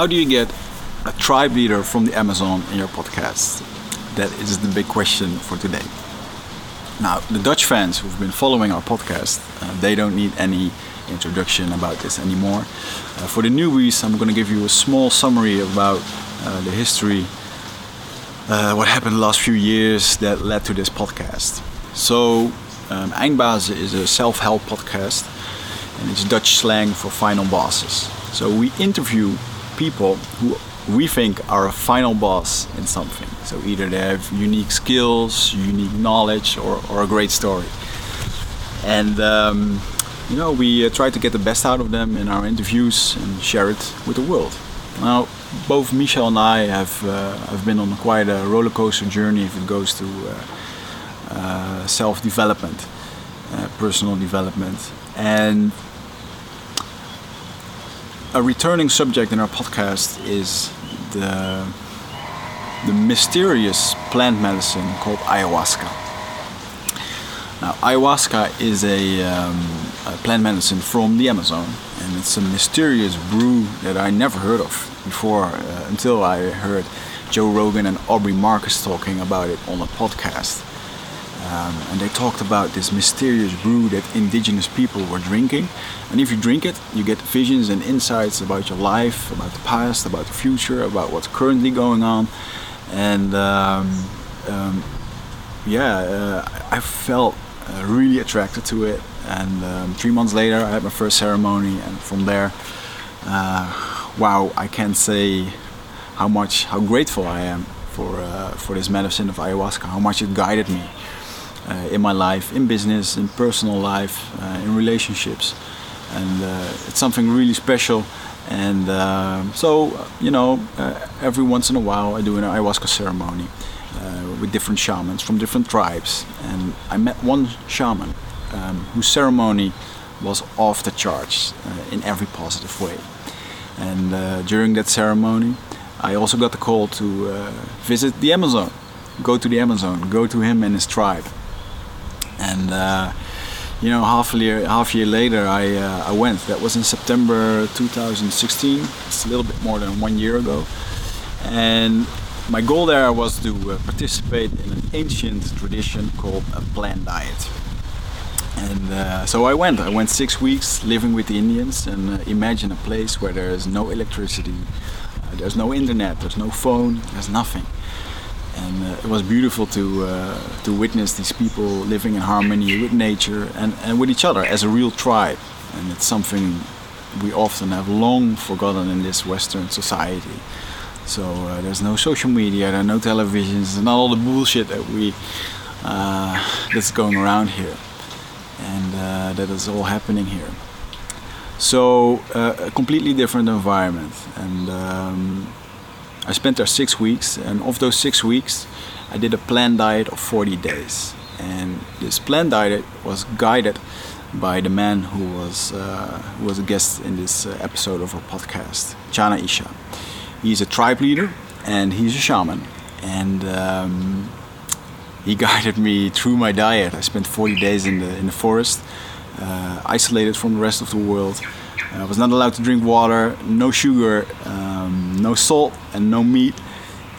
How do you get a tribe leader from the Amazon in your podcast? That is the big question for today. Now, the Dutch fans who've been following our podcast, uh, they don't need any introduction about this anymore. Uh, for the newbies, I'm going to give you a small summary about uh, the history, uh, what happened the last few years that led to this podcast. So, um, Eindbazen is a self-help podcast, and it's Dutch slang for final bosses. So we interview people who we think are a final boss in something. So either they have unique skills, unique knowledge, or, or a great story. And um, you know, we uh, try to get the best out of them in our interviews and share it with the world. Now, both Michel and I have uh, have been on quite a roller coaster journey if it goes to uh, uh self development, uh, personal development, and a returning subject in our podcast is the the mysterious plant medicine called ayahuasca. Now, ayahuasca is a, um, a, plant medicine from the Amazon, and it's a mysterious brew that I never heard of before uh, until I heard Joe Rogan and Aubrey Marcus talking about it on a podcast. Um, and they talked about this mysterious brew that indigenous people were drinking. And if you drink it, you get visions and insights about your life, about the past, about the future, about what's currently going on. And um, um, yeah, uh, I felt uh, really attracted to it. And um, three months later, I had my first ceremony, and from there, uh, wow, I can't say how much, how grateful I am for uh, for this medicine of ayahuasca, how much it guided me in my life, in business, in personal life, uh, in relationships, and uh, it's something really special. And so, you know, every once in a while, I do an ayahuasca ceremony with different shamans from different tribes. And I met one shaman um, whose ceremony was off the charts uh, in every positive way. And uh, during that ceremony, I also got the call to uh, visit the Amazon, go to the Amazon, go to him and his tribe and uh, you know half a year half year later I uh, I went. That was in September 2016 it's a little bit more than one year ago. And my goal there was to uh, participate in an ancient tradition called a plant diet. And uh, so I went. I went six weeks living with the Indians and uh, imagine a place where there is no electricity uh, there's no internet there's no phone there's nothing and uh, it was beautiful to uh, to witness these people living in harmony with nature and, and with each other as a real tribe. And it's something we often have long forgotten in this western society. So uh, there's no social media there are no televisions and all the bullshit that we uh, that's going around here. And uh, that is all happening here. So uh, a completely different environment. And um, I spent there six weeks, and of those six weeks, I did a planned diet of 40 days. And this planned diet was guided by the man who was uh, who was a guest in this uh, episode of our podcast, Chana Isha. He's a tribe leader and he's a shaman, and um, he guided me through my diet. I spent 40 days in the in the forest, uh, isolated from the rest of the world. I was not allowed to drink water, no sugar. Um, no salt and no meat.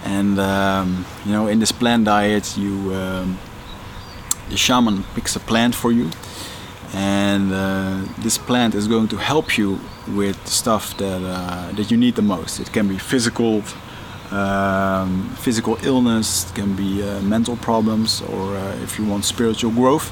And um, you know, in this plant diet, you um, the shaman picks a plant for you, and uh, this plant is going to help you with stuff that uh, that you need the most. It can be physical. Um, physical illness, it can be uh, mental problems, or uh, if you want spiritual growth,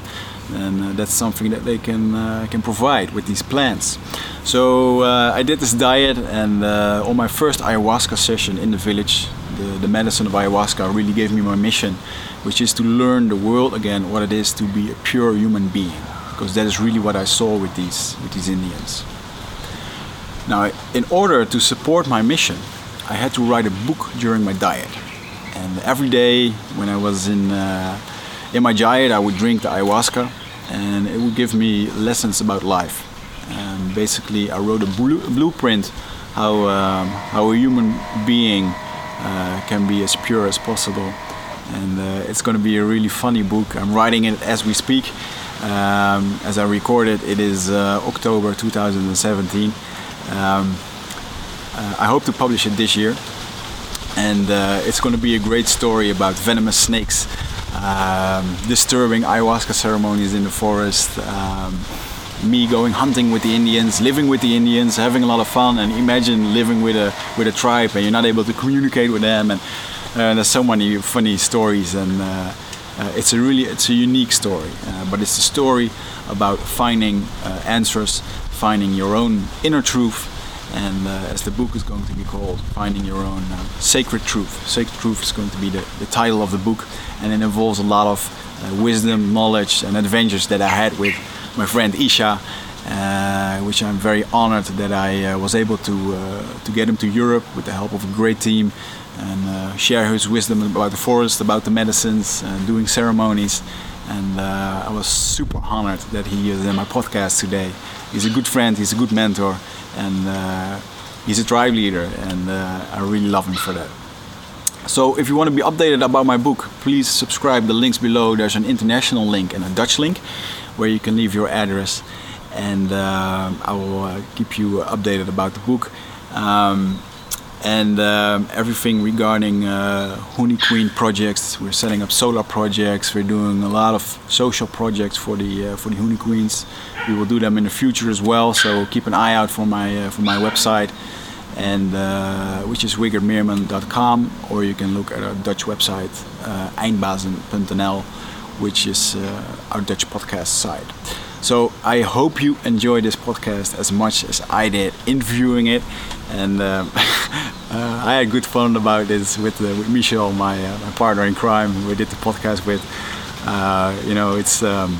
and uh, that's something that they can uh, can provide with these plants. So uh, I did this diet, and uh, on my first ayahuasca session in the village, the, the medicine of ayahuasca really gave me my mission, which is to learn the world again, what it is to be a pure human being, because that is really what I saw with these with these Indians. Now, in order to support my mission, I had to write a book during my diet, and every day when I was in uh, in my diet, I would drink the ayahuasca, and it would give me lessons about life. And basically, I wrote a blueprint how um, how a human being uh, can be as pure as possible. And uh, it's going to be a really funny book. I'm writing it as we speak. Um, as I record it, it is uh, October 2017. Um, Uh, I hope to publish it this year, and uh, it's going to be a great story about venomous snakes, um, disturbing ayahuasca ceremonies in the forest. Um, me going hunting with the Indians, living with the Indians, having a lot of fun, and imagine living with a with a tribe and you're not able to communicate with them, and uh, there's so many funny stories, and uh, uh, it's a really it's a unique story, uh, but it's a story about finding uh, answers, finding your own inner truth, and uh, as the book is going to be called, finding your own sacred truth. Sacred truth is going to be the, the title of the book, and it involves a lot of wisdom, knowledge, and adventures that I had with my friend Isha, uh, which I'm very honored that I uh, was able to uh, to get him to Europe with the help of a great team and uh, share his wisdom about the forest, about the medicines, and doing ceremonies. And uh, I was super honored that he is in my podcast today. He's a good friend, he's a good mentor, and uh, he's a tribe leader, and I really love him for that. So if you want to be updated about my book, please subscribe. The links below. There's an international link and a Dutch link where you can leave your address, and uh, I will uh, keep you updated about the book. Um, and um, everything regarding uh, Honey Queen projects. We're setting up solar projects. We're doing a lot of social projects for the uh, for the Honey Queens. We will do them in the future as well. So keep an eye out for my uh, for my website, and uh, which is wiggermeerman.com, or you can look at our Dutch website uh, eindbazen.nl which is uh, our Dutch podcast side. So I hope you enjoy this podcast as much as I did interviewing it, and um, uh, I had good fun about this with uh, with Michel, my uh, my partner in crime. We did the podcast with. Uh, you know, it's um,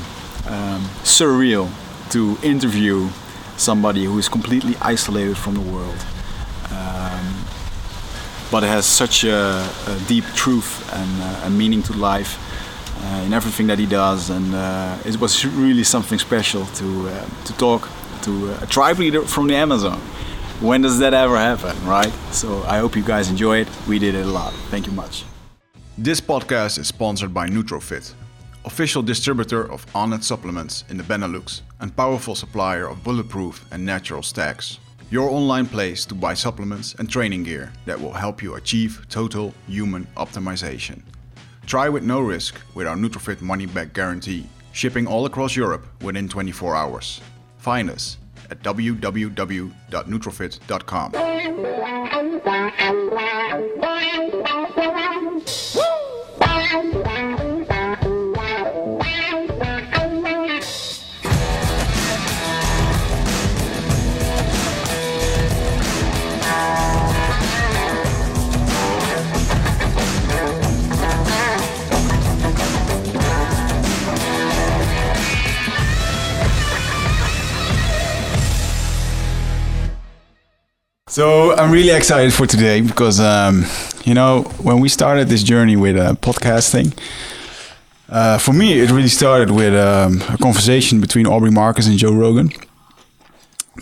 um, surreal to interview somebody who is completely isolated from the world, um, but has such a, a deep truth and uh, a meaning to life in everything that he does, and uh, it was really something special to uh, to talk to a tribe leader from the Amazon. When does that ever happen, right? So I hope you guys enjoy it. We did it a lot. Thank you much. This podcast is sponsored by Nutrofit, official distributor of Onnit supplements in the Benelux and powerful supplier of bulletproof and natural stacks. Your online place to buy supplements and training gear that will help you achieve total human optimization. Try with no risk with our Nutrofit money back guarantee, shipping all across Europe within 24 hours. Find us at www.nutrofit.com. So I'm really excited for today because um, you know when we started this journey with uh, podcasting, uh, for me it really started with um, a conversation between Aubrey Marcus and Joe Rogan,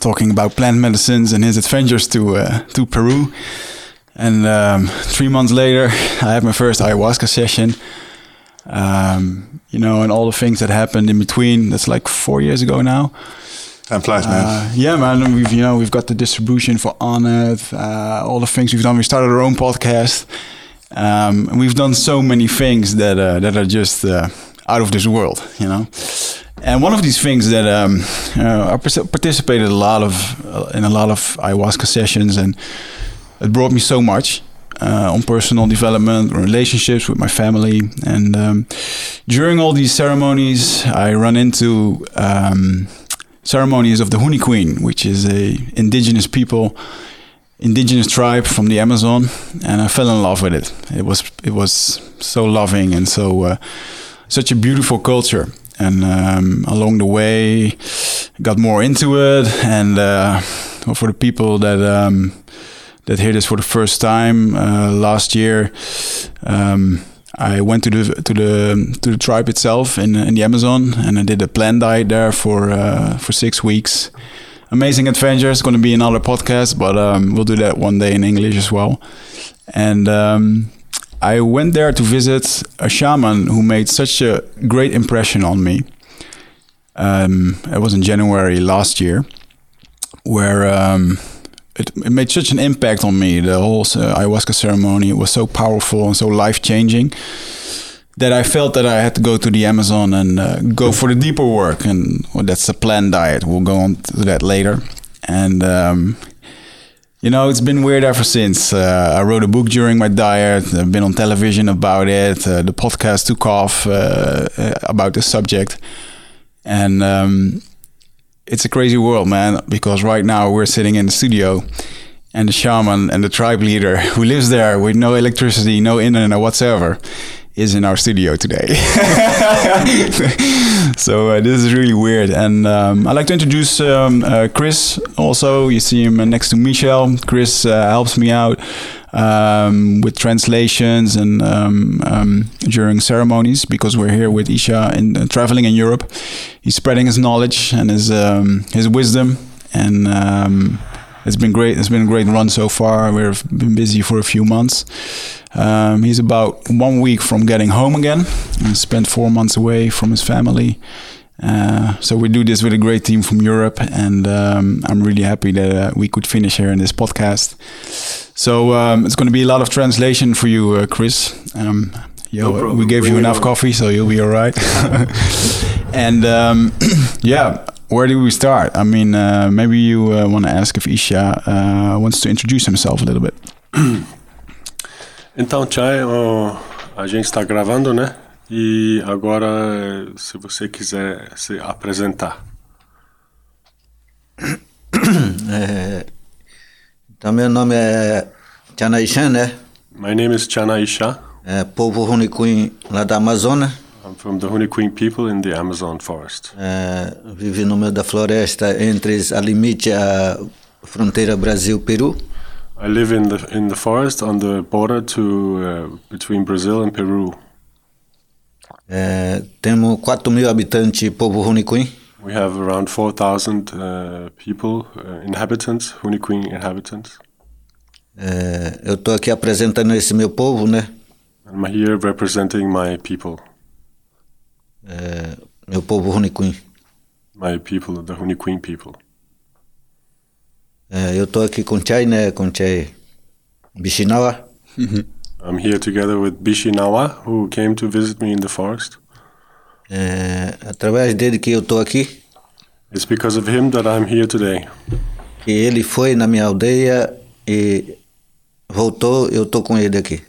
talking about plant medicines and his adventures to uh, to Peru. And um, three months later, I had my first ayahuasca session. Um, you know, and all the things that happened in between. That's like four years ago now. Time flies, man. Uh, yeah, man. We've you know we've got the distribution for Onnit, uh, all the things we've done. We started our own podcast, um, and we've done so many things that uh, that are just uh, out of this world, you know. And one of these things that um, I participated a lot of uh, in a lot of ayahuasca sessions, and it brought me so much. Uh, on personal development, relationships with my family, and um, during all these ceremonies, I run into um, ceremonies of the Huni Queen, which is a indigenous people, indigenous tribe from the Amazon, and I fell in love with it. It was it was so loving and so uh, such a beautiful culture. And um, along the way, got more into it. And uh, for the people that um, that hear this for the first time, uh, last year. Um, I went to the to the to the tribe itself in in the Amazon, and I did a plant diet there for uh, for six weeks. Amazing adventure. It's going to be another podcast, but um, we'll do that one day in English as well. And um, I went there to visit a shaman who made such a great impression on me. Um, it was in January last year, where um, it, it made such an impact on me. The whole uh, ayahuasca ceremony was so powerful and so life changing that I felt that I had to go to the Amazon and uh, go for the deeper work. And well, that's a planned diet. We'll go on to that later. And um, you know, it's been weird ever since. Uh, I wrote a book during my diet. I've been on television about it. Uh, the podcast took off uh, uh about the subject, and um, it's a crazy world, man. Because right now we're sitting in the studio, and the shaman and the tribe leader who lives there with no electricity, no internet whatsoever, is in our studio today. so uh, this is really weird. And um, I'd like to introduce um, uh, Chris. Also, you see him next to Michel. Chris uh, helps me out um, with translations and um, um, during ceremonies because we're here with Isha and uh, traveling in Europe. He's spreading his knowledge and his um, his wisdom and it's been great. It's been a great run so far. We've been busy for a few months. Um, he's about one week from getting home again and spent four months away from his family. Uh, so we do this with a great team from Europe, and um, I'm really happy that uh, we could finish here in this podcast. So um, it's going to be a lot of translation for you, uh, Chris. Um, yo, no we gave you enough on. coffee, so you'll be all right. and um, yeah, where do we start? I mean, uh, maybe you uh, want to ask if Isha uh, wants to introduce himself a little bit. Então, Chay, a gente está gravando, né? E agora, se você quiser se apresentar. É, então, meu nome é Chana Isha, né? My name is Chana Isha. É, povo Runicuim, lá da Amazônia. I'm from the Runicuim people in the Amazon forest. É, vivo no meio da floresta entre a limite a fronteira Brasil-Peru. I live in the in the forest on the border to uh, between Brazil and Peru. É, temos 4 mil habitantes povo Runicuim. We have around 4,000 uh, people, uh, inhabitants, Runicuim inhabitants. É, eu estou aqui apresentando esse meu povo, né? I'm here representing my people. É, meu povo Runicuim. My people, the Runicuim people. Eu estou aqui com Chai, né? Com Chai Bishinawa. I'm here together with Bishinawa, who came to visit me in the forest. Eh, é, através dele que eu estou aqui. It's because of him that I'm here today. Que ele foi na minha aldeia e voltou, eu estou com ele aqui.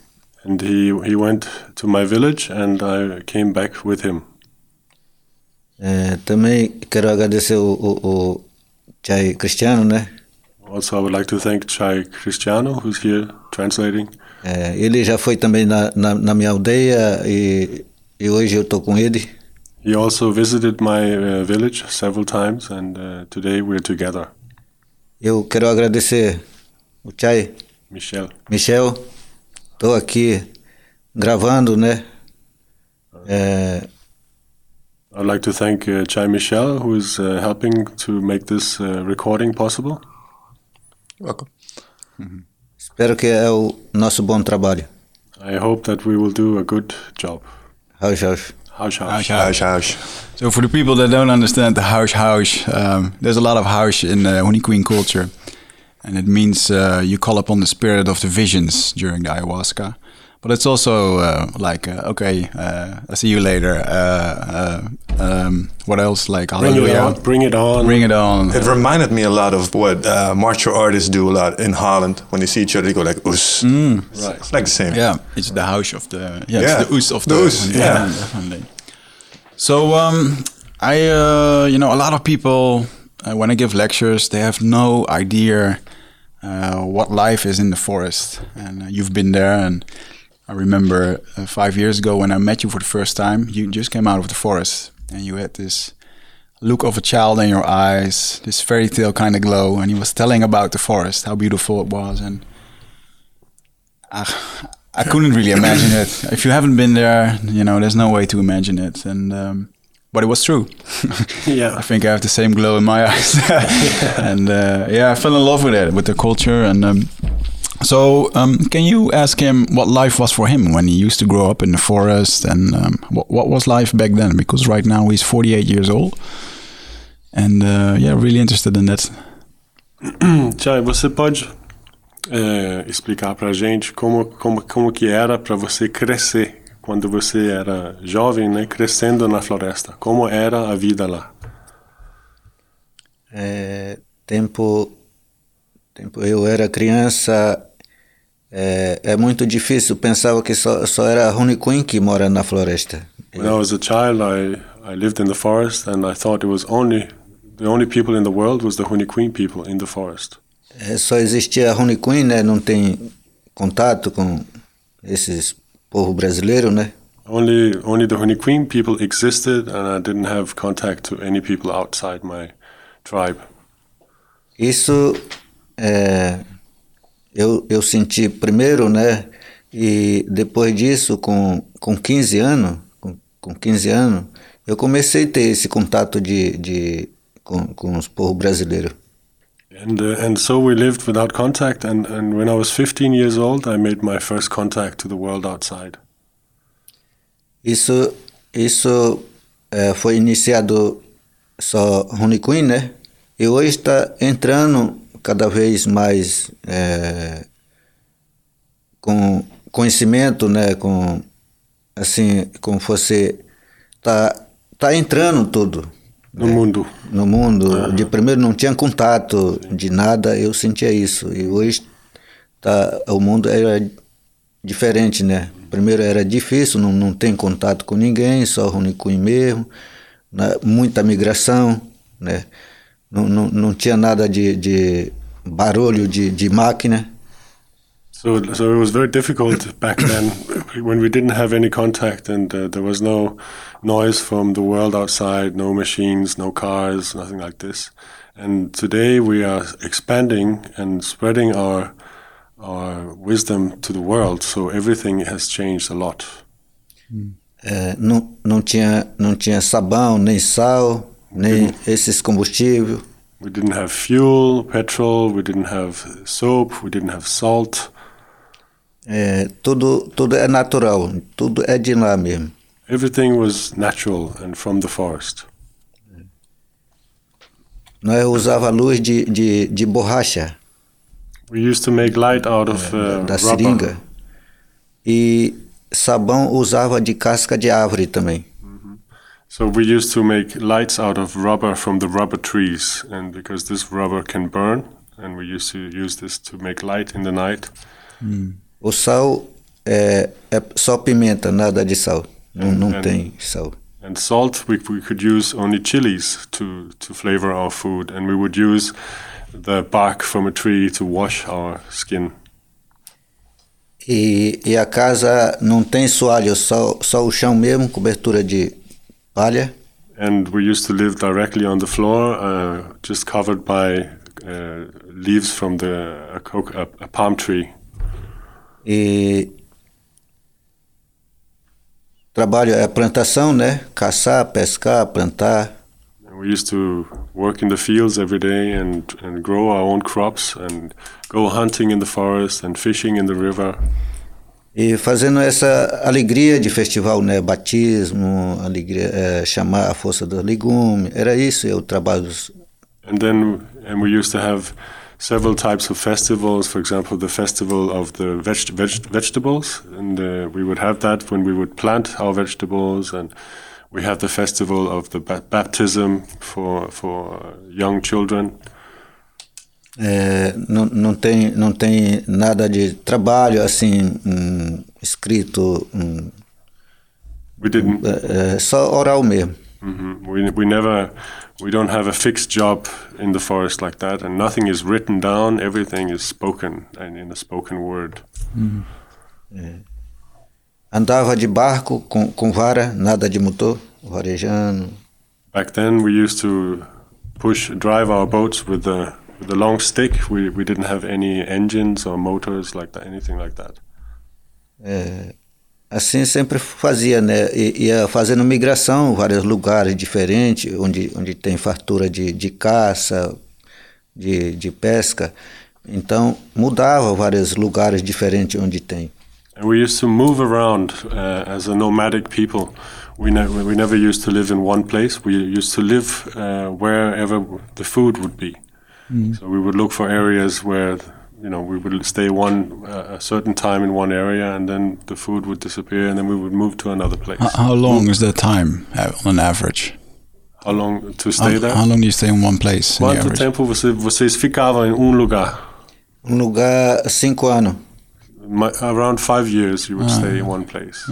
And he he went to my village and I came back with him. É, também quero agradecer o, o, o Chai Cristiano, né? Also, I would like to thank Chai Cristiano, who's here translating. É, ele já foi também na, na, na, minha aldeia e, e hoje eu estou com ele. He also visited my uh, village several times and uh, today we're together. Eu quero agradecer o Chai. Michel. Michel, estou aqui gravando, né? É, I'd like to thank uh, Chai Michel, who is uh, helping to make this uh, recording possible. Welcome. Mm-hmm. Espero que é o nosso bom trabalho. I hope that we will do a good job. Huis, huis. Huis, huis. Huis, huis. So for the people that don't understand the huis, huis, um, there's a lot of huis in the Honey Queen culture. And it means uh, you call upon the spirit of the visions during the ayahuasca. But it's also uh, like, uh, okay, uh, I'll see you later. Uh, uh, um, what else? Like, bring it on. Bring it on. Bring it on. It reminded me a lot of what uh, martial artists do a lot in Holland. When they see each other, they go like, us. Mm. Right. It's like the same. Yeah, it's the house of the, yeah, yeah. it's the us of the, the us. Yeah. yeah, definitely. So, um, I, you know, a lot of people, when I give lectures, they have no idea what life is in the forest. And you've been there and I remember uh, five years ago when I met you for the first time, you just came out of the forest and you had this look of a child in your eyes, this fairy tale kind of glow, and he was telling about the forest, how beautiful it was, and I, I couldn't really imagine it. If you haven't been there, you know, there's no way to imagine it, and um, but it was true. yeah, I think I have the same glow in my eyes, and uh, yeah, I fell in love with it, with the culture, and um, so, um, can you ask him what life was for him when he used to grow up in the forest, and um, what, what was life back then? Because right now he's 48 years old, and uh, yeah, really interested in that. Você pode é, explicar pra gente como, como, como que era para você crescer quando você era jovem, né, crescendo na floresta? Como era a vida lá? É, tempo, tempo eu era criança, é, é muito difícil. Pensava que só, só era Rony Queen que mora na floresta. When I was a child, I, I lived in the forest and I thought it was only the only people in the world was the Queen people in the forest. É, só existia Rony Queen, né? Não tem contato com esses povo brasileiro, né? Only only the Queen people existed and I didn't have contact to any people outside my tribe. Isso é, eu, eu senti primeiro, né? E depois disso, com, com 15 anos, com, com 15 anos, eu comecei a ter esse contato de, de, com, com os povos brasileiros. And, uh, and so we lived without contact, and, and when I was 15 years old, I made my first contact to the world outside. Isso, isso é, foi iniciado só Rony Queen, né? E hoje está entrando cada vez mais é, com conhecimento, né? Com assim, como você tá tá entrando tudo no né? mundo. No mundo. De primeiro não tinha contato de nada, eu sentia isso. E hoje tá, o mundo era diferente, né? Primeiro era difícil, não, não tem contato com ninguém, só Runicuim mesmo, né? muita migração, né? Não, não, não tinha nada de, de barulho de, de máquina. So, so it was very difficult back then when we didn't have any contact and uh, there was no noise from the world outside, no machines, no cars, nothing like this. And today we are expanding and spreading our our wisdom to the world, so everything has changed a lot. É, não, não tinha não tinha sabão nem sal nem esses combustíveis. We didn't have fuel, petrol. We didn't have soap. We didn't have salt. É, tudo, tudo é natural, tudo é de lá mesmo. Everything was natural and from the forest. Nós usava luz de, de, de borracha. We used to make light out of uh, da rubber. seringa. E sabão usava de casca de árvore também. So we used to make lights out of rubber from the rubber trees, and because this rubber can burn, and we used to use this to make light in the night. O sal é, é só pimenta, nada de sal. Não, não And- tem sal. And salt, we, we could use only chilies to, to flavor our food, and we would use the bark from a tree to wash our skin. E, e a casa não tem soalho, só, só o chão mesmo, cobertura de palha. And we used to live directly on the floor, uh, just covered by uh, leaves from the a, coke, a, a palm tree. E trabalho é plantação, né? Caçar, pescar, plantar. We used to work in the fields every day and, and grow our own crops and go hunting in the forest and fishing in the river. E fazendo essa alegria de festival, né? Batismo, alegria, é, chamar a força do legume. Era isso, o trabalho. dos- And then and we used to have several types of festivals. For example, the festival of the veg- veg- vegetables, and uh, we would have that when we would plant our vegetables. And we the festival of the ba- baptism for for young children. É, não, não, tem, não tem nada de trabalho assim hum, escrito, We didn't. é, é só oral mesmo. mhm, We we never. We don't have a fixed job in the forest like that, and nothing is written down. Everything is spoken and in a spoken word. Andava de barco com, com vara, nada de motor, varejando. Back then, we used to push, drive our boats with the with a long stick. We we didn't have any engines or motors like that, anything like that. Assim sempre fazia, né? I- Ia fazendo migração, vários lugares diferentes, onde, onde tem fartura de, de caça, de, de pesca. Então mudava vários lugares diferentes onde tem. And we used to move around uh, as a nomadic people. We ne- we never used to live in one place. We used to live uh, wherever the food would be. So we would look for areas where, you know, we would stay one uh, a certain time in one area, and then the food would disappear, and then we would move to another place. H- how long is that time uh, on average? How long to How, stay there? how long do you stay in one place? on the Quanto tempo você, vocês ficavam em um lugar? Um lugar cinco anos. My, around five years, you would stay in one place.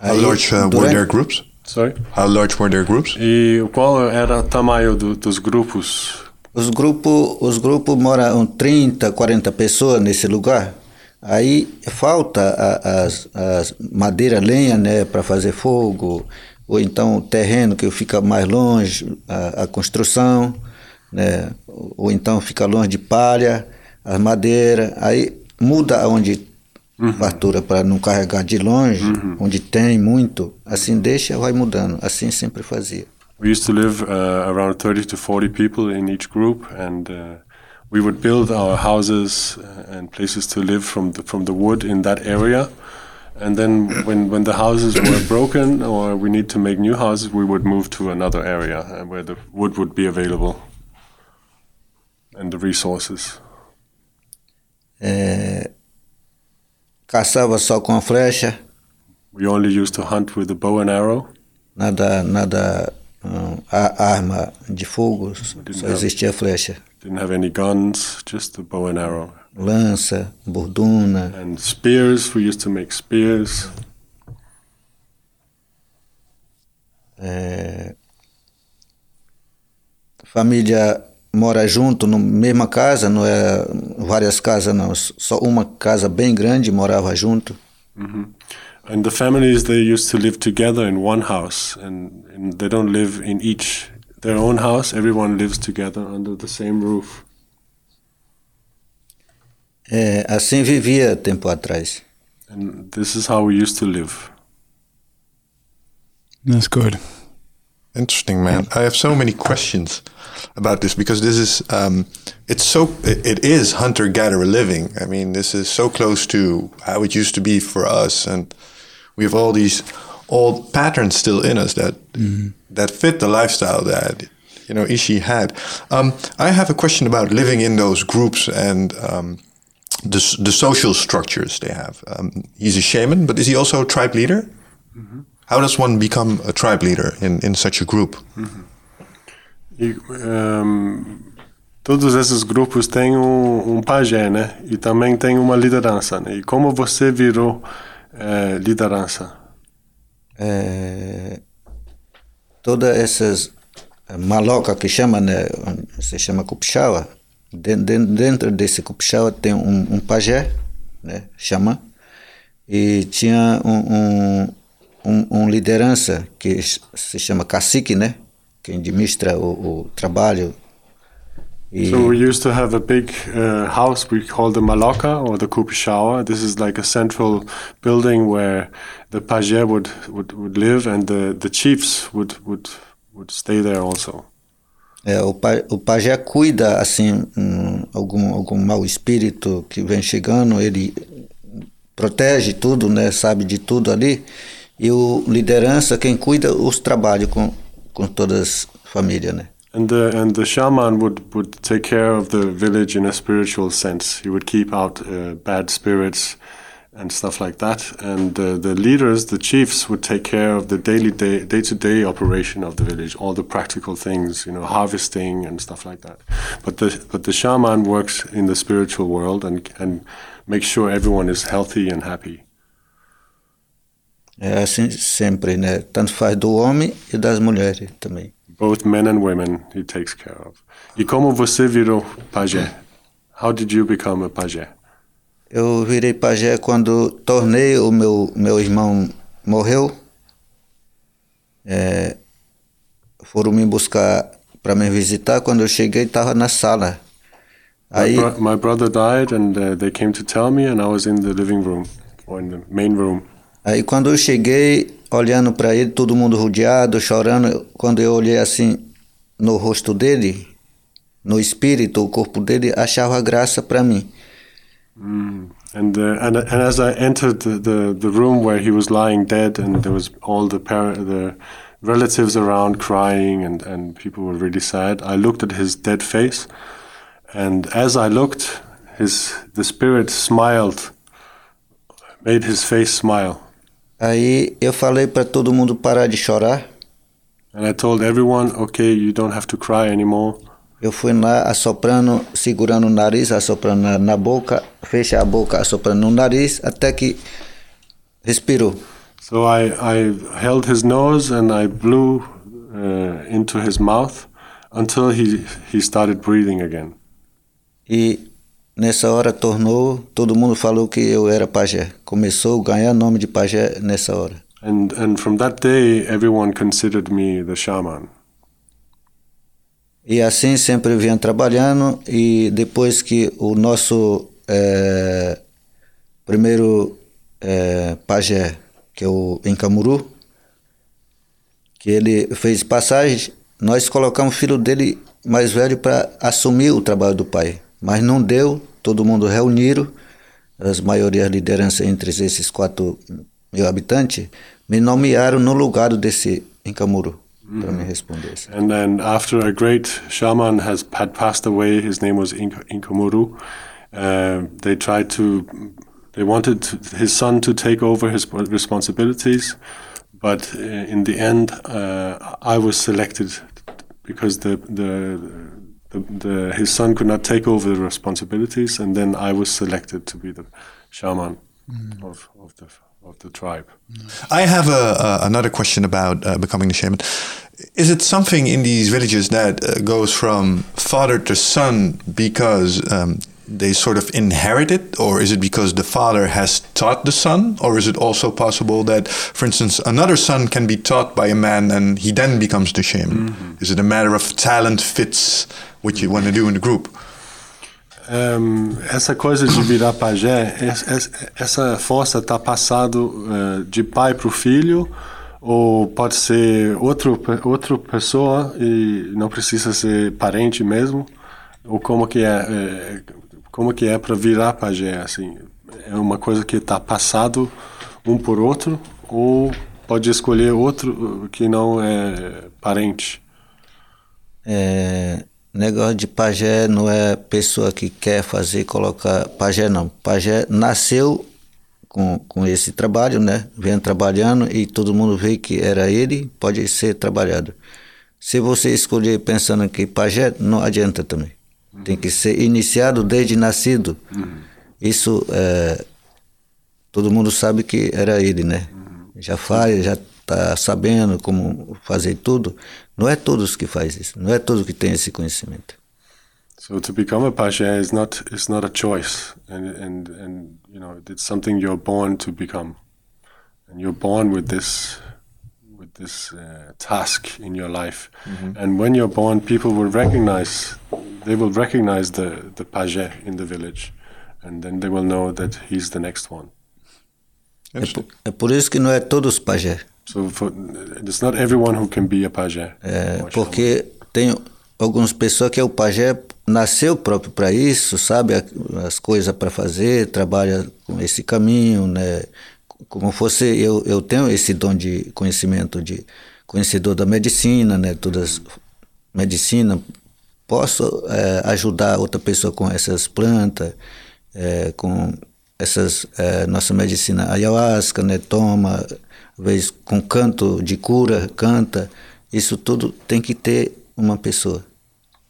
How large uh, were their groups? Sorry. How large were their groups? E qual era o tamanho do, dos grupos? Os grupos os grupos moram 30, 40 pessoas nesse lugar. Aí falta a- as, as madeira, lenha, né, para fazer fogo, ou então terreno que fica mais longe, a, a construção, né, ou então fica longe de palha, as madeiras. Aí muda aonde fartura para não carregar de longe, onde tem muito. Assim deixa, vai mudando. Assim sempre fazia. We used to live uh, around 30 to 40 people in each group, and uh, we would build our houses uh, and places to live from the, from the wood in that area. And then, when, when the houses were broken or we need to make new houses, we would move to another area uh, where the wood would be available and the resources. É, caçava só com a flecha, We only used to hunt with the bow and arrow. nada, nada a arma de fogo, só existia flecha. Didn't have any guns, just the bow and arrow. Lança, borduna, And spears, we used to make spears. é, família mora junto na mesma casa, não é várias casas não, só uma casa bem grande morava junto. And the families they used to live together in one house, and, and they don't live in each their own house. Everyone lives together under the same roof. É, assim vivia tempo atrás. And this is how we used to live. That's good. Interesting, man. I have so many questions about this because this is um, it's so it, it is hunter gatherer living. I mean, this is so close to how it used to be for us, and we have all these old patterns still in us that that fit the lifestyle that you know Ishi had. Um, I have a question about living in those groups and. Um, the, the social structures they have. Um, he's a shaman, but is he also a tribe leader? How does one become a tribe leader in, in such a group? E, ehm, todos esses grupos têm um, um pajé, né? E também tem uma liderança, né? E como você virou eh, liderança? é, todas essas eh, maloca que chama, né, se chama cupixaua, dentro, desse cupixaua tem um, um pajé, né, xamã, e tinha um, um, um, um liderança que se chama cacique, né, que administra o, o trabalho. E, So we used to have a big uh, house we call the Maloka or the Kupishawa. This is like a central building where the pajé would, would, would live and the, the chiefs would, would, would stay there also. É, o, pa, o pajé cuida, assim, um, algum, algum mau espírito que vem chegando, ele protege tudo, né, sabe de tudo ali. E o liderança, quem cuida, os trabalhos com, com todas as famílias, né. And the, and the shaman would, would take care of the village in a spiritual sense. He would keep out uh, bad spirits and stuff like that. And uh, the leaders, the chiefs, would take care of the daily day, day-to-day operation of the village, all the practical things, you know, harvesting and stuff like that. But the but the shaman works in the spiritual world and and makes sure everyone is healthy and happy. É assim sempre, né, tanto faz do homem e das mulheres também. Both men and women he takes care of. E como você virou pajé? How did you become a pajé? Eu virei pajé quando tornei o meu, meu irmão morreu. É, foram me buscar para me visitar. Quando eu cheguei, estava na sala. My, Aí, bro- my brother died, and uh, they came to tell me, and I was in the living room or in the main room. aí quando eu cheguei, olhando para ele, todo mundo rodeado, chorando. Quando eu olhei assim no rosto dele, no espírito, o corpo dele, achava graça para mim. And, uh, and and as I entered the, the, the room where he was lying dead, and there was all the par- the relatives around crying and, and people were really sad. I looked at his dead face, and as I looked, his the spirit smiled, made his face smile. Aí eu falei para todo mundo parar de chorar. And I told everyone, okay, you don't have to cry anymore. Eu fui lá assoprando, segurando o nariz, assoprando na, na boca, fecha a boca, assoprando no nariz, até que respirou. So I, I held his nose and I blew uh, into his mouth until he, he started breathing again. E nessa hora tornou, todo mundo falou que eu era pajé. Começou a ganhar nome de pajé nessa hora. And, and from that day, everyone considered me the shaman. E assim sempre vinha trabalhando e depois que o nosso é, primeiro é, pajé, que é o Encamuru, que ele fez passagem, nós colocamos o filho dele mais velho para assumir o trabalho do pai. Mas não deu, todo mundo reuniram, as maiorias lideranças entre esses quatro mil habitantes, me nomearam no lugar desse Encamuru. para me responder. And then after a great shaman has had passed away, his name was Ink- Inkomuru. Uh, they tried to, they wanted to, his son to take over his responsibilities, but uh, in the end, uh, I was selected because the, the the, the his son could not take over the responsibilities, and then I was selected to be the shaman of, of the of the tribe. I have a, a, another question about uh, becoming the shaman. Is it something in these villages that uh, goes from father to son because um, they sort of inherit it, or is it because the father has taught the son, or is it also possible that, for instance, another son can be taught by a man and he then becomes the shaman? Is it a matter of talent fits what you want to do in the group? Um, essa coisa de virar pajé, es- es- essa força está passado eh, de pai para o filho, ou pode ser outro, outra pessoa e não precisa ser parente mesmo, ou como que é, eh, como que é para virar pajé, assim, é uma coisa que está passado um por outro, ou pode escolher outro que não é parente. É, negócio de pajé não é pessoa que quer fazer colocar pajé não. Pajé nasceu com, com esse trabalho, né? Vem trabalhando e todo mundo vê que era ele, pode ser trabalhado. Se você escolher pensando que pajé, não adianta também. Tem que ser iniciado desde nascido. Isso é, todo mundo sabe que era ele, né? Já faz, já está sabendo como fazer tudo. Não é todos que faz isso, não é todos que tem esse conhecimento. So to become a pasha is not is not a choice, and and and you know it's something you're born to become, and you're born with this with this uh, task in your life. And when you're born, people will recognize they will recognize the the paje in the village, and then they will know that he's the next one. É por, é por isso que não é todos pajé, So for, it's not everyone who can be a paje. é porque tem algumas pessoas que é o pajé nasceu próprio para isso, sabe as coisas para fazer, trabalha com esse caminho, né? Como fosse eu eu tenho esse dom de conhecimento de conhecedor da medicina, né? Todas medicina posso é, ajudar outra pessoa com essas plantas, é, com essas é, nossa medicina ayahuasca, né? Toma, às vezes com canto de cura, canta. Isso tudo tem que ter uma pessoa.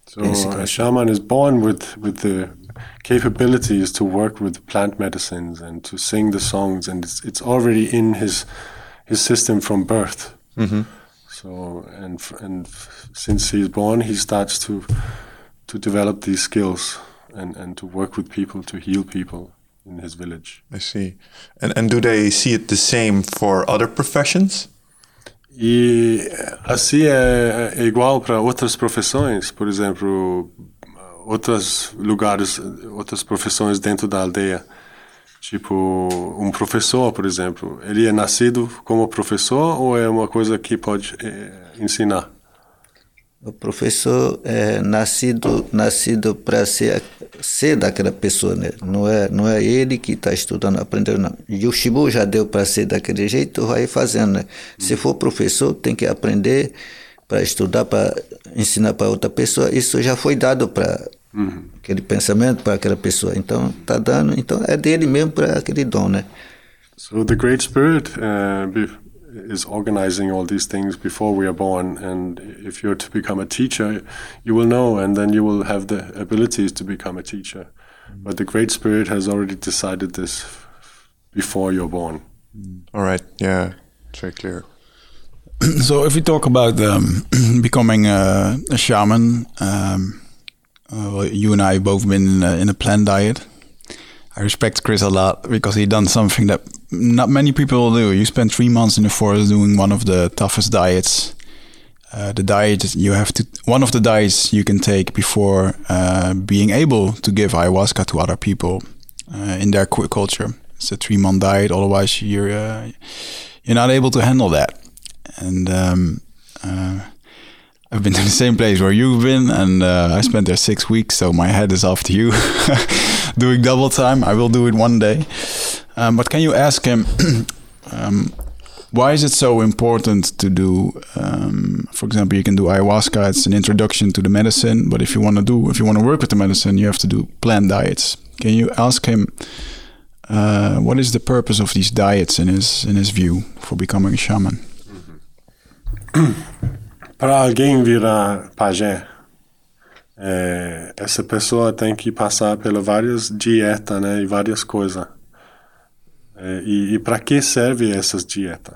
So a shaman is born with with the capabilities to work with plant medicines and to sing the songs, and it's it's already in his his system from birth. Mm-hmm. So and and since he's born, he starts to to develop these skills and and to work with people to heal people in his village. I see. And, and do they see it the same for other professions? E assim é, é igual para outras profissões, por exemplo, outros lugares, outras profissões dentro da aldeia. Tipo, um professor, por exemplo, ele é nascido como professor ou é uma coisa que pode eh, ensinar? O professor é nascido nascido para ser ser daquela pessoa, né? Não é não é ele que está estudando, aprendendo não. E o Shibu já deu para ser daquele jeito, vai fazendo, né? Se for professor, tem que aprender para estudar, para ensinar para outra pessoa. Isso já foi dado para uhum. aquele pensamento para aquela pessoa. Então tá dando, então é dele mesmo para aquele dom, né? So the Great Spirit uh, is organizing all these things before we are born. And if you're to become a teacher, you will know, and then you will have the abilities to become a teacher. But the Great Spirit has already decided this before you're born. All right. Yeah. It's very clear. so, if we talk about um, becoming a, a shaman, um, uh, well, you and I have both been in a, in a plant diet. I respect Chris a lot because he done something that not many people do. You spend three months in the forest doing one of the toughest diets. Uh, the diet you have to one of the diets you can take before uh, being able to give ayahuasca to other people uh, in their culture. It's a three month diet. Otherwise, you're uh, you're not able to handle that. And um, uh, I've been to the same place where you've been, and uh, I spent there six weeks. So my head is off to you, doing double time. I will do it one day. Um, but can you ask him? um, why is it so important to do um, for example you can do ayahuasca it's an introduction to the medicine but if you want to do if you want to work with the medicine you have to do plant diets can you ask him uh, what is the purpose of these diets in his in his view for becoming a shaman Para alguém virar pajé, é, essa pessoa tem que passar pelas várias dietas, né, e várias coisas. É, e, e para que serve essas dietas?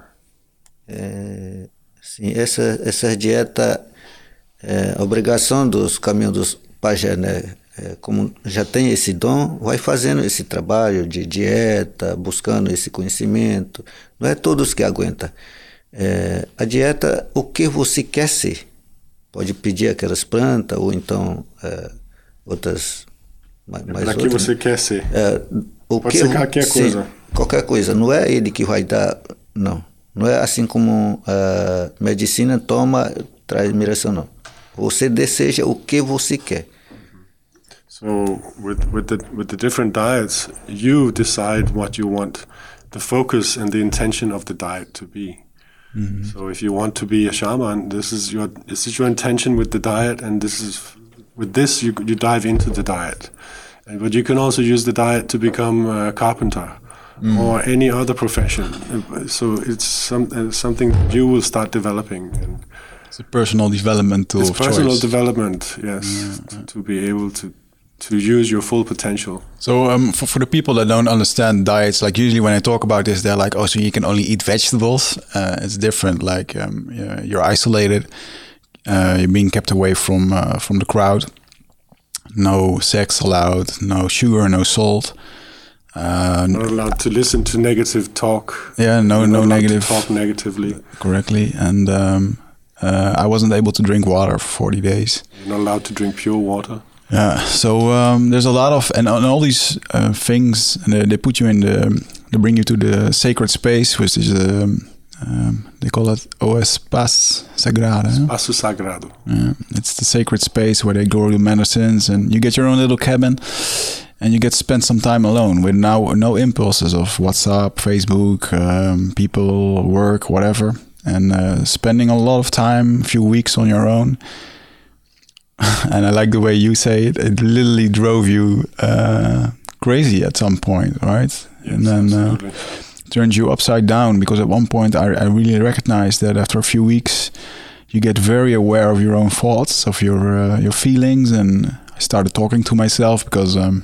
É, sim, essa essa dieta é obrigação dos caminhos dos pajé, né? É, como já tem esse dom, vai fazendo esse trabalho de dieta, buscando esse conhecimento. Não é todos que aguentam. É, a dieta, o que você quer ser. Pode pedir aquelas plantas ou então é, outras. Mais, Para que você quer ser? É, o Pode que ser qualquer sim, coisa. Qualquer coisa. Não é ele que vai dar. Não. Não é assim como a medicina toma, traz miração, não. Você deseja o que você quer. So with with the with the different diets, you decide what you want the focus and the intention of the diet to be. Mm-hmm. So if you want to be a shaman, this is your this is your intention with the diet, and this is with this you you dive into the diet. And, but you can also use the diet to become a carpenter mm. or any other profession. So it's some, uh, something you will start developing. And it's a personal development tool. It's personal choice. development, yes, yeah. to, to be able to to use your full potential. So, um, for, for the people that don't understand diets, like usually when I talk about this, they're like, "Oh, so you can only eat vegetables?" Uh, it's different. Like um, you're isolated, uh, you're being kept away from uh, from the crowd. No sex allowed. No sugar. No salt. Uh, not allowed to listen to negative talk. Yeah, no, no negative. talk negatively. Correctly, and um, uh, I wasn't able to drink water for forty days. You're not allowed to drink pure water. Yeah, so um, there's a lot of and, and all these uh, things, and they, they, put you in the, they bring you to the sacred space, which is um, um, they call it O Espaço Sagrado. Espaço Sagrado. Yeah, it's the sacred space where they grow the medicines, and you get your own little cabin, and you get to spend some time alone with now no impulses of WhatsApp, Facebook, um, people, work, whatever, and uh, spending a lot of time, a few weeks on your own and I like the way you say it. It literally drove you uh, crazy at some point, right? Yes, and then uh, turns you upside down because at one point I, I really recognized that after a few weeks you get very aware of your own thoughts, of your uh, your feelings, and I started talking to myself because um,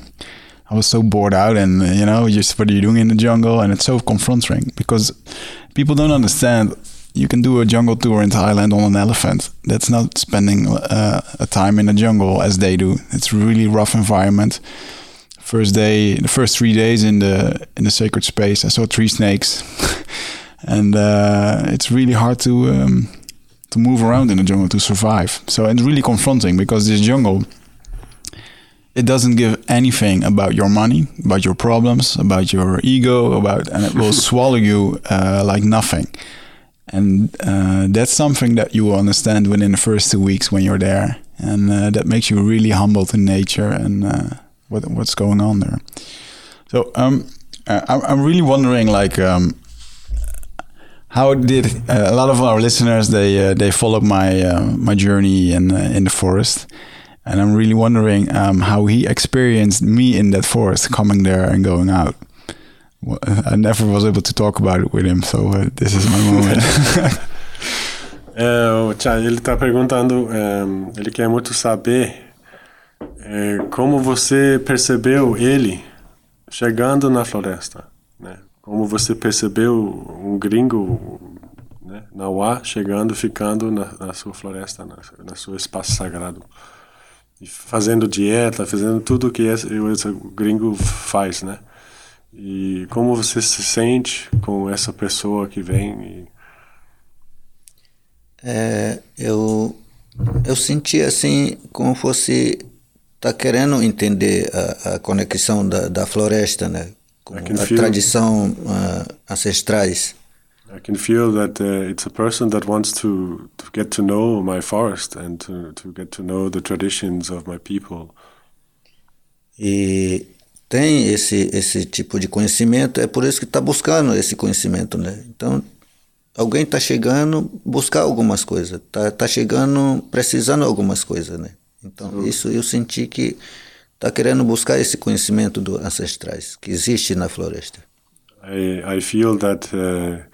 I was so bored out, and you know, just what are you doing in the jungle, and it's so confronting because people don't understand you can do a jungle tour in Thailand on an elephant. That's not spending uh, a time in the jungle as they do. It's really rough environment. First day, the first three days in the in the sacred space, I saw three snakes, and uh, it's really hard to um, to move around in the jungle to survive. So it's really confronting because this jungle it doesn't give anything about your money, about your problems, about your ego, about, and it will swallow you uh, like nothing. And uh, that's something that you will understand within the first two weeks when you're there, and uh, that makes you really humble to nature and uh, what what's going on there. So um, I, I'm really wondering, like, um, how did uh, a lot of our listeners they uh, they followed my uh, my journey in in the forest, and I'm really wondering um, how he experienced me in that forest, coming there and going out. I never was able to talk about it with him, so uh, this is my moment. é, o Thiago, ele está perguntando, é, ele quer muito saber é, como você percebeu ele chegando na floresta, né? Como você percebeu um gringo né, na UA chegando, ficando na, na sua floresta, na, na seu espaço sagrado, fazendo dieta, fazendo tudo que esse, esse gringo faz, né? E como você se sente com essa pessoa que vem? E... É, eu eu senti assim como fosse tá querendo entender a, a conexão da, da floresta, né, com a feel, tradição uh, ancestrais. I can feel that uh, it's a person that wants to to get to know my forest and to to get to know the traditions of my people. E tem esse, esse tipo de conhecimento, é por isso que está buscando esse conhecimento, né? Então, alguém está chegando buscar algumas coisas, está tá chegando precisando algumas coisas, né? Então, uhum. isso eu senti que está querendo buscar esse conhecimento dos ancestrais que existe na floresta. I, I feel that uh,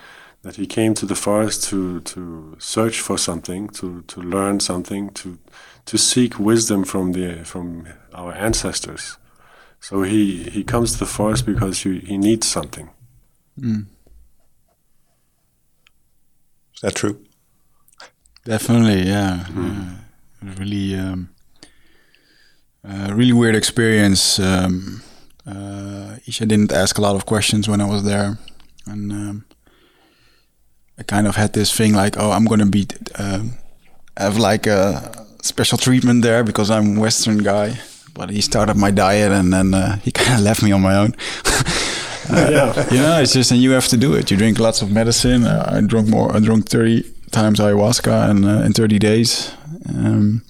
that he came to the forest to to search for something, to to learn something, to to seek wisdom from the from our ancestors. So he, he comes to the forest because he, he needs something. Mm. Is that true? Definitely, yeah. Mm. yeah. Really, um, uh, really weird experience. Um, uh, Isha didn't ask a lot of questions when I was there, and um, I kind of had this thing like, oh, I'm gonna be uh, have like a special treatment there because I'm Western guy but he started my diet and then uh, he kind of left me on my own. uh, yeah. You know, it's just, and you have to do it. You drink lots of medicine. Uh, I drunk more, I drank 30 times ayahuasca and, uh, in 30 days. Um,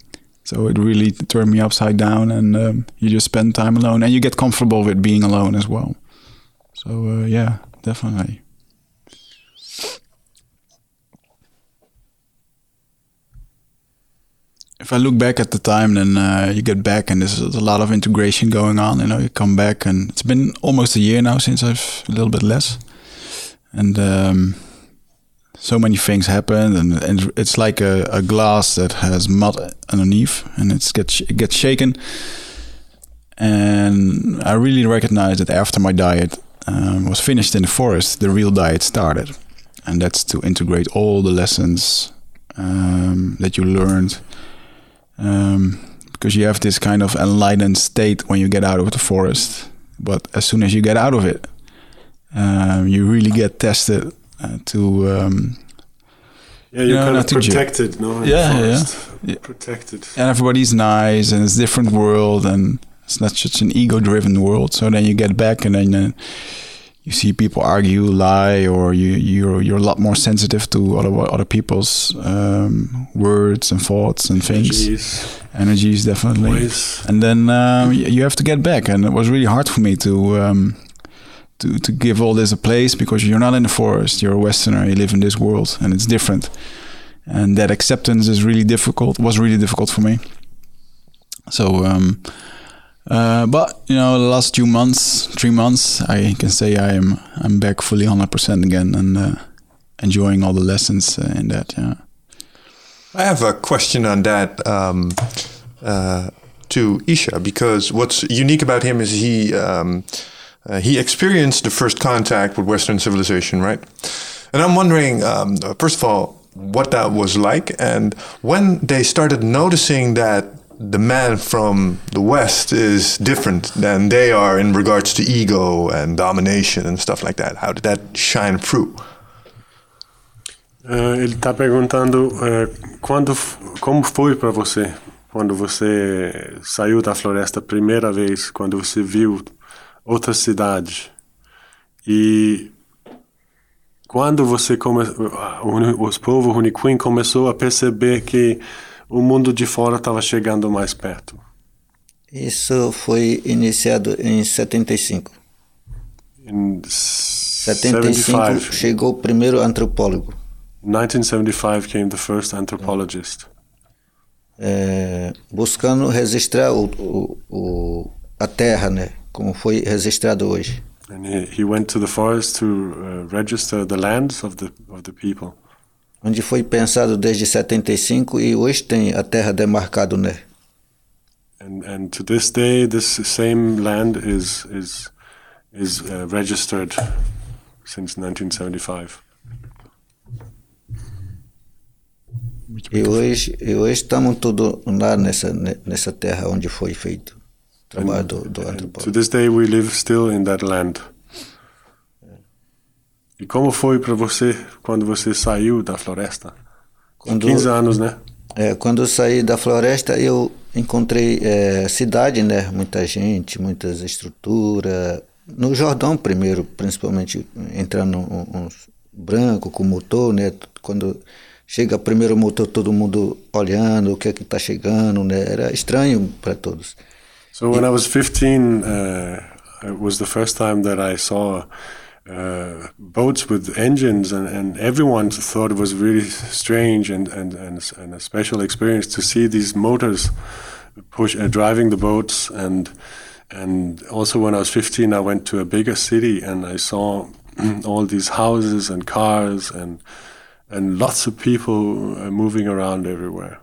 so it really turned me upside down and um, you just spend time alone and you get comfortable with being alone as well. So, uh, yeah, definitely. If I look back at the time, then uh, you get back and there's a lot of integration going on. You know, you come back and it's been almost a year now since I've a little bit less, and um, so many things happened, and, and it's like a, a, glass that has mud underneath, and it's gets it gets shaken. And I really recognized that after my diet um, was finished in the forest, the real diet started, and that's to integrate all the lessons um, that you learned um, because you have this kind of enlightened state when you get out of the forest. But as soon as you get out of it, um, you really get tested uh, to. Um, yeah, you're you know, kind of protected, no? Yeah, yeah, yeah, protected. And everybody's nice, and it's a different world, and it's not such an ego-driven world. So then you get back, and then. Uh, you see people argue, lie, or you you're you're a lot more sensitive to other other people's um, words and thoughts and things. Energies, Energies definitely. Voice. And then um, you have to get back, and it was really hard for me to. Um, to, to give all this a place because you're not in the forest you're a westerner you live in this world and it's different and that acceptance is really difficult was really difficult for me so um, uh, but you know, the last two months, three months, I can say I am I'm back fully 100% again and uh, enjoying all the lessons uh, in that. Yeah. I have a question on that um, uh, to Isha because what's unique about him is he um, uh, he experienced the first contact with Western civilization, right? And I'm wondering, um, first of all, what that was like, and when they started noticing that the man from the West is different than they are in regards to ego and domination and stuff like that. How did that shine through? Uh, ele está perguntando uh, quando, como foi para você quando você saiu da floresta a primeira vez, quando você viu outra cidade e quando você come, os povos Runiquim começou a perceber que o mundo de fora estava chegando mais perto? Isso foi iniciado em 75. In 75 75, chegou o primeiro antropólogo. 1975 came the first anthropologist. é, buscando registrar o, o, o, a terra, né? Como foi registrado hoje. And he, he went to the forest to uh, register the lands of the of the people. Onde foi pensado desde 75 e hoje tem a terra demarcado, né? And and to this day, this same land is is is uh, registered since 1975. E hoje, e hoje estamos tudo lá nessa, ne- nessa terra onde foi feito o trabalho do, do And to antropólogo. this day, we live still in that land. E como foi para você quando você saiu da floresta? Com Quando- 15 anos, né? É, quando eu saí da floresta, eu encontrei é, cidade, né? Muita gente, muitas estruturas. No Jordão primeiro, principalmente, entrando um, uns branco com motor, né? Quando chega primeiro motor, todo mundo olhando o que é que está chegando, né? Era estranho para todos. So when I was 15, uh, it was the first time that I saw uh, boats with engines, and, and everyone thought it was really strange and, and, and, and a special experience to see these motors push uh, driving the boats. And and also when I was 15, I went to a bigger city and I saw all these houses and cars and and lots of people uh, moving around everywhere.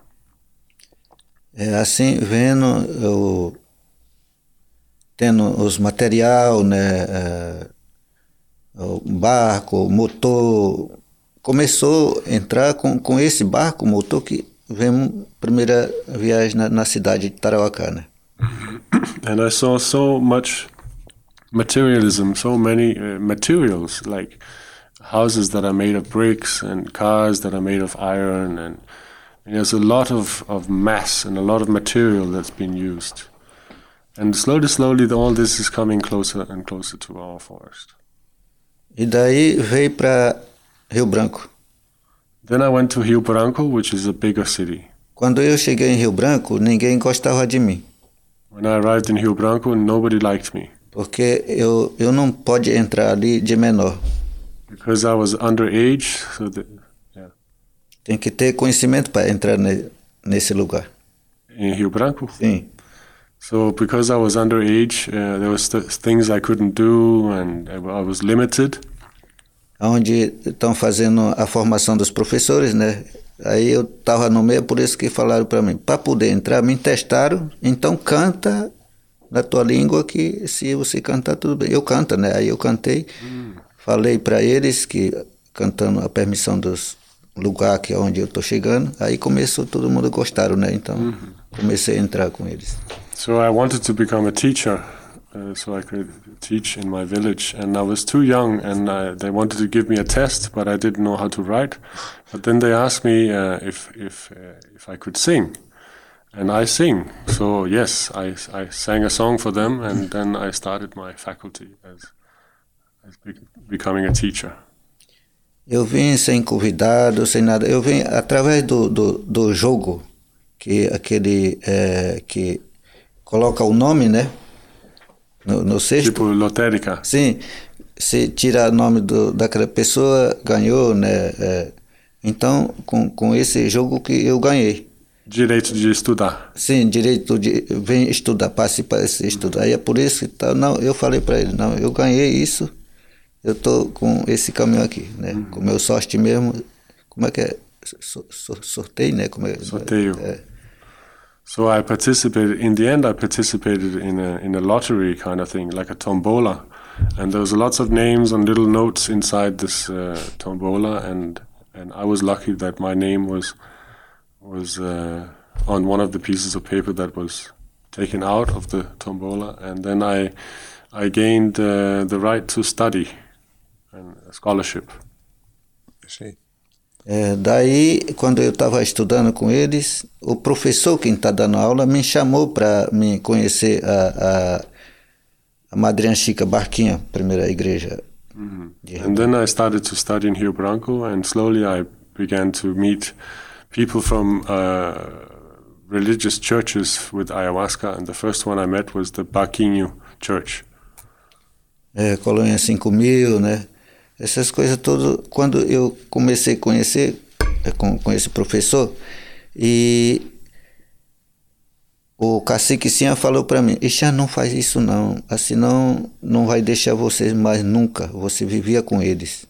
É, assim, vendo, eu, tendo os material, né, o barco, motor, começou a entrar com, com esse barco, motor, que vemos primeira viagem na, na cidade de Tarauacá, né? and I saw so much materialism, so many uh, materials like houses that are made of bricks and cars that are made of iron, and, and there's a lot of, of mass and a lot of material that's been used. And slowly, slowly, all this is coming closer and closer to our forest. E daí veio para Rio Branco. Then I went to Rio Branco, which is a bigger city. Quando eu cheguei em Rio Branco, ninguém gostava de mim, When I arrived in Rio Branco, nobody liked me porque eu, eu não pode entrar ali de menor. because I was underage. So the, yeah, Tem que ter conhecimento para entrar ne, nesse lugar. in Rio Branco. Sim. So because I was underage, uh, there was th- things I couldn't do, and I was limited. onde estão fazendo a formação dos professores, né? Aí eu estava no meio, por isso que falaram para mim, para poder entrar, me testaram, então canta na tua língua que se você cantar tudo bem. Eu canto, né? Aí eu cantei, falei para eles que cantando a permissão dos lugar que é onde eu estou chegando, aí começou todo mundo gostaram, né? Então comecei a entrar com eles. So I wanted to become a teacher, uh, so I could teach in my village. And I was too young, and they wanted to give me a test, but I didn't know how to write. But then they asked me uh, if if uh, if I could sing, and I sing. So yes, I I sang a song for them, and then I started my faculty as as be- becoming a teacher. Eu vim sem convidado, sem nada. Eu vim através do, do, do jogo, que aquele é, que coloca o nome, né? No, no cesto. Tipo lotérica. Sim, se tira o nome do, daquela pessoa, ganhou, né? É, então, com, com esse jogo que eu ganhei. Direito de estudar. Sim, direito de vem estudar, para esse estudar. Aí é por isso que tá, não, eu falei para ele, não, eu ganhei isso, eu tô com esse caminho aqui, né? Com meu sorte mesmo, como é que é? So, so, sorteio, né? Como é? Sorteio. É, So I participated. In the end, I participated in a in a lottery kind of thing, like a tombola, and there was lots of names on little notes inside this uh, tombola, and and I was lucky that my name was was uh, on one of the pieces of paper that was taken out of the tombola, and then I I gained uh, the right to study and a scholarship. I see. É, daí, quando eu estava estudando com eles, o professor que está dando aula me chamou para me conhecer a, a, a Madrinha Chica Barquinha, primeira igreja de And then I started to study in Rio Branco, and slowly I began to meet people from uh, religious churches with ayahuasca. And the first one I met was the Baquinho Church. é, Colônia 5000, né? Essas coisas todas, quando eu comecei a conhecer é, com, com esse professor, e o cacique Sinha falou para mim, Ixá, não faz isso não, assim não, não vai deixar vocês mais nunca, você vivia com eles.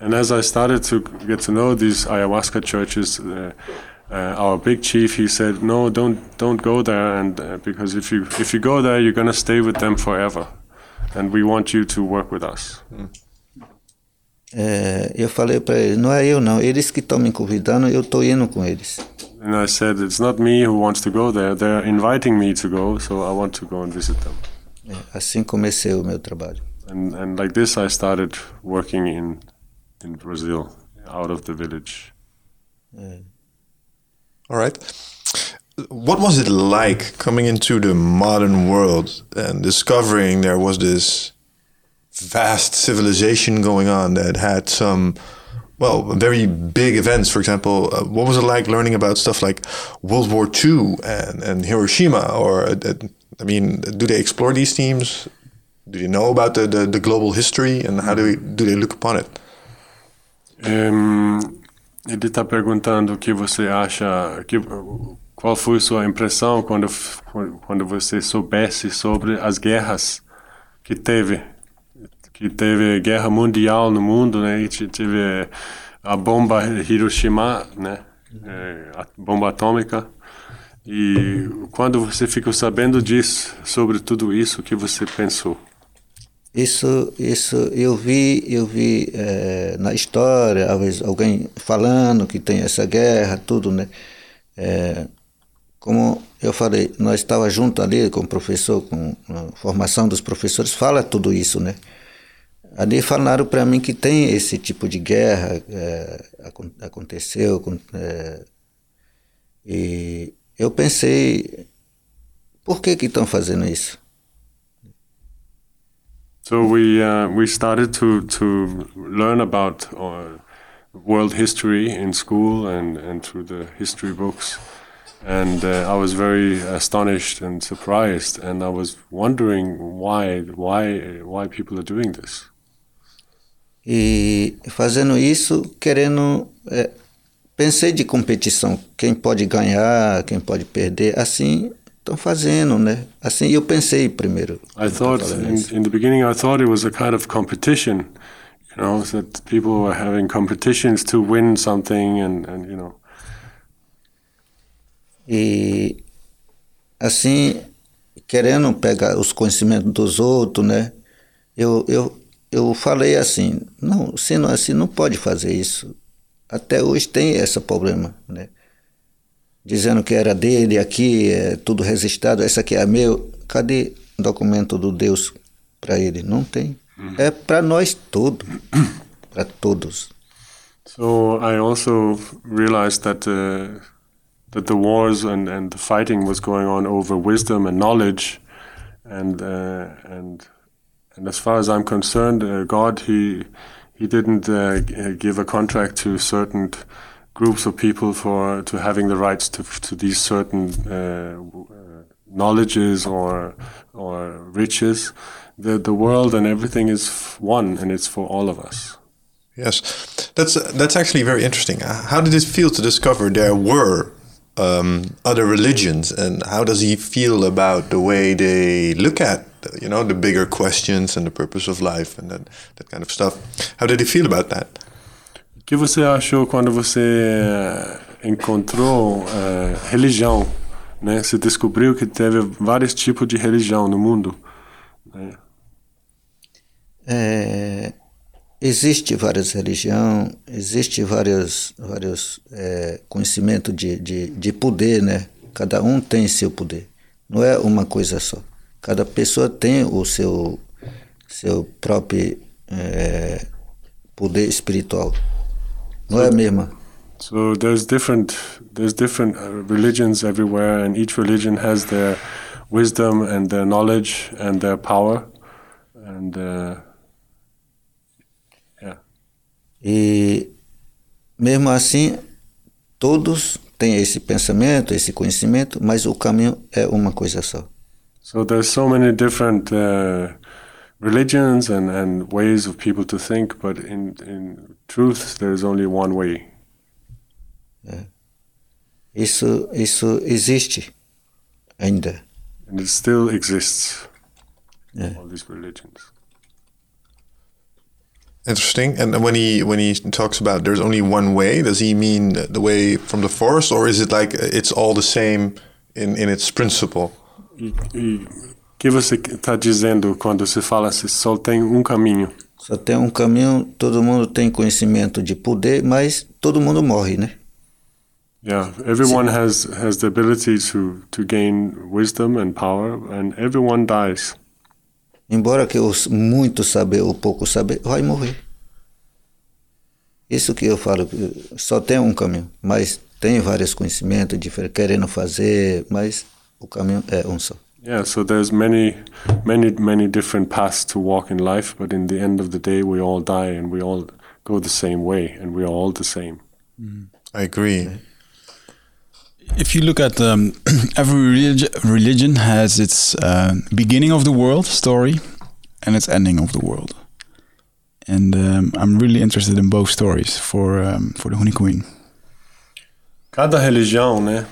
And as I started to get to know these ayahuasca churches, uh, uh, our big chief he said, "No, don't don't go there, and uh, because if you if you go there, you're gonna stay with them forever, and we want you to work with us." É, eu falei para eles, não é eu não, eles que estão me convidando, eu estou indo com eles. And I said, "It's not me who wants to go there; they're inviting me to go, so I want to go and visit them." É, assim comecei o meu trabalho. And and like this, I started working in in Brazil, out of the village. All right. What was it like coming into the modern world and discovering there was this vast civilization going on that had some, well, very big events? For example, uh, what was it like learning about stuff like World War II and, and Hiroshima? Or, uh, uh, I mean, do they explore these themes? Do you know about the, the, the global history and how do, we, do they look upon it? Ehm, ele está perguntando o que você acha, que, qual foi sua impressão quando quando você soubesse sobre as guerras que teve, que teve guerra mundial no mundo, né? E te- teve a bomba Hiroshima, né? É, a bomba atômica. E quando você ficou sabendo disso, sobre tudo isso, o que você pensou? Isso, isso eu vi, eu vi eh, na história, alguém falando que tem essa guerra, tudo, né? Eh, como eu falei, nós estava junto ali com o professor, com a formação dos professores, fala tudo isso, né? Ali falaram para mim que tem esse tipo de guerra, acon- aconteceu, eh, e eu pensei, por que que estão fazendo isso? So we uh, we started to to learn about uh, world history in school and and through the history books, and uh, I was very astonished and surprised, and I was wondering why why why people are doing this. E fazendo isso, querendo. é, pensei de competição, quem pode ganhar, quem pode perder, assim estão fazendo, né? Assim eu pensei primeiro. I thought in, in the beginning I thought it was a kind of competition, you know, that people were having competitions to win something, and and you know. E assim, querendo pegar os conhecimentos dos outros, né? Eu, eu, eu falei assim, não, se não assim, não pode fazer isso. Até hoje tem esse problema, né? Dizendo que era dele, aqui é tudo registrado, essa aqui é meu. Cadê documento do Deus para ele? Não tem. É para nós tudo, para todos. So I also realized that uh, that the wars and, and the fighting was going on over wisdom and knowledge, and uh, and and as far as I'm concerned, uh, God he he didn't uh, give a contract to certain groups of people for to having the rights to to these certain uh, uh, knowledges or or riches. The the world and everything is one, and it's for all of us. Yes, that's that's actually very interesting. Uh, How did it feel to discover there were um, other religions, and how does he feel about the way they look at you know the bigger questions and the purpose of life and that that kind of stuff? How did he feel about that? O que você achou quando você eh, encontrou eh, religião, né? Você descobriu que teve vários tipos de religião no mundo. né? É, existe várias religiões, existe vários, vários é, conhecimentos de, de, de poder, né? Cada um tem seu poder. Não é uma coisa só. Cada pessoa tem o seu, seu próprio é, poder espiritual. Não é a mesma. So there's different there's different uh, religions everywhere, and each religion has their wisdom and their knowledge and their power, and uh, E mesmo assim, todos têm esse pensamento, esse conhecimento, mas o caminho é uma coisa só. So there's so many different uh, religions and, and ways of people to think, but in, in truth, there's only one way. Isso, isso existe ainda. And it still exists, Yeah. all these religions. Interesting. And when he when he talks about there's only one way, does he mean the way from the forest, or is it like it's all the same in in its principle? E, e o que você está dizendo quando se fala se só tem um caminho? Só tem um caminho, todo mundo tem conhecimento de poder, mas todo mundo morre, né? Yeah, everyone has has the ability to to gain wisdom and power, and everyone dies. Embora que os muito saber ou pouco saber, vai morrer. Isso que eu falo, só tem um caminho, mas tem vários conhecimentos diferentes, querendo fazer, mas o caminho é um só. Yeah, so there's many, many, many different paths to walk in life, but in the end of the day, we all die and we all go the same way, and we are all the same. I agree. If you look at um, every religi- religion has its uh, beginning of the world story and its ending of the world, and um, I'm really interested in both stories for um, for the Honey Queen. Cada religião, né,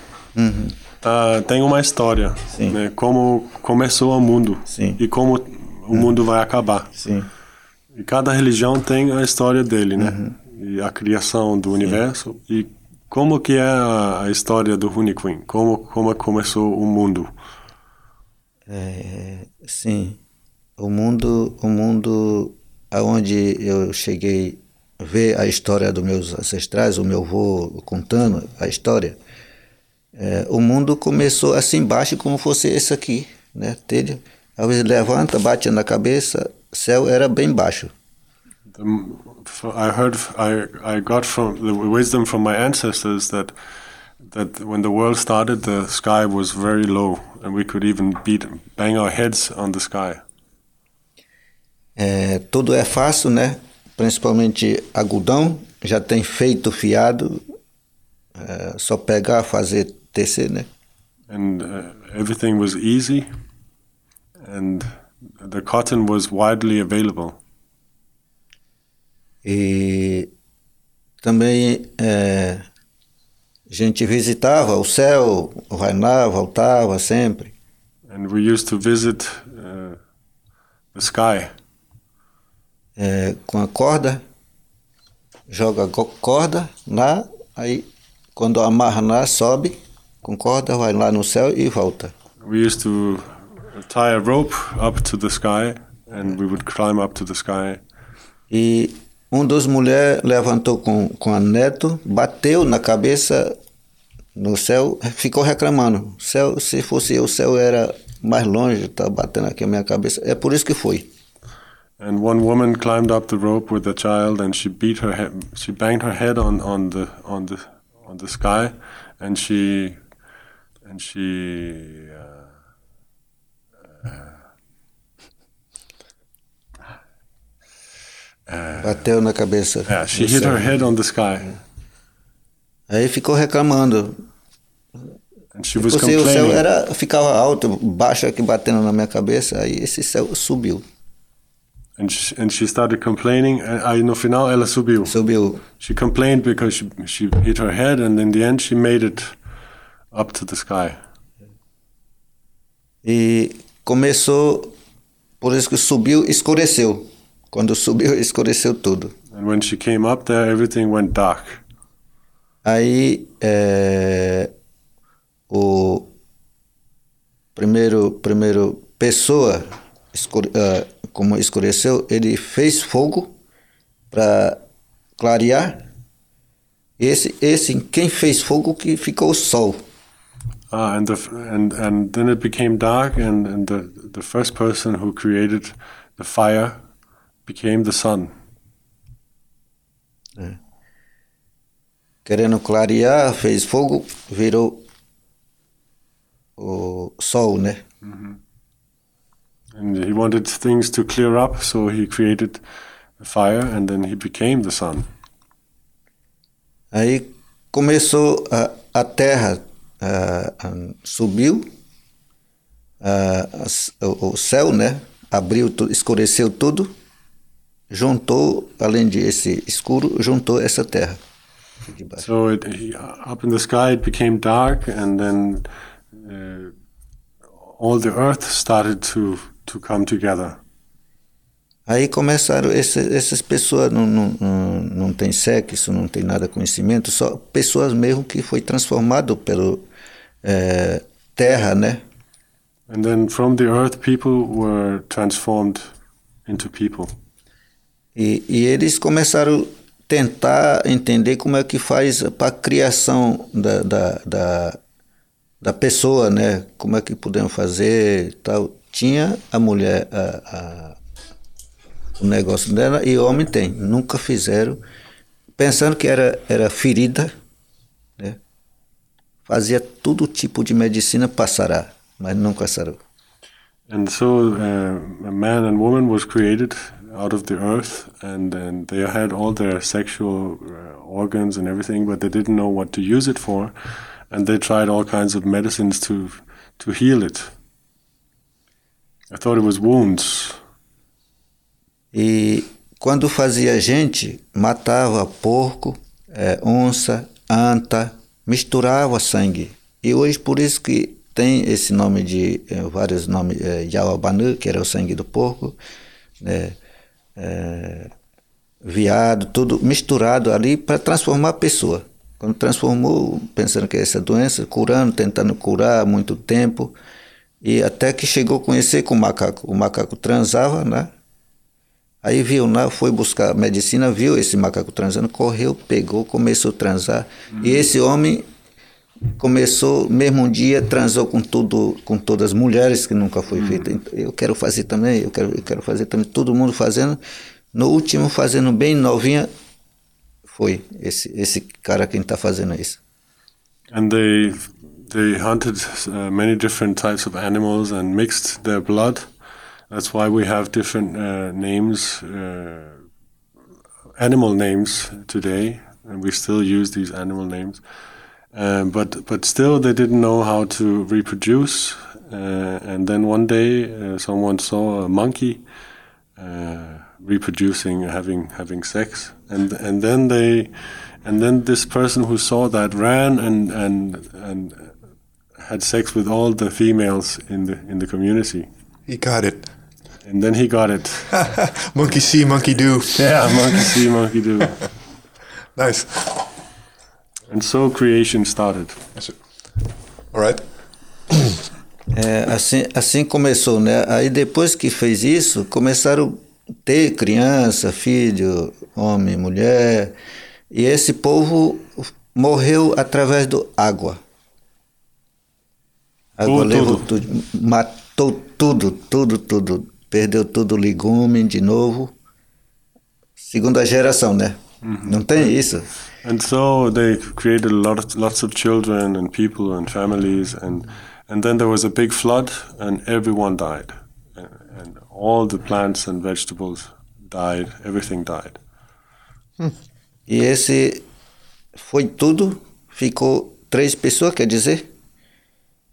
tá, tem uma história, Sim. né, como começou o mundo Sim. e como o mundo vai acabar. Sim. E cada religião tem a história dele, né, e a criação do universo e como que é a, a história do Honey Queen, como como começou o mundo. É, sim, o mundo, o mundo aonde eu cheguei ver a história dos meus ancestrais, o meu avô contando a história, é, o mundo começou assim embaixo como fosse esse aqui, né? Entende? Às vezes levanta, bate na cabeça, céu era bem baixo. The, I heard, I, I got from the wisdom from my ancestors that that when the world started, the sky was very low, and we could even beat, bang our heads on the sky. É, tudo é fácil, né? Principalmente algodão, já tem feito fiado, é, só pegar, fazer tecer, né? And uh, everything was easy, and the cotton was widely available. E também é, a gente visitava o céu, vai lá, voltava sempre. And we used to visit uh, the sky É, com a corda, joga a corda lá, aí quando amarra lá, sobe com corda, vai lá no céu e volta. We used to tie a rope up to the sky, and we would climb up to the sky. E um dos mulheres levantou com, com a neto, bateu na cabeça no céu, ficou reclamando. Céu, se fosse eu, o céu era mais longe, tá batendo aqui a minha cabeça. É por isso que foi. And one woman climbed up the rope with the child, and she beat her head. She banged her head on, on the on the on the sky, and she and she. Uh, Bateu na cabeça. yeah, she hit céu. her head on the sky, Aí ficou reclamando. and she was Porque o céu complaining. era, ficava alto, baixo aqui batendo na minha cabeça, aí esse céu subiu. And she, and she started complaining. And aí no final ela subiu. Subiu. She complained because she she hit her head, and in the end she made it up to the sky. E começou, por isso que subiu, escureceu. Quando subiu, escureceu tudo. And when she came up there, everything went dark. Aí é, o primeiro, primeiro pessoa, escure, ah, como escureceu, ele fez fogo para clarear. Esse, esse quem fez fogo que ficou o sol. Ah, and the and and then it became dark, and and the the first person who created the fire became the sun. Querendo clarear, fez fogo, virou o sol, né? And he wanted things to clear up, so he created the fire, and then he became the sun. Aí começou a, a terra a, a, subiu, o, o céu, né? Abriu, escureceu tudo, juntou, além de esse escuro, juntou essa terra. So it, up in the sky it became dark, and then uh, all the earth started to to come together. Aí começaram, esse, essas pessoas não, não, não, não tem sexo, não tem nada conhecimento, só pessoas mesmo que foi transformado pelo é, terra, né? And then from the earth people were transformed into people. E, e eles começaram a tentar entender como é que faz para a criação da, da, da, da, pessoa, né? Como é que podemos fazer tal. Tinha a mulher a, a, o negócio dela e o homem tem. Nunca fizeram, pensando que era, era ferida, né? Fazia todo tipo de medicina para sarar, mas nunca sarou. And so uh, a man and woman was created out of the earth, and, and they had all their sexual uh, organs and everything, but they didn't know what to use it for, and they tried all kinds of medicines to to heal it. I thought it was wounds. E quando fazia gente, matava porco, é, onça, anta, misturava sangue. E hoje por isso que tem esse nome de é, vários nomes, é, Yawabanu, que era o sangue do porco, né? é, viado, tudo misturado ali para transformar a pessoa. Quando transformou, pensando que é essa doença, curando, tentando curar há muito tempo, e até que chegou a conhecer com o macaco. O macaco transava, né? Aí viu, né? foi buscar medicina, viu esse macaco transando, correu, pegou, começou a transar. Uhum. E esse homem começou, mesmo um dia, transou com tudo, com todas as mulheres que nunca foi uhum. feito. Eu quero fazer também, eu quero, eu quero fazer também. Todo mundo fazendo. No último, fazendo bem novinha, foi esse esse cara quem está fazendo isso. And they they hunted uh, many different types of animals and mixed their blood. That's why we have different uh, names, uh, animal names today, and we still use these animal names. Um, but but still, they didn't know how to reproduce. Uh, and then one day, uh, someone saw a monkey uh, reproducing, having having sex, and and then they, and then this person who saw that ran and and and had sex with all the females in the in the community. He got it. And then he got it. monkey see, monkey do. Yeah, monkey see, monkey do. nice. And so creation started. All right. É, assim, assim começou, né? Aí depois que fez isso, começaram a ter criança, filho, homem, mulher. E esse povo morreu através do água. Água levou tudo. tudo, matou tudo, tudo, tudo. Perdeu tudo, legume de novo. Segunda geração, né? Uhum. Não tem isso. And so they created a lot of, lots of children and people and families and and then there was a big flood and everyone died. And, and all the plants and vegetables died, everything died. Hum. E esse foi tudo, ficou três pessoas, quer dizer,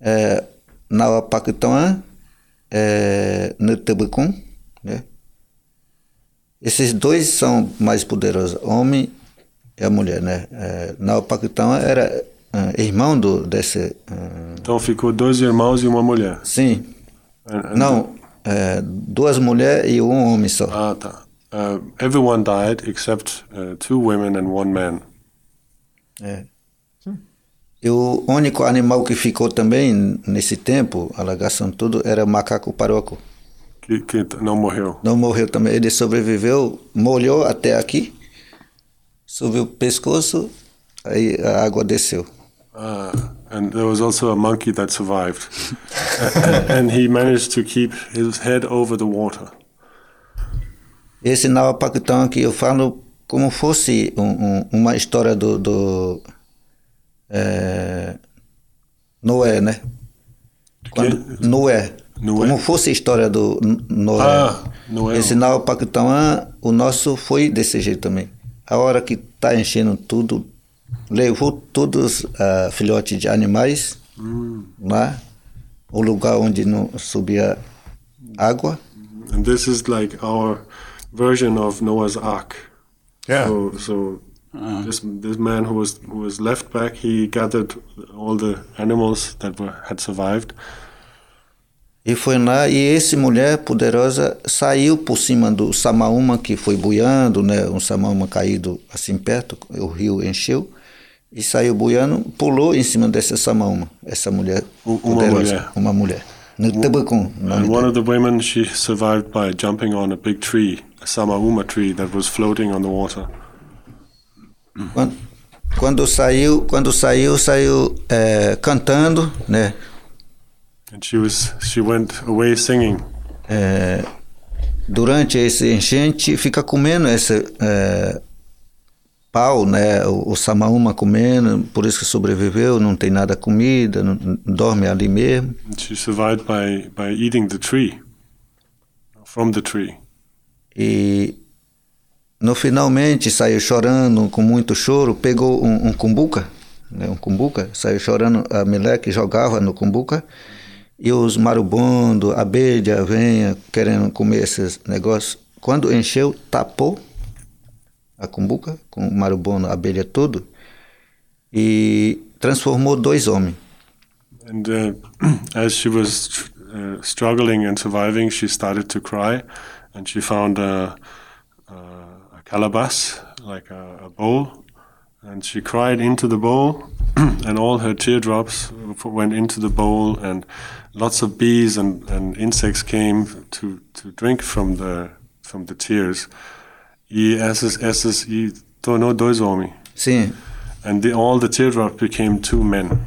é, na Paquetã, é, no Tabucum, né? Esses dois são mais poderosos, homem e a mulher, né? É, na Paquetã era é, irmão do, desse... É, então ficou dois irmãos e uma mulher? Sim. And, and Não, é, duas mulheres e um homem só. Ah, tá. Uh, everyone died except uh, two women and one man. É. E o único animal que ficou também nesse tempo, alagação tudo, era o macaco paroco. Que, que não morreu? Não morreu também. Ele sobreviveu, molhou até aqui, subiu o pescoço, aí a água desceu. Ah, and there was also a monkey that survived. and he managed to keep his head over the water. Esse Nauapactão aqui eu falo como fosse um, um, uma história do, do é, Noé, né? Quando, Noé. Noé. Como fosse a história do Noé. Ah, Noé. Esse Nauapactão, o nosso foi desse jeito também. A hora que tá enchendo tudo, levou todos uh, filhotes de animais lá, o lugar onde não subia água. And this is like our version of Noah's Ark. Yeah. So, so this this man who was who was left back, he gathered all the animals that were had survived, E foi lá e esse mulher poderosa saiu por cima do Samaúma que foi boiando, né? Um Samaúma caído assim perto, o rio encheu e saiu boiando, pulou em cima dessa Samaúma, essa mulher uma poderosa, mulher. uma mulher. No Tabacum, and one of the women she survived by jumping on a big tree, a samauma tree that was floating on the water. Quando, quando saiu, quando saiu, saiu é, cantando, né? And she was she went away singing. É, durante esse enchente, fica comendo esse é, pau, né? O, o samaúma comendo, por isso que sobreviveu, não tem nada comida, não, dorme ali mesmo. And she survived by by eating the tree from the tree. E no finalmente saiu chorando, com muito choro, pegou um, um cumbuca, né? um cumbuca, saiu chorando, a meleque jogava no cumbuca, e os marubondos, abelha, venha querendo comer esses negócios. Quando encheu, tapou a cumbuca com marubondo, abelha, tudo, e transformou dois homens. And uh, as she was uh, struggling and surviving, she started to cry, and she found a, a calabash, like a, a bowl, and she cried into the bowl, and all her teardrops went into the bowl, and lots of bees and, and insects came to, to drink from the from the tears. E essas essas e tornou dois homens, Sim, and the, all the teardrops became two men.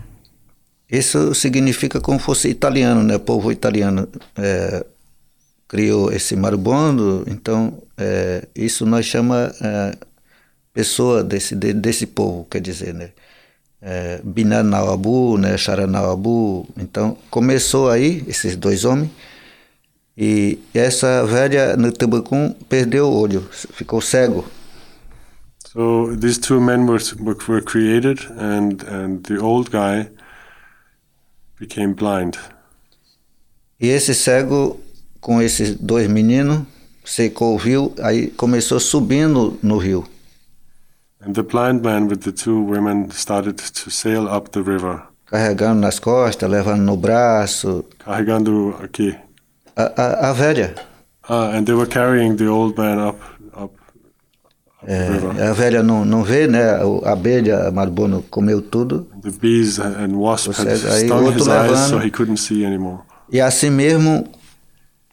Isso significa como fosse italiano, né? O povo italiano é, criou esse marubondo, então é, isso nós chama é, pessoa desse de- desse povo, quer dizer, né? É, Binanauabu, né? Charanauabu. Então começou aí esses dois homens e essa velha no perdeu o olho, ficou cego. So these two men were were, were created, and and the old guy became blind. E esse cego com esses dois meninos secou o rio, aí começou subindo no rio. And the blind man with the two women started to sail up the river, carregando nas costas, levando no braço. carregando aqui. A, a, a velha, Ah, and they were carrying the old man up up, up the river. a velha não, não vê, né? A abelha, a marbono comeu tudo. The bees and wasps had aí stung his eyes, levando. so he couldn't see anymore. E assim mesmo,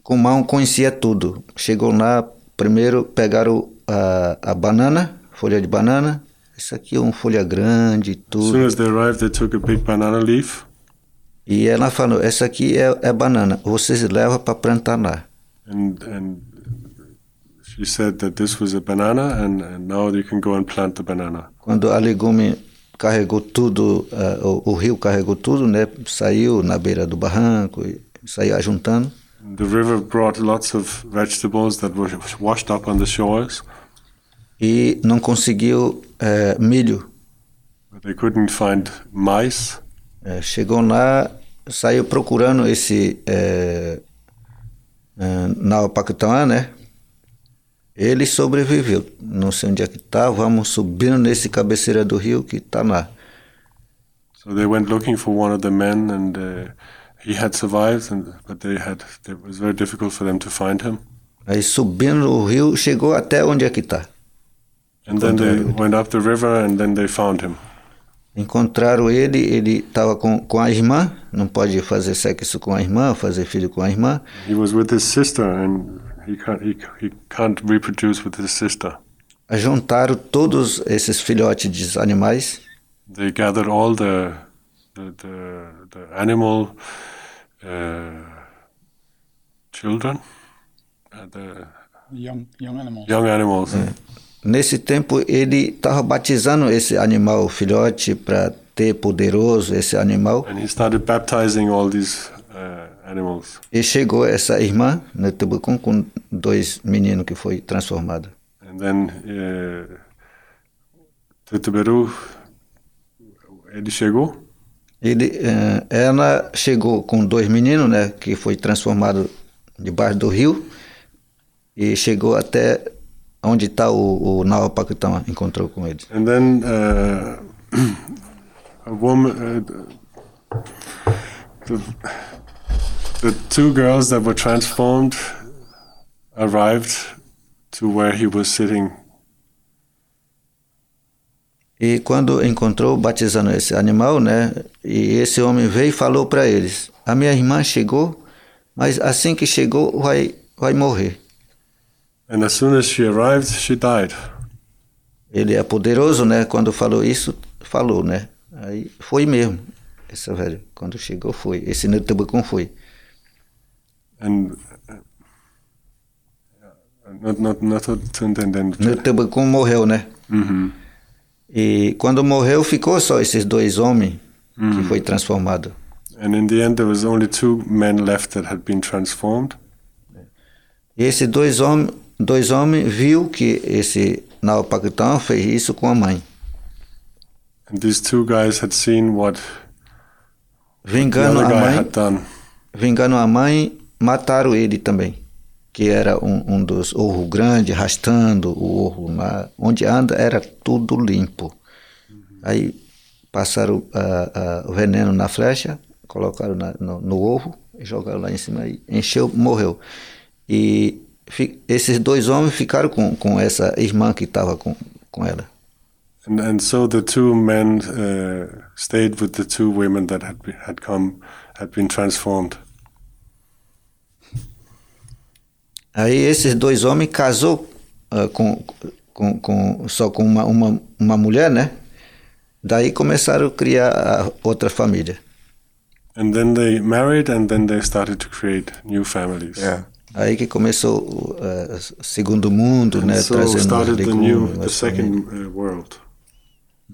com mão conhecia tudo. Chegou lá, primeiro pegaram a, a banana, folha de banana. Isso aqui é uma folha grande e As soon tudo. as they arrived, they took a big banana leaf, E ela falou, essa aqui é, é banana, vocês levam para plantar lá. and and she said that this was a banana, and, and now you can go and plant the banana. Quando a legume carregou tudo, ah, o, o rio carregou tudo, né? Saiu na beira do barranco, saiu ajuntando. The river brought lots of vegetables that were washed up on the shores, E não conseguiu eh, milho. but they couldn't find mice. Eh, chegou lá, saiu procurando esse eh, eh, Naopactuã, né? Ele sobreviveu. Não sei onde é que tá. Vamos subindo nesse cabeceira do rio que tá lá. So they went looking for one of the men, and uh, he had survived, and but they had it was very difficult for them to find him. Aí subindo o rio, chegou até onde é que tá. And then they went up the river, and then they found him. Encontraram ele, ele estava com, com a irmã, não pode fazer sexo com a irmã, fazer filho com a irmã. He was with his sister, and he can't he, he can't reproduce with his sister. Juntaram todos esses filhotes de animais They gathered all the the the, the animal children, uh, the Young, young animals. young animals. Nesse tempo ele estava batizando esse animal filhote para ter poderoso esse animal. And he started baptizing all these uh, animals. E chegou essa irmã no Tubucum com dois meninos que foi transformado. And then uh, Tutuberu Ele chegou? Ele, eh, ela chegou com dois meninos, né, que foi transformado debaixo do rio e chegou até onde está o, o Nau Paquetão, encontrou com eles. And then uh, a woman, uh, the, the two girls that were transformed arrived to where he was sitting. E quando encontrou batizando esse animal, né, e esse homem veio e falou para eles: "A minha irmã chegou, mas assim que chegou vai vai morrer". And as soon as she arrived, she died. Ele é poderoso, né? Quando falou isso, falou, né? Aí foi mesmo. Esse velho, quando chegou, foi. Esse Netubucum foi. And uh, not, not, not to entendendo. Netubucum morreu, né? Mhm. E quando morreu, ficou só esses dois homens que foi transformado. And in the end, there was only two men left that had been transformed. E esses dois homens, dois homens viu que esse Naopactão fez isso com a mãe. And these two guys had seen what Vingando a mãe, vingando a mãe, mataram ele também. Que era um, um dos orros grandes, arrastando o orro lá. Onde anda era tudo limpo. Aí passaram ah, ah, o veneno na flecha, colocaram na- no, no orro, jogaram lá em cima e encheu, morreu. E fi- esses dois homens ficaram com, com essa irmã que estava com, com ela. And, and so the two men uh, stayed with the two women that had, had come, had been transformed. Aí esses dois homens casou ah, com, com, com, só com uma, uma, uma mulher, né? Daí começaram a criar a outra família. And then they married and then they started to create new families. Yeah. Aí que começou o ah, segundo mundo, And né? so Trazendo started the new, legumes, the second uh, world.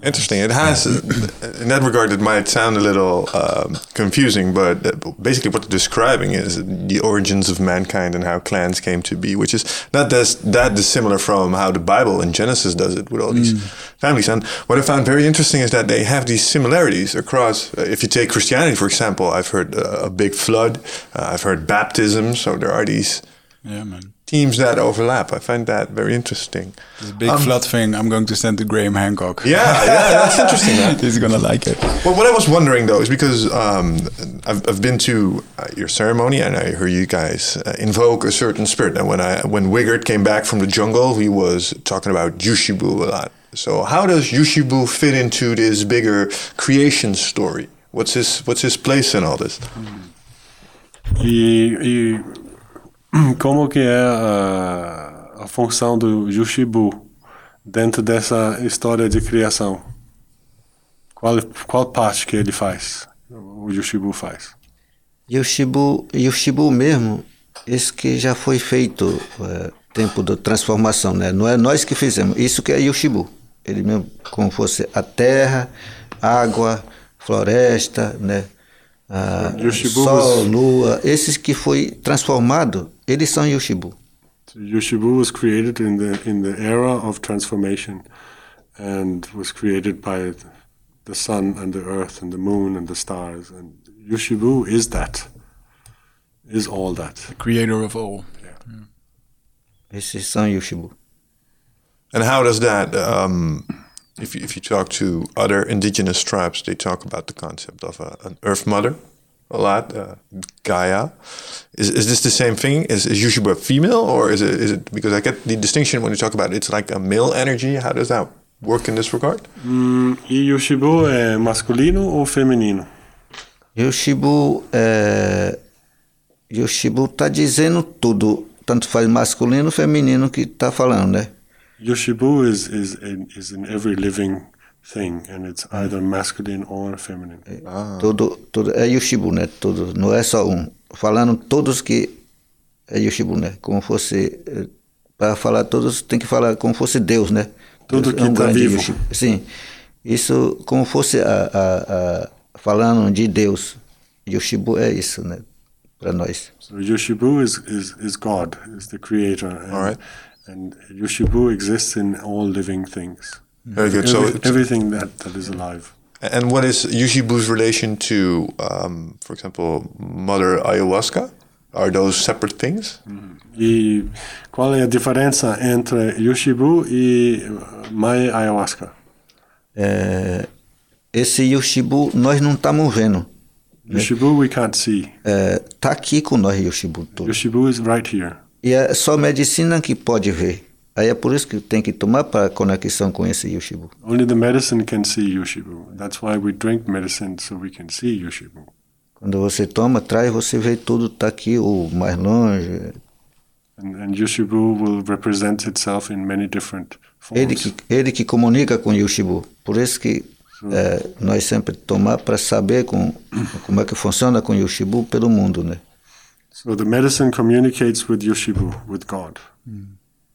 Interesting. It has, in that regard, it might sound a little um, confusing, but uh, basically what they're describing is the origins of mankind and how clans came to be, which is not that, that dissimilar from how the Bible in Genesis does it with all these families. And what I found very interesting is that they have these similarities across. Uh, if you take Christianity, for example, I've heard uh, a big flood, uh, I've heard baptism, so there are these Yeah, man. Themes that overlap. I find that very interesting. This big flood thing I'm going to send to Graham Hancock. Yeah, yeah, that's interesting. man. He's gonna like it. Well, what I was wondering though is because um, I've, I've been to uh, your ceremony and I heard you guys uh, invoke a certain spirit. And when I when Wigert came back from the jungle, he was talking about Yushibu a lot. So how does Yushibu fit into this bigger creation story? What's his What's his place in all this? E, e como que é a, a função do Yushibu dentro dessa história de criação? Qual, qual parte que ele faz? O Yushibu faz? E o Shibu, e o Shibu mesmo, esse que já foi feito é, tempo da transformação, né? Não é nós que fizemos, isso que é Yoshibu. Ele mesmo, como fosse a terra, água, floresta, né? Ah, sol, lua, esses que foi transformado, eles são Yoshibu. So Yushibu was created in the in the era of transformation, and was created by the sun and the earth and the moon and the stars. And Yushibu is that, is all that. The Creator of all. Esses são Yoshibu. And how does that? Um, if you, if you talk to other indigenous tribes, they talk about the concept of a, an Earth Mother a lot, uh, Gaia. Is, is this the same thing? Is, is Yushibu a female, or is it is it because I get the distinction when you talk about it, it's like a male energy? How does that work in this regard? E Yushibu é masculino ou feminino? Yoshibu é. Yoshibu tá dizendo tudo, tanto faz masculino feminino que tá falando, né? Yushibu is is in, is in every living thing, and it's either masculine or feminine. Tudo, tudo é Yoshibu, né? Tudo, não é só um. Falando todos que é Yoshibu, né? Como fosse. Para falar todos, tem que falar como fosse Deus, né? Tudo Deus que tá grande vivo. Yoshibu. Sim. Isso, como fosse a, a, a- falando de Deus. Yoshibu é isso, né? Para nós. So Yushibu is, is, is God, is the creator. And, All right. And Yushibu exists in all living things. Very good. So, Every- it's, everything that, that is alive. And what is Yushibu's relation to, um, for example, Mother Ayahuasca? Are those separate things? E qual é a diferença entre Yoshibu e uh, Mai Ayahuasca? É, esse Yoshibu nós não estamos vendo. Yoshibu we can't see. É, tá aqui com nós Yoshibu todo. Yoshibu is right here. E é só medicina que pode ver. Aí é por isso que tem que tomar para conexão com esse Yoshibu. Only the medicine can see Yoshibu. That's why we drink medicine so we can see Yoshibu. Quando você toma, traz, você vê tudo tá aqui, o mais longe. And, and Yoshibu will represent itself in many different Ele forms. que, ele que comunica com Yoshibu. Por isso que é, nós sempre tomar para saber com, como é que funciona com Yoshibu pelo mundo, né? So the medicine communicates with Yoshibu, with God.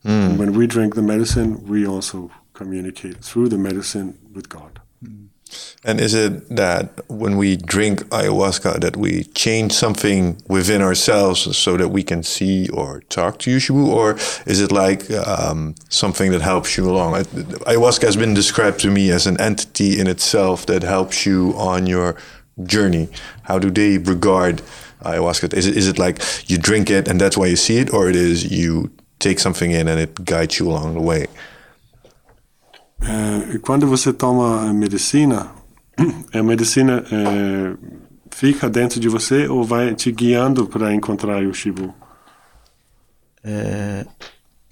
And when we drink the medicine, we also communicate through the medicine with God. And is it that when we drink ayahuasca that we change something within ourselves so that we can see or talk to Yushibu, or is it like um, something that helps you along? Ayahuasca has been described to me as an entity in itself that helps you on your journey. How do they regard ayahuasca? Is it, is it like you drink it and that's why you see it, or it is you take something in and it guides you along the way? E quando você toma a medicina, a medicina eh, fica dentro de você ou vai te guiando para encontrar Yoshibu? É,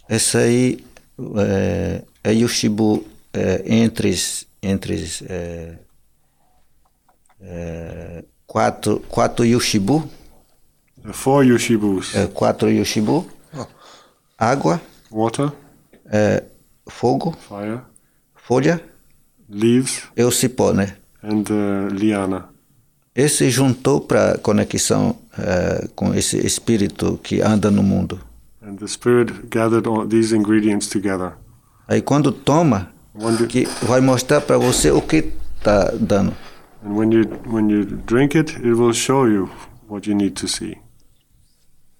essa aí é, é Yoshibu é, entre, entre é, é, quatro, quatro Yoshibu, The four Yoshibus. é, quatro Yoshibu, água, Water, é, fogo, fire, folha leaves, e o cipó, né? and uh, liana. Esse juntou para conexão é, com esse espírito que anda no mundo. And the spirit gathered all these ingredients together. Aí quando toma, When que vai mostrar para você o que tá dando. And when you when you drink it, it will show you what you need to see.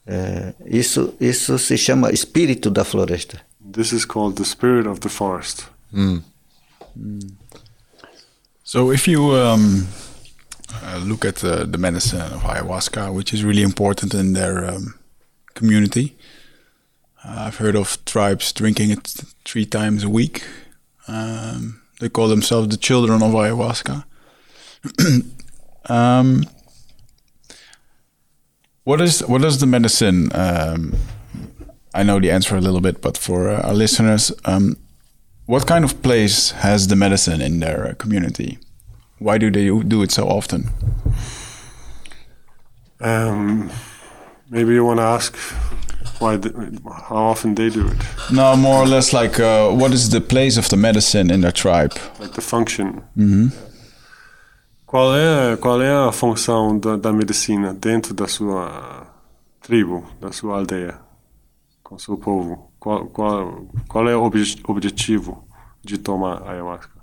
É, isso, isso se chama espírito da floresta. This is called the spirit of the forest. So if you um, uh, look at the, the medicine of ayahuasca, which is really important in their um, community, uh, I've heard of tribes drinking it three times a week. Um, they call themselves the children of ayahuasca. um, what is what is the medicine? Um, I know the answer a little bit, but for uh, our listeners, um, what kind of place has the medicine in their uh, community? Why do they do it so often? Um, maybe you want to ask why, how often they do it, No, more or less like uh, what is the place of the medicine in their tribe? like the function. Qual é qual é a função da, da medicina dentro da sua tribo, da sua aldeia, com o seu povo? Qual qual qual é o obje- objetivo de tomar ayahuasca?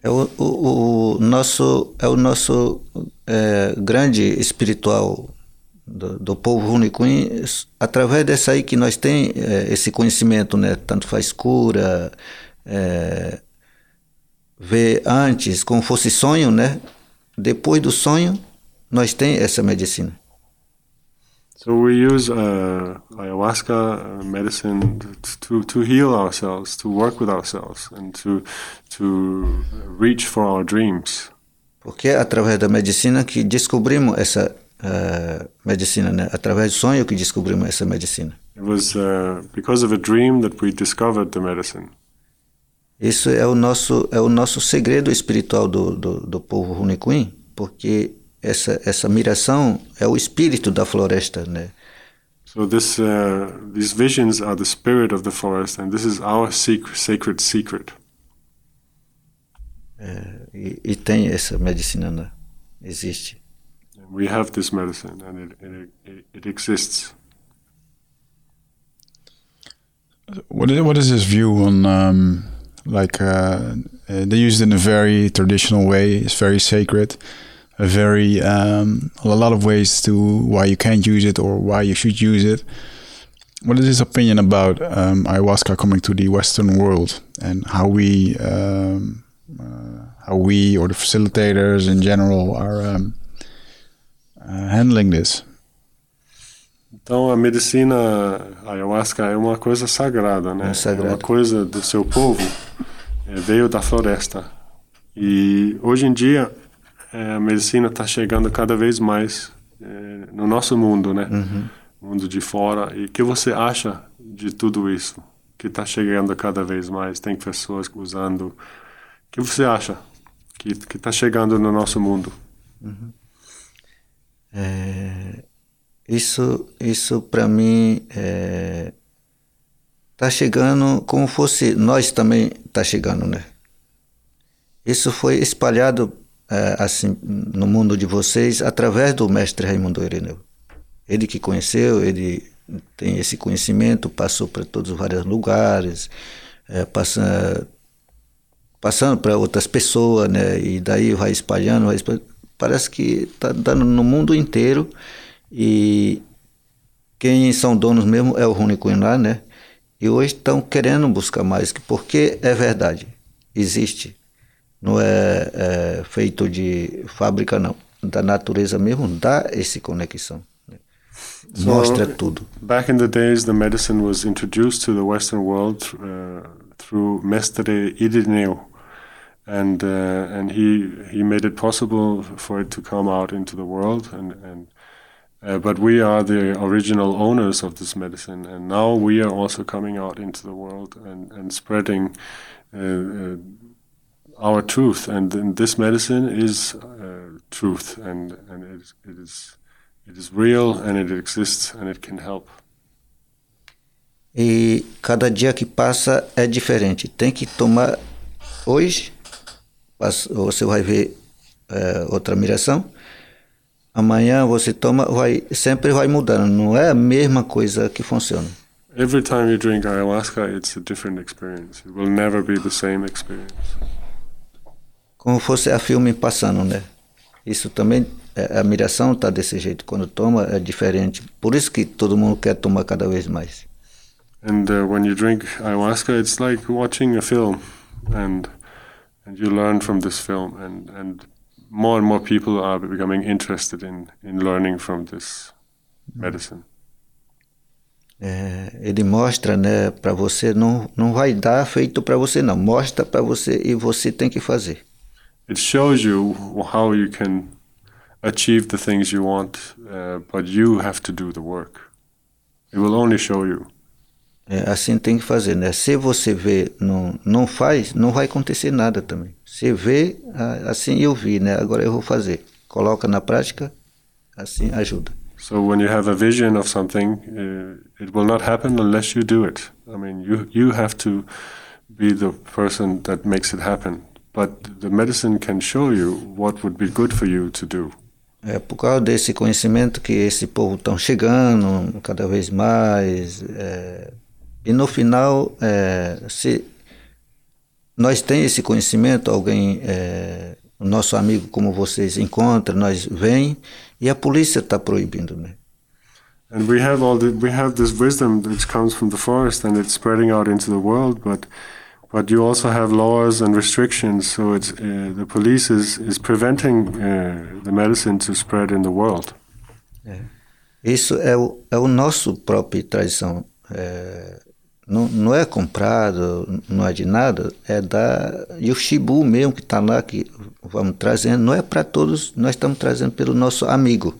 É o, o, o nosso é o nosso é, grande espiritual do, do povo Runicuim, através dessa aí que nós tem é, esse conhecimento, né? Tanto faz cura, é, ver antes como fosse sonho, né? Depois do sonho nós tem essa medicina. So we use uh, ayahuasca uh, medicine to to heal ourselves, to work with ourselves, and to to reach for our dreams. Porque é através da medicina que descobrimos essa eh, medicina, né? Através do sonho que descobrimos essa medicina. It was uh, because of a dream that we discovered the medicine. Isso é o nosso é o nosso segredo espiritual do, do, do povo Runicuim, porque essa essa miração é o espírito da floresta, né? So this uh, these visions are the spirit of the forest, and this is our secret, sacred secret. E, e tem essa medicina, né? existe. And we have this medicine, and it it, it, it exists. What is, what is his view on um, like uh, uh, they use it in a very traditional way? It's very sacred. A very um, a lot of ways to why you can't use it or why you should use it. What is his opinion about um, ayahuasca coming to the Western world and how we um, uh, how we or the facilitators in general are um, uh, handling this. Então a medicina ayahuasca é uma coisa sagrada, né? É sagrado. É uma coisa do seu povo. É, veio da floresta. E hoje em dia é, a medicina está chegando cada vez mais é, no nosso mundo, né? Mundo de fora. E o que você acha de tudo isso? Que está chegando cada vez mais, tem pessoas usando. O que você acha que que está chegando no nosso mundo? Isso, isso para mim é, tá chegando como fosse nós também tá chegando, né? Isso foi espalhado é, assim no mundo de vocês através do mestre Raimundo Ireneu. Ele que conheceu, ele tem esse conhecimento, passou para todos os vários lugares, é, passa, passando para outras pessoas, né? E daí vai espalhando, vai espalhando. Parece que está dando no mundo inteiro e quem são donos mesmo é o Rony Cunha, né? E hoje estão querendo buscar mais, porque é verdade, existe. Não é, é feito de fábrica, não. Da natureza mesmo dá essa conexão. né? Mostra tudo. Back in the days, the medicine was introduced to the Western world uh, through Mestre Irineu, and uh, and he he made it possible for it to come out into the world. And and uh, but we are the original owners of this medicine, and now we are also coming out into the world and and spreading. Uh, uh, our truth, and, and this medicine is uh, truth, and and it, is- it is it is real, and it exists, and it can help. E cada dia que passa é diferente. Tem que tomar hoje, você vai ver é, outra miração. Amanhã você toma, vai sempre vai mudando. Não é a mesma coisa que funciona. Every time you drink ayahuasca, it's a different experience. It will never be the same experience. Como fosse a filme passando, né? Isso também, é, a miração está desse jeito. Quando toma é diferente. Por isso que todo mundo quer tomar cada vez mais. And uh, when you drink ayahuasca, it's like watching a film, and and you learn from this film, and and more and more people are becoming interested in in learning from this medicine. É, ele mostra, né, para você, não, não vai dar feito para você, não. Mostra para você e você tem que fazer. It shows you how you can achieve the things you want, uh, but you have to do the work. It will only show you. É, assim tem que fazer, né? Se você vê, não, não faz, não vai acontecer nada também. Se vê, assim eu vi, né? Agora eu vou fazer. Coloca na prática, assim ajuda. So when you have a vision of something, uh, it will not happen unless you do it. I mean, you you have to be the person that makes it happen. But the medicine can show you what would be good for you to do. É por causa desse conhecimento que esse povo estão chegando cada vez mais. é, e no final, é, se nós tem esse conhecimento, alguém, é, o nosso amigo como vocês encontra, nós vem e a polícia está proibindo, né? And we have all the, we have this wisdom that comes from the forest and it's spreading out into the world. But but you also have laws and restrictions. So it's uh, the police is is preventing uh, the medicine to spread in the world. Isso é o, é o nosso próprio tradição. É, não, não é comprado, não é de nada, é da Yoshibu mesmo que está lá, que vamos trazendo. Não é para todos, nós estamos trazendo pelo nosso amigo.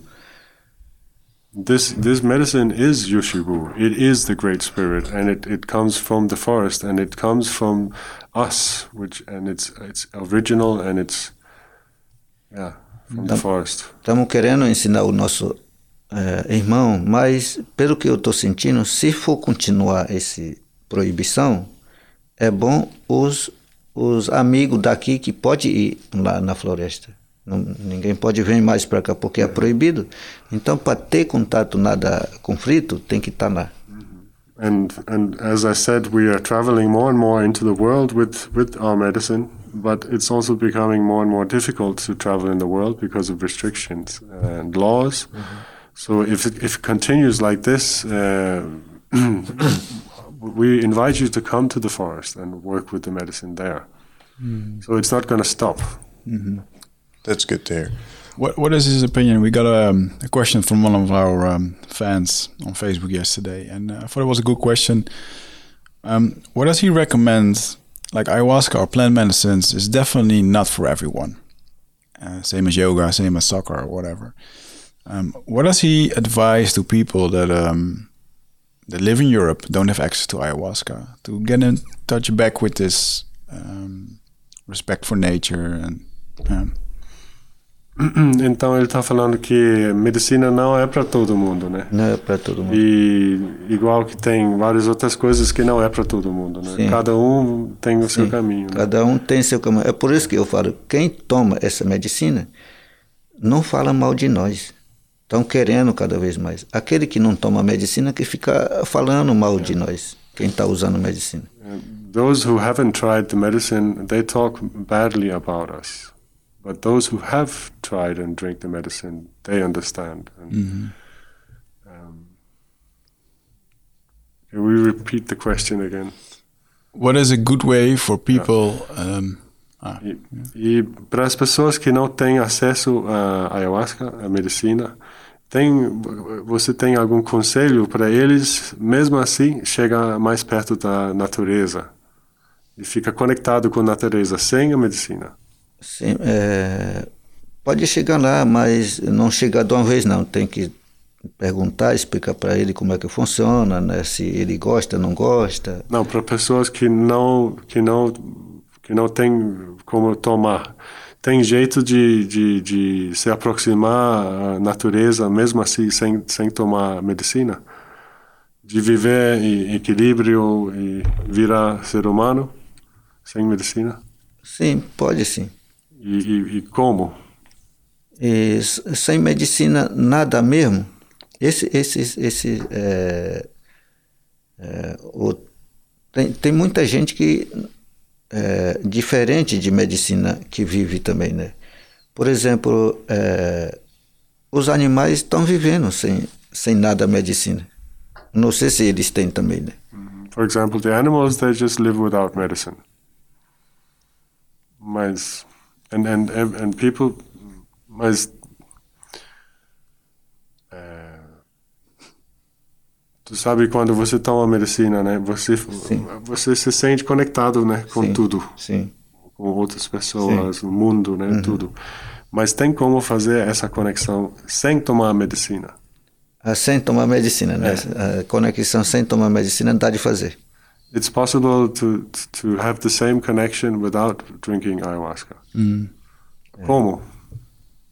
This this medicine is Yoshibu. It is the Great Spirit, and it, it comes from the forest, and it comes from us, which and it's it's original, and it's yeah from the forest. Estamos querendo ensinar o nosso é, irmão, mas pelo que eu estou sentindo, se for continuar essa proibição, é bom os, os amigos daqui que pode ir lá na floresta. Não, ninguém pode vir mais para cá porque é proibido. Então, para ter contato, nada conflito, tem que estar lá. And and as I said, we are traveling more and more into the world with with our medicine, but it's also becoming more and more difficult to travel in the world because of restrictions and laws. So if it, if it continues like this, uh, we invite you to come to the forest and work with the medicine there. So it's not going to stop. That's good to hear. What What is his opinion? We got a, um, a question from one of our um, fans on Facebook yesterday, and uh, I thought it was a good question. Um, what does he recommend? Like ayahuasca or plant medicines is definitely not for everyone. Uh, same as yoga, same as soccer or whatever. Um, what does he advise to people that um, that live in Europe don't have access to ayahuasca to get in touch back with this um, respect for nature and um, Então ele está falando que medicina não é para todo mundo, né? Não é para todo mundo. E igual que tem várias outras coisas que não é para todo mundo, né? Sim. Cada um tem o seu caminho. Né? Cada um tem seu caminho. É por isso que eu falo, quem toma essa medicina não fala mal de nós. Estão querendo cada vez mais. Aquele que não toma medicina que fica falando mal de nós, quem está usando medicina. Those who haven't tried the medicine, they talk badly about us. But those who have tried and drink the medicine, they understand. And, um, can we repeat the question again? what is a good way for people um, ah, E, e para as pessoas que não têm acesso à ayahuasca, à medicina, tem, você tem algum conselho para eles, mesmo assim, chegar mais perto da natureza e fica conectado com a natureza sem a medicina? Sim, é, pode chegar lá, mas não chega de uma vez não. Tem que perguntar, explicar para ele como é que funciona, né? se ele gosta, não gosta. Não, para pessoas que não que não que não tem como tomar. Tem jeito de, de, de se aproximar à natureza, mesmo assim, sem, sem tomar medicina? De viver em equilíbrio e virar ser humano sem medicina? Sim, pode sim. E, e, e como? E sem medicina nada mesmo. Esse, esse, esse é, é, o, tem, tem muita gente que é diferente de medicina que vive também, né? Por exemplo, é, os animais estão vivendo sem, sem nada medicina. Não sei se eles têm também, né? For example, the animals they just live without medicine. Mas and and and people mas tu sabe quando você toma medicina, né? Você você se sente conectado, né, com Sim. tudo, Sim. com outras pessoas, o mundo, né, tudo. Mas tem como fazer essa conexão sem tomar medicina? Ah, sem tomar medicina, né? A conexão sem tomar medicina não dá de fazer. It's possible to to have the same connection without drinking ayahuasca. Como?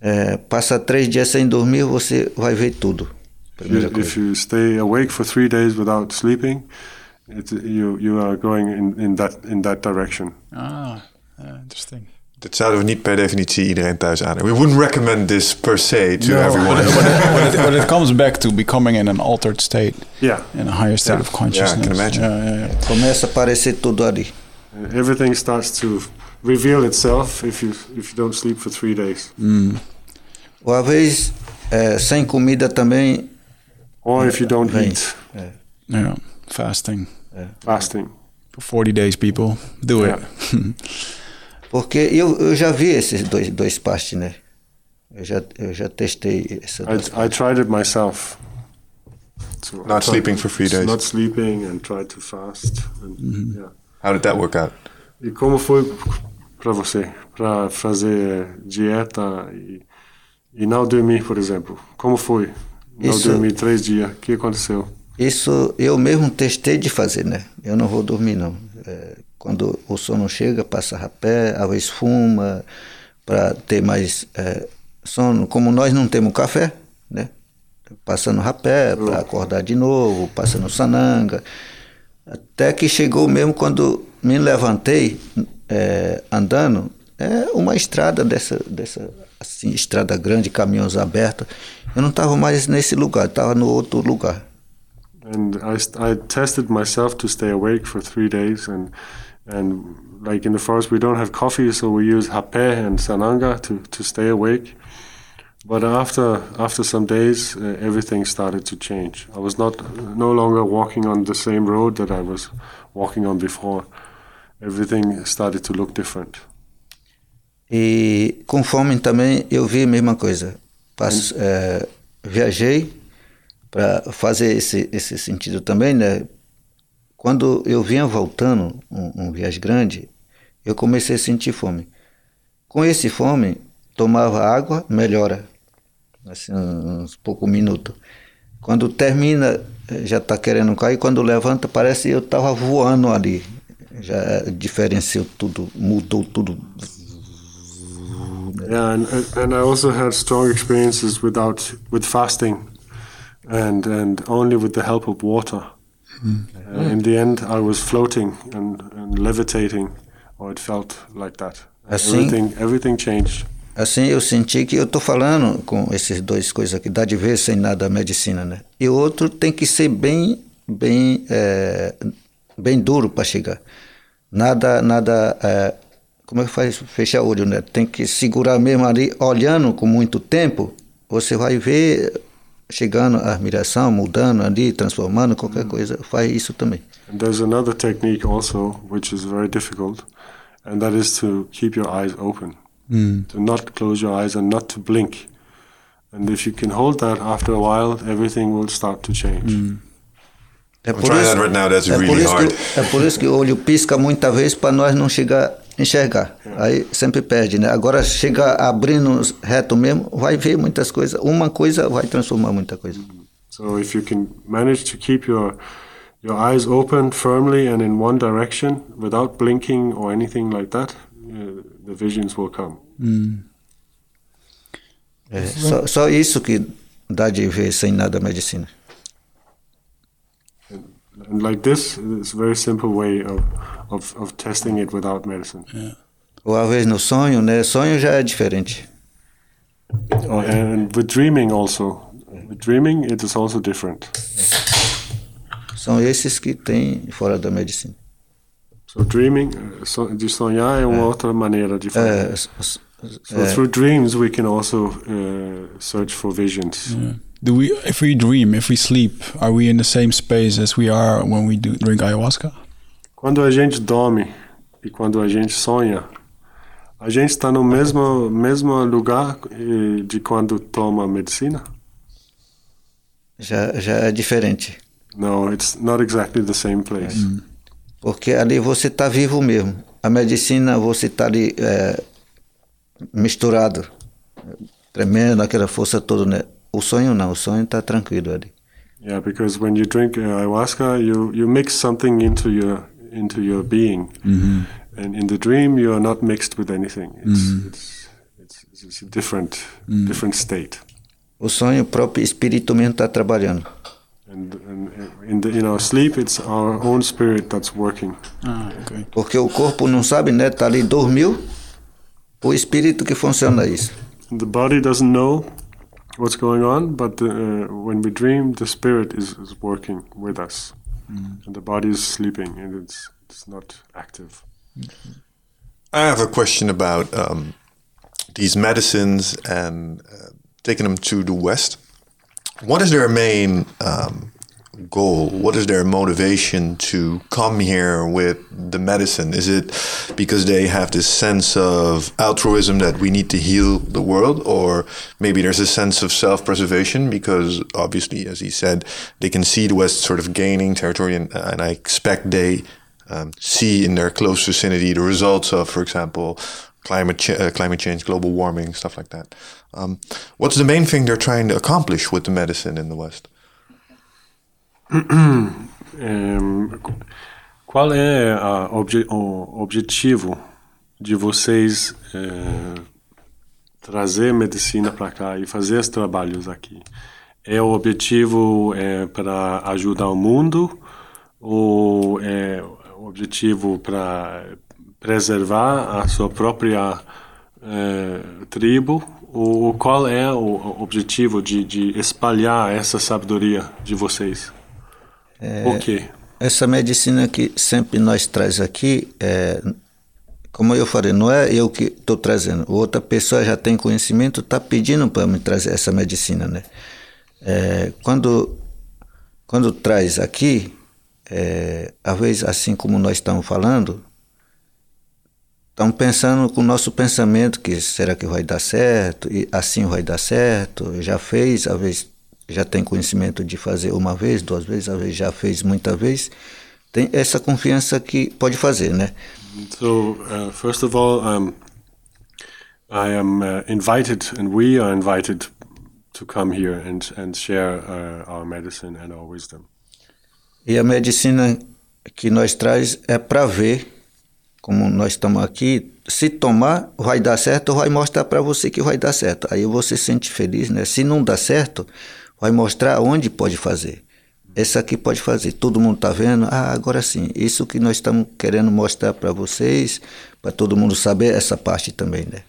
É, passa três dias sem dormir, você vai ver tudo. Primeira If you stay awake for three days without sleeping, it, you you are going in, in that in that direction. ah yeah, interesting Dat zouden we niet per definitie iedereen thuis aanraden. We wouldn't recommend this per se to No, everyone. but, it, but, it, but it comes back to becoming in an altered state Yeah, in a higher state Yeah. of consciousness Yeah, I can imagine. yeah, yeah, yeah. Começa a aparecer tudo ali. Uh, everything starts to reveal itself if you if you don't sleep for three days, Uma vez, é, sem comida também, or if you don't Right. eat. Yeah, fasting Fasting. for 40 days people do it porque eu, eu já vi esses dois, dois pastes, né? Eu já, eu já testei essa I, I tried it myself. So Not tried sleeping for three days. Not sleeping and tried to fast. And, yeah. How did that work out? E como foi para você, para fazer dieta e, e não dormir, por exemplo? Como foi? Não Isso- dormir três dias. O que aconteceu? Isso eu mesmo testei de fazer, né? Eu não vou dormir, não. É, quando o sono chega, passa rapé, às vezes fuma, para ter mais é, sono. Como nós não temos café, né? Passando rapé para acordar de novo, passando sananga. Até que chegou mesmo quando me levantei é, andando, é uma estrada dessa, dessa assim, estrada grande, caminhões abertos. Eu não estava mais nesse lugar, estava no outro lugar. And I, I tested myself to stay awake for three days, and and like in the forest we don't have coffee, so we use hapé and sananga to, to stay awake. But after after some days, uh, everything started to change. I was not no longer walking on the same road that I was walking on before, everything started to look different. E com fome também eu vi a mesma coisa. Passo, é, viajei para fazer esse, esse sentido também, né? Quando eu vinha voltando, um, um viagem grande, eu comecei a sentir fome. Com esse fome, tomava água, melhora. Assim, uns poucos minutos. Quando termina, já está querendo cair. Quando levanta, parece que eu estava voando ali. Já diferenciou tudo, mudou tudo. Yeah, and, and I also had strong experiences without with fasting, and and only with the help of water. Uh, in the end, I was floating and, and levitating, or it felt like that. Assim- Everything everything changed. Assim eu senti que eu tô falando com esses dois coisas aqui, dá de ver sem nada a medicina, né? E o outro tem que ser bem, bem, é, bem duro para chegar. Nada, nada, é, como é que faz? Fechar o olho, né? Tem que segurar mesmo ali, olhando com muito tempo, você vai ver chegando a admiração, mudando ali, transformando, qualquer coisa, faz isso também. And there's another technique also, which is very difficult, and that is to keep your eyes open, to not close your eyes and not to blink. And if you can hold that after a while, everything will start to change. É I'm trying that right now, that's é por really. Que, é por isso que o olho pisca muita vez para nós não chegar enxergar. Aí sempre perde, né? Agora chega abrindo reto mesmo, vai ver muitas coisas. Uma coisa vai transformar muita coisa. So if you can manage to keep your your eyes open firmly and in one direction without blinking or anything like that, uh, the visions will come. É, só, só isso que dá de ver sem nada medicina. And like this, it's a very simple way of, of, of testing it without medicine. Ou às vezes no sonho, né? Sonho já é diferente. Oh, and with dreaming also. With dreaming, it is also different. São esses que tem fora da medicina. So dreaming, uh, so, de sonhar é uma outra maneira de fazer. É, s- s- So through dreams, we can also uh, search for visions. Do we, if we dream, if we sleep, are we in the same space as we are when we do drink ayahuasca? Quando a gente dorme e quando a gente sonha, a gente está no mesmo mesmo lugar de quando toma medicina? já, já é diferente. No, it's not exactly the same place. Porque ali você está vivo mesmo. A medicina você está ali é, misturado, tremendo, aquela força toda. Né? O sonho não, o sonho está tranquilo ali. Yeah, because when you drink uh, ayahuasca, you you mix something into your into your being, and in the dream, you are not mixed with anything. It's it's, it's it's a different different state. O sonho, próprio espírito mesmo está trabalhando. And, and in the in our sleep, it's our own spirit that's working. Ah, okay. Porque o corpo não sabe, né? Está ali, dormiu, o espírito que funciona isso. The body doesn't know what's going on, but uh, when we dream, the spirit is, is working with us, and the body is sleeping, and it's it's not active. I have a question about um, these medicines and uh, taking them to the West. What is their main um, goal? What is their motivation to come here with the medicine? Is it because they have this sense of altruism that we need to heal the world, or maybe there's a sense of self preservation because obviously, as he said, they can see the West sort of gaining territory, and, and I expect they um, see in their close vicinity the results of, for example, climate ch- uh, climate change, global warming, stuff like that. Um, what's the main thing they're trying to accomplish with the medicine in the West? Qual é obje- o objetivo de vocês eh, trazer medicina para cá e fazer os trabalhos aqui? É o objetivo é, para ajudar o mundo ou é o objetivo para preservar a sua própria eh, tribo? Ou qual é o objetivo de, de espalhar essa sabedoria de vocês? Por quê? Essa medicina que sempre nós traz aqui, é, como eu falei, não é eu que estou trazendo. Outra pessoa já tem conhecimento, está pedindo para me trazer essa medicina, né? É, quando, quando traz aqui, é, às vezes, assim como nós estamos falando, estamos pensando com o nosso pensamento que será que vai dar certo e assim vai dar certo. Já fez, às vezes já tem conhecimento de fazer uma vez, duas vezes, às vezes já fez muita vez. Tem essa confiança que pode fazer, né? So uh, first of all, um, I am uh, invited, and we are invited to come here and and share uh, our medicine and our wisdom. E a medicina que nós traz é para ver, como nós estamos aqui, se tomar vai dar certo, vai mostrar para você que vai dar certo. Aí você se sente feliz, né? Se não dá certo, vai mostrar onde pode fazer. Essa aqui pode fazer. Todo mundo está vendo. Ah, agora sim. Isso que nós estamos querendo mostrar para vocês, para todo mundo saber essa parte também, né?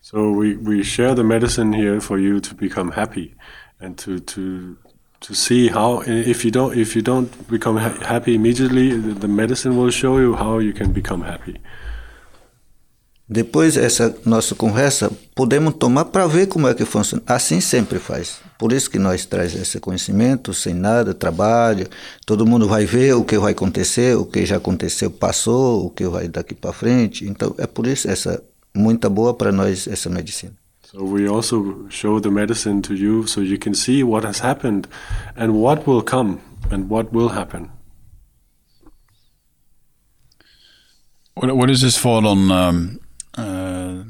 So we, we share the medicine here for you to become happy and to to to see how if you don't if you don't become ha happy immediately the medicine will show you how you can become happy. Depois essa nossa conversa podemos tomar para ver como é que funciona. Assim sempre faz. Por isso que nós traz esse conhecimento sem nada, trabalho. Todo mundo vai ver o que vai acontecer, o que já aconteceu, passou, o que vai daqui para frente. Então é por isso essa muito boa para nós essa medicina. So we also show the medicine to you so you can see what has happened and what will come and what will happen. What, what is his thought on um, uh,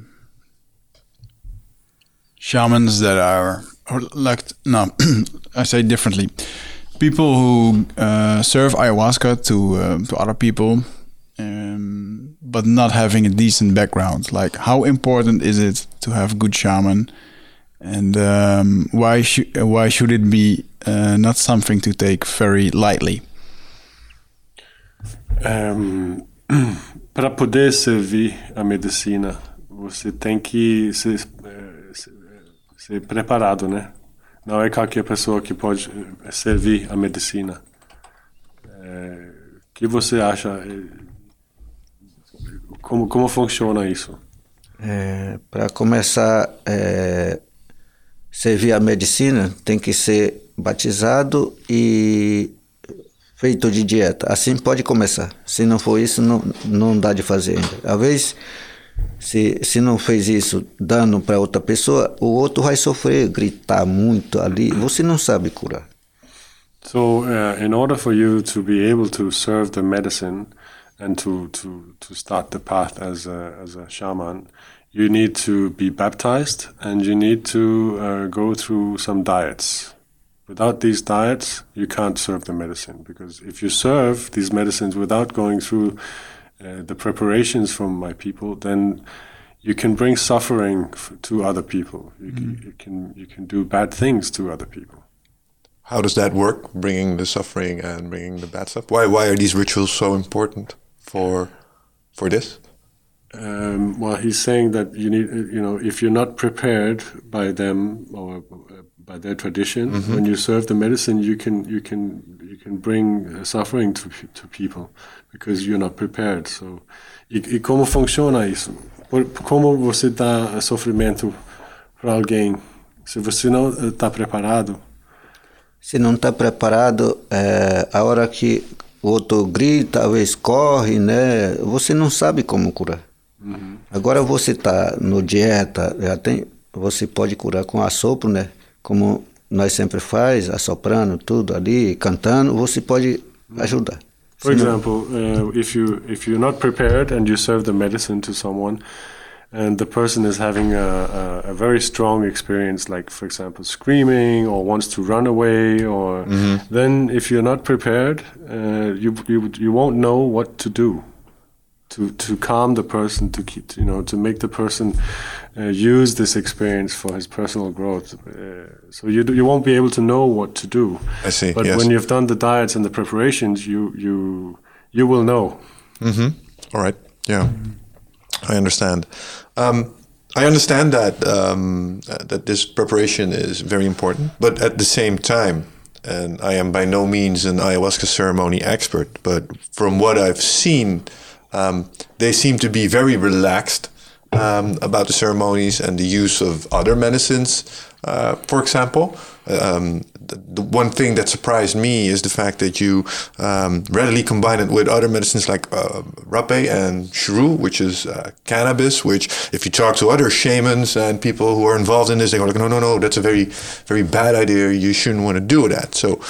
shamans that are, like, no, I say differently. People who uh, serve ayahuasca to uh, to other people, um, but not having a decent background. Like, how important is it to have good shaman, and um, why should why should it be uh, not something to take very lightly? Um, para poder servir a medicina, você tem que ser, eh, ser, ser preparado, né? Não é qualquer pessoa que pode eh, servir a medicina. É, o que você acha? eh, Como, como funciona isso? É, para começar a servir a medicina, tem que ser batizado e feito de dieta. Assim pode começar. Se não for isso, não, não dá de fazer ainda. Às vezes, se, se não fez isso dando para outra pessoa, o outro vai sofrer, gritar muito ali. Você não sabe curar. So, uh, in order for you to be able to serve the medicine and to, to, to start the path as a, as a shaman, you need to be baptized and you need to uh, go through some diets. Without these diets, you can't serve the medicine because if you serve these medicines without going through uh, the preparations from my people, then you can bring suffering f- to other people. You, can, you can you can do bad things to other people. How does that work? Bringing the suffering and bringing the bad stuff. Why? Why are these rituals so important for for this? Um, well, he's saying that you need, uh, you know, if you're not prepared by them or uh, by their tradition, when you serve the medicine, you can you can you can bring uh, suffering to to people because you're not prepared. So, e, e como funciona isso? Por, como você dá sofrimento para alguém se você não está preparado? Se não está preparado, é, a hora que o outro grita, talvez corre, né? Você não sabe como curar. Agora você está no dieta, já tem, você pode curar com assopro, né? Como nós sempre faz, assoprando tudo ali, cantando, você pode ajudar. For example, uh, if you if you're not prepared and you serve the medicine to someone, and the person is having a, a, a very strong experience, like for example screaming or wants to run away, or then if you're not prepared, uh, you you you won't know what to do. To, to calm the person, to keep, you know, to make the person uh, use this experience for his personal growth. Uh, so you do, you won't be able to know what to do. I see, But yes. when you've done the diets and the preparations, you you you will know. All right. Yeah, I understand. Um, I understand that um, that this preparation is very important, but at the same time, and I am by no means an ayahuasca ceremony expert, but from what I've seen, um, they seem to be very relaxed um, about the ceremonies and the use of other medicines. Uh, for example, um, the one thing that surprised me is the fact that you um, readily combine it with other medicines like uh, rapé and shuru, which is uh, cannabis. Which, if you talk to other shamans and people who are involved in this, they go like, "No, no, no, that's a very, very bad idea. You shouldn't want to do that." So,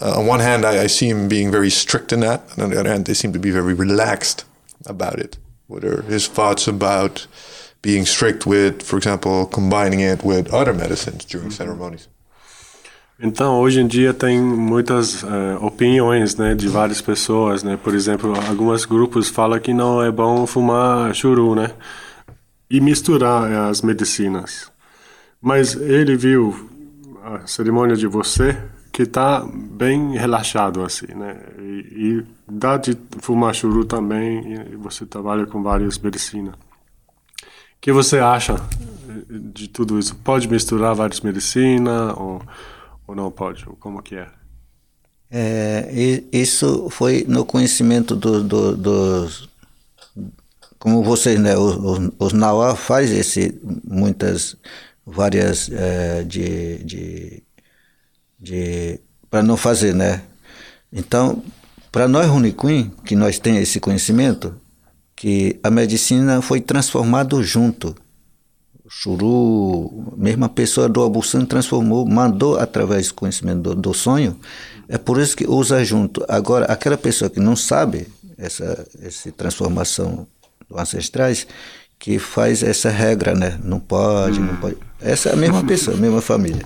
uh, on one hand, I, I see him being very strict in that, and on the other hand, they seem to be very relaxed about it. What are his thoughts about being strict with, for example, combining it with other medicines during ceremonies? Então, hoje em dia tem muitas uh, opiniões, né, de várias pessoas, né? Por exemplo, alguns grupos falam que não é bom fumar churu, né? E misturar as medicinas. Mas ele viu a cerimônia de você que tá bem relaxado assim, né? E, e dá de fumar churu também e você trabalha com várias medicinas. O que você acha de tudo isso? Pode misturar várias medicinas ou ou não pode? Como que é? É, isso foi no conhecimento dos do, como vocês, né, os, os Nauá faz esse muitas várias é, de, de, de para não fazer, né? Então, para nós Runiquim, que nós tem esse conhecimento, que a medicina foi transformado junto Churu, mesma pessoa do Abusan transformou, mandou através do conhecimento do, do, sonho. É por isso que usa junto. Agora, aquela pessoa que não sabe essa, essa transformação dos ancestrais, que faz essa regra, né? Não pode, não pode. Essa é a mesma pessoa, a mesma família.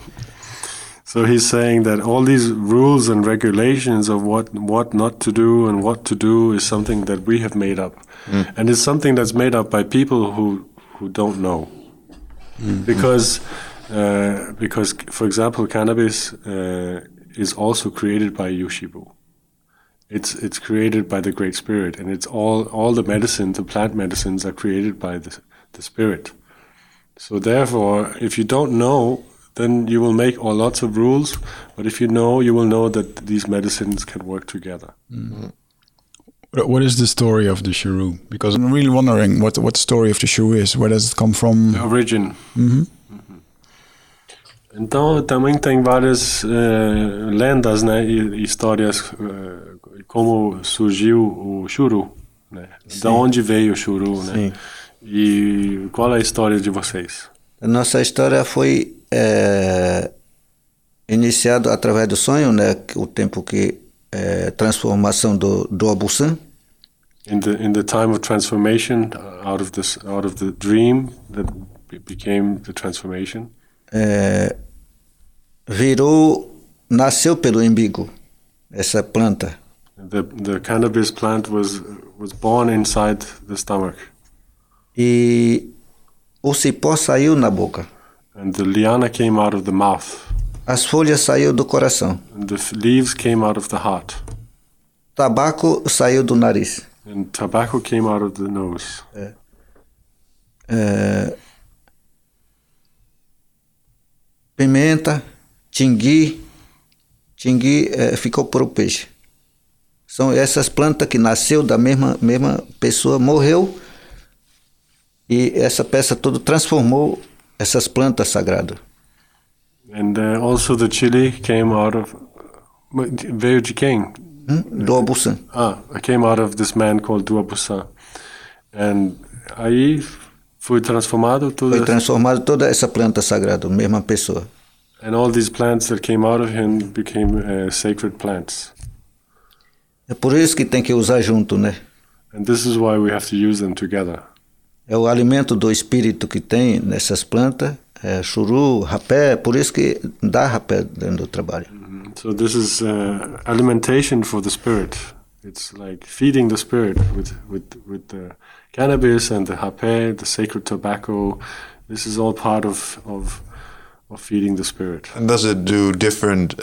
So he's saying that all these rules and regulations of what what not to do and what to do is something that we have made up, mm. and it's something that's made up by people who who don't know. Mm-hmm. Because, uh, because, for example, cannabis uh, is also created by Yushibu. It's it's created by the Great Spirit, and it's all all the medicines, the plant medicines, are created by the the Spirit. So therefore, if you don't know, then you will make all lots of rules. But if you know, you will know that these medicines can work together. Mm-hmm. What is the story of the Shuru? Because I'm really wondering what what the story of the Shuru is. Where does it come from? The origin. Uhum. Então também tem várias uh, lendas, né, e histórias uh, como surgiu o Shuru, né? De onde veio o Shuru, né? Sim. E qual é a história de vocês? A nossa história foi é, iniciado através do sonho, né? O tempo que é, transformação do, do Abusan. In the in the time of transformation uh, out of this out of the dream that became the transformation. É, virou nasceu pelo umbigo essa planta. The the cannabis plant was was born inside the stomach. E o cipó saiu na boca. And the liana came out of the mouth. As folhas saiu do coração. And the leaves came out of the heart. Tabaco saiu do nariz. And tobacco came out of the nose. É. É. Pimenta, tingui, tingui é, ficou para o peixe. São essas plantas que nasceu da mesma mesma pessoa, morreu e essa peça toda transformou essas plantas sagradas. And uh, also the chili came out of veio de quem? Hmm? Do Abusan. Ah, came out of this man called Do Abusan. And aí foi transformado tudo. Foi transformado toda essa planta sagrada, mesma pessoa. And all these plants that came out of him became uh, sacred plants. É por isso que tem que usar junto, né? And this is why we have to use them together. É o alimento do espírito que tem nessas plantas é, churu, rapé, por isso que dá rapé dentro do trabalho. Mm-hmm. So this is uh, alimentation for the spirit. It's like feeding the spirit with with with the cannabis and the rapé, the sacred tobacco. This is all part of of of feeding the spirit. And does it do different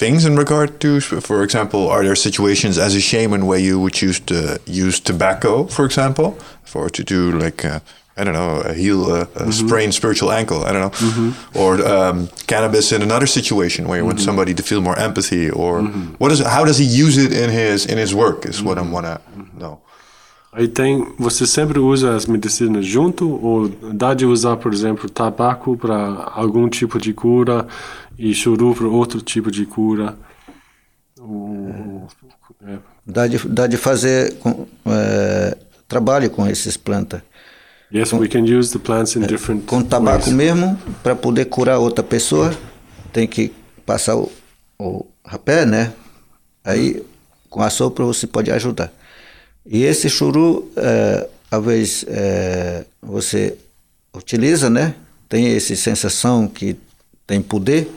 things in regard to, for example, are there situations as a shaman where you would choose to use tobacco, for example, for to do like uh, I don't know, a heal a, a mm-hmm. sprained spiritual ankle. I don't know, mm-hmm. or um, cannabis in another situation where you want mm-hmm. somebody to feel more empathy, or mm-hmm. what is how does he use it in his in his work? Is what I mm-hmm. want to know. Aí tem, você sempre usa as medicinas junto ou dá de usar, por exemplo, tabaco para algum tipo de cura e churu para outro tipo de cura? Ou, é. Dá de, dá de fazer com, é, trabalho com esses plantas. Yes, com, we can use the plants in different Com tabaco ways. mesmo, para poder curar outra pessoa, tem que passar o, o rapé, né? Aí com a sopra você pode ajudar. E esse churu, é, às vezes é, você utiliza, né? Tem essa sensação que tem poder,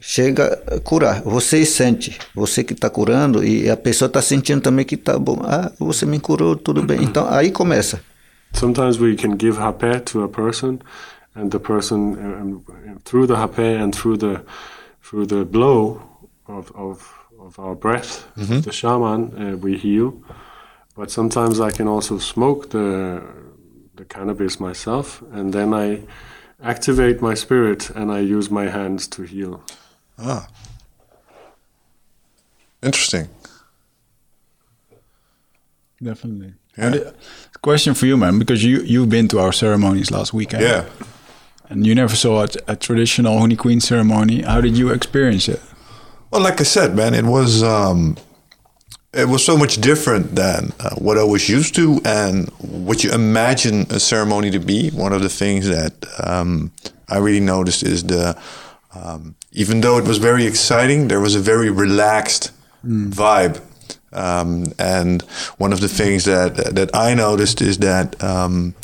chega a curar. Você sente, você que está curando e a pessoa está sentindo também que está bom. Ah, você me curou, tudo bem. Então aí começa. Sometimes we can give rapé to a person, and the person um, through the rapé and through the through the blow of of, of our breath, mm -hmm. the shaman, uh, we heal. But sometimes I can also smoke the the cannabis myself, and then I activate my spirit and I use my hands to heal. Ah, interesting. Definitely. Yeah. question for you, man, because you you've been to our ceremonies last weekend. Yeah. And you never saw a, a traditional Honey Queen ceremony. How did you experience it? Well, like I said, man, it was um, it was so much different than uh, what I was used to and what you imagine a ceremony to be. One of the things that um, I really noticed is the um, even though it was very exciting, there was a very relaxed mm. vibe um, and one of the things that that I noticed is that um,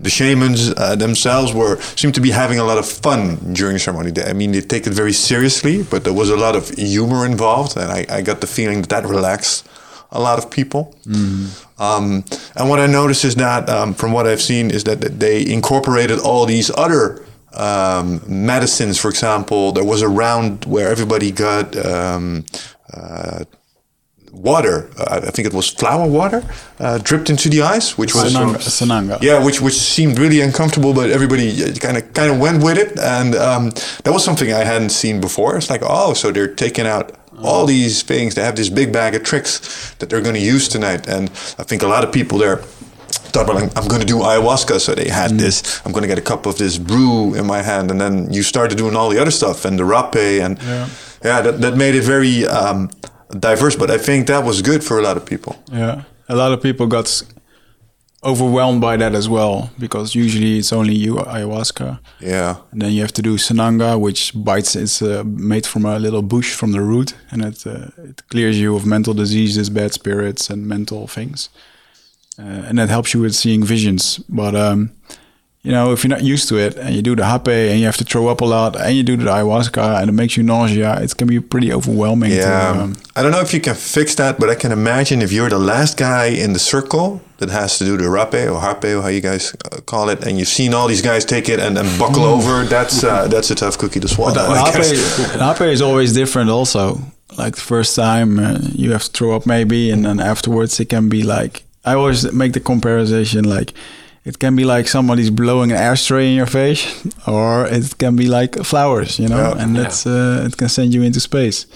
the shamans uh, themselves were seem to be having a lot of fun during the ceremony. I mean, they take it very seriously, but there was a lot of humor involved, and I, I got the feeling that that relaxed a lot of people. Mm. Um, and what I noticed is that, um, from what I've seen, is that, that they incorporated all these other um, medicines. For example, there was a round where everybody got um, uh, water. Uh, I think it was flower water uh, dripped into the ice, which was sananga, sananga. Yeah, which which seemed really uncomfortable, but everybody kind of kind of went with it, and um, that was something I hadn't seen before. It's like, oh, so they're taking out all these things. They have this big bag of tricks that they're going to use tonight, and I think a lot of people there thought, well, I'm going to do ayahuasca. So they had mm. this, I'm going to get a cup of this brew in my hand. And then you started doing all the other stuff and the rapé. And yeah, yeah that, that made it very um, diverse, but I think that was good for a lot of people. Yeah, a lot of people got overwhelmed by that as well because usually it's only you ayahuasca. Yeah, and then you have to do sananga, which bites. It's uh, made from a little bush from the root, and it uh, it clears you of mental diseases, bad spirits, and mental things, uh, and that helps you with seeing visions. But um, you know, if you're not used to it and you do the hape and you have to throw up a lot and you do the ayahuasca and it makes you nausea, it can be pretty overwhelming. Yeah. To, um, I don't know if you can fix that, but I can imagine if you're the last guy in the circle that has to do the rape or hape or how you guys uh, call it, and you've seen all these guys take it and then buckle over, that's uh, that's a tough cookie to swallow. But the, hape, hape is always different also. Like the first time uh, you have to throw up maybe and then afterwards it can be like, I always make the comparison like, it can be like somebody's blowing an ashtray in your face, or it can be like flowers, you know, yeah. and that's uh, it can send you into space.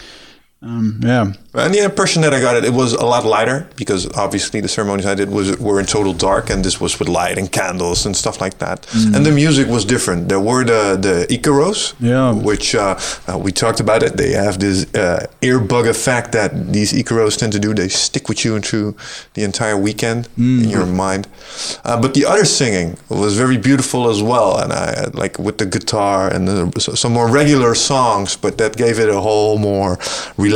Um, yeah. And the impression that I got it, it was a lot lighter because obviously the ceremonies I did was were in total dark, and this was with light and candles and stuff like that. Mm. And the music was different. There were the the Icaros, yeah, which uh, uh, we talked about it. They have this uh, earbug effect that these Icaros tend to do. They stick with you through the entire weekend mm. in your mind. Uh, but the other singing was very beautiful as well, and I like with the guitar and the, some more regular songs, but that gave it a whole more relaxed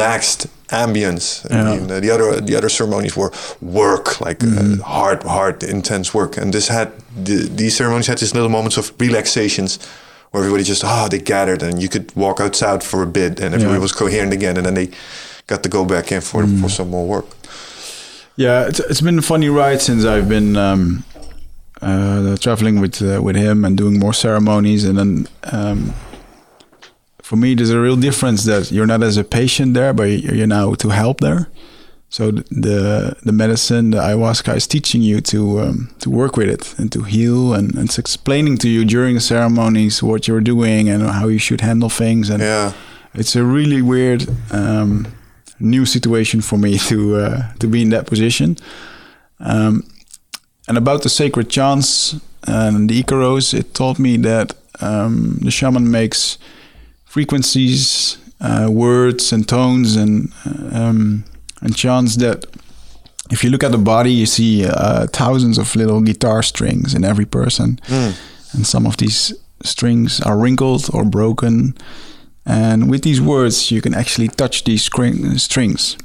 ambience. Yeah. I mean, the other the other ceremonies were work, like mm. uh, mm-hmm. hard, hard, intense work, and this had the, these ceremonies had these little moments of relaxations where everybody just ah oh, they gathered and you could walk outside for a bit and everybody yeah. was coherent again, and then they got to go back in for mm. for some more work. Yeah, it's, it's been a funny ride since I've been. Um, uh, traveling with uh, with him and doing more ceremonies, and then um, for me, there's a real difference that you're not as a patient there, but you're now to help there. So the the medicine, the ayahuasca, is teaching you to um, to work with it and to heal, and, and, it's explaining to you during the ceremonies what you're doing and how you should handle things. And yeah. it's a really weird um, new situation for me to uh, to be in that position. Um, and about the sacred chants and the Icaros, it taught me that um, the shaman makes frequencies, uh, words, and tones, and um, and chants that. If you look at the body, you see uh, thousands of little guitar strings in every person, and some of these strings are wrinkled or broken. And with these words, you can actually touch these string- strings,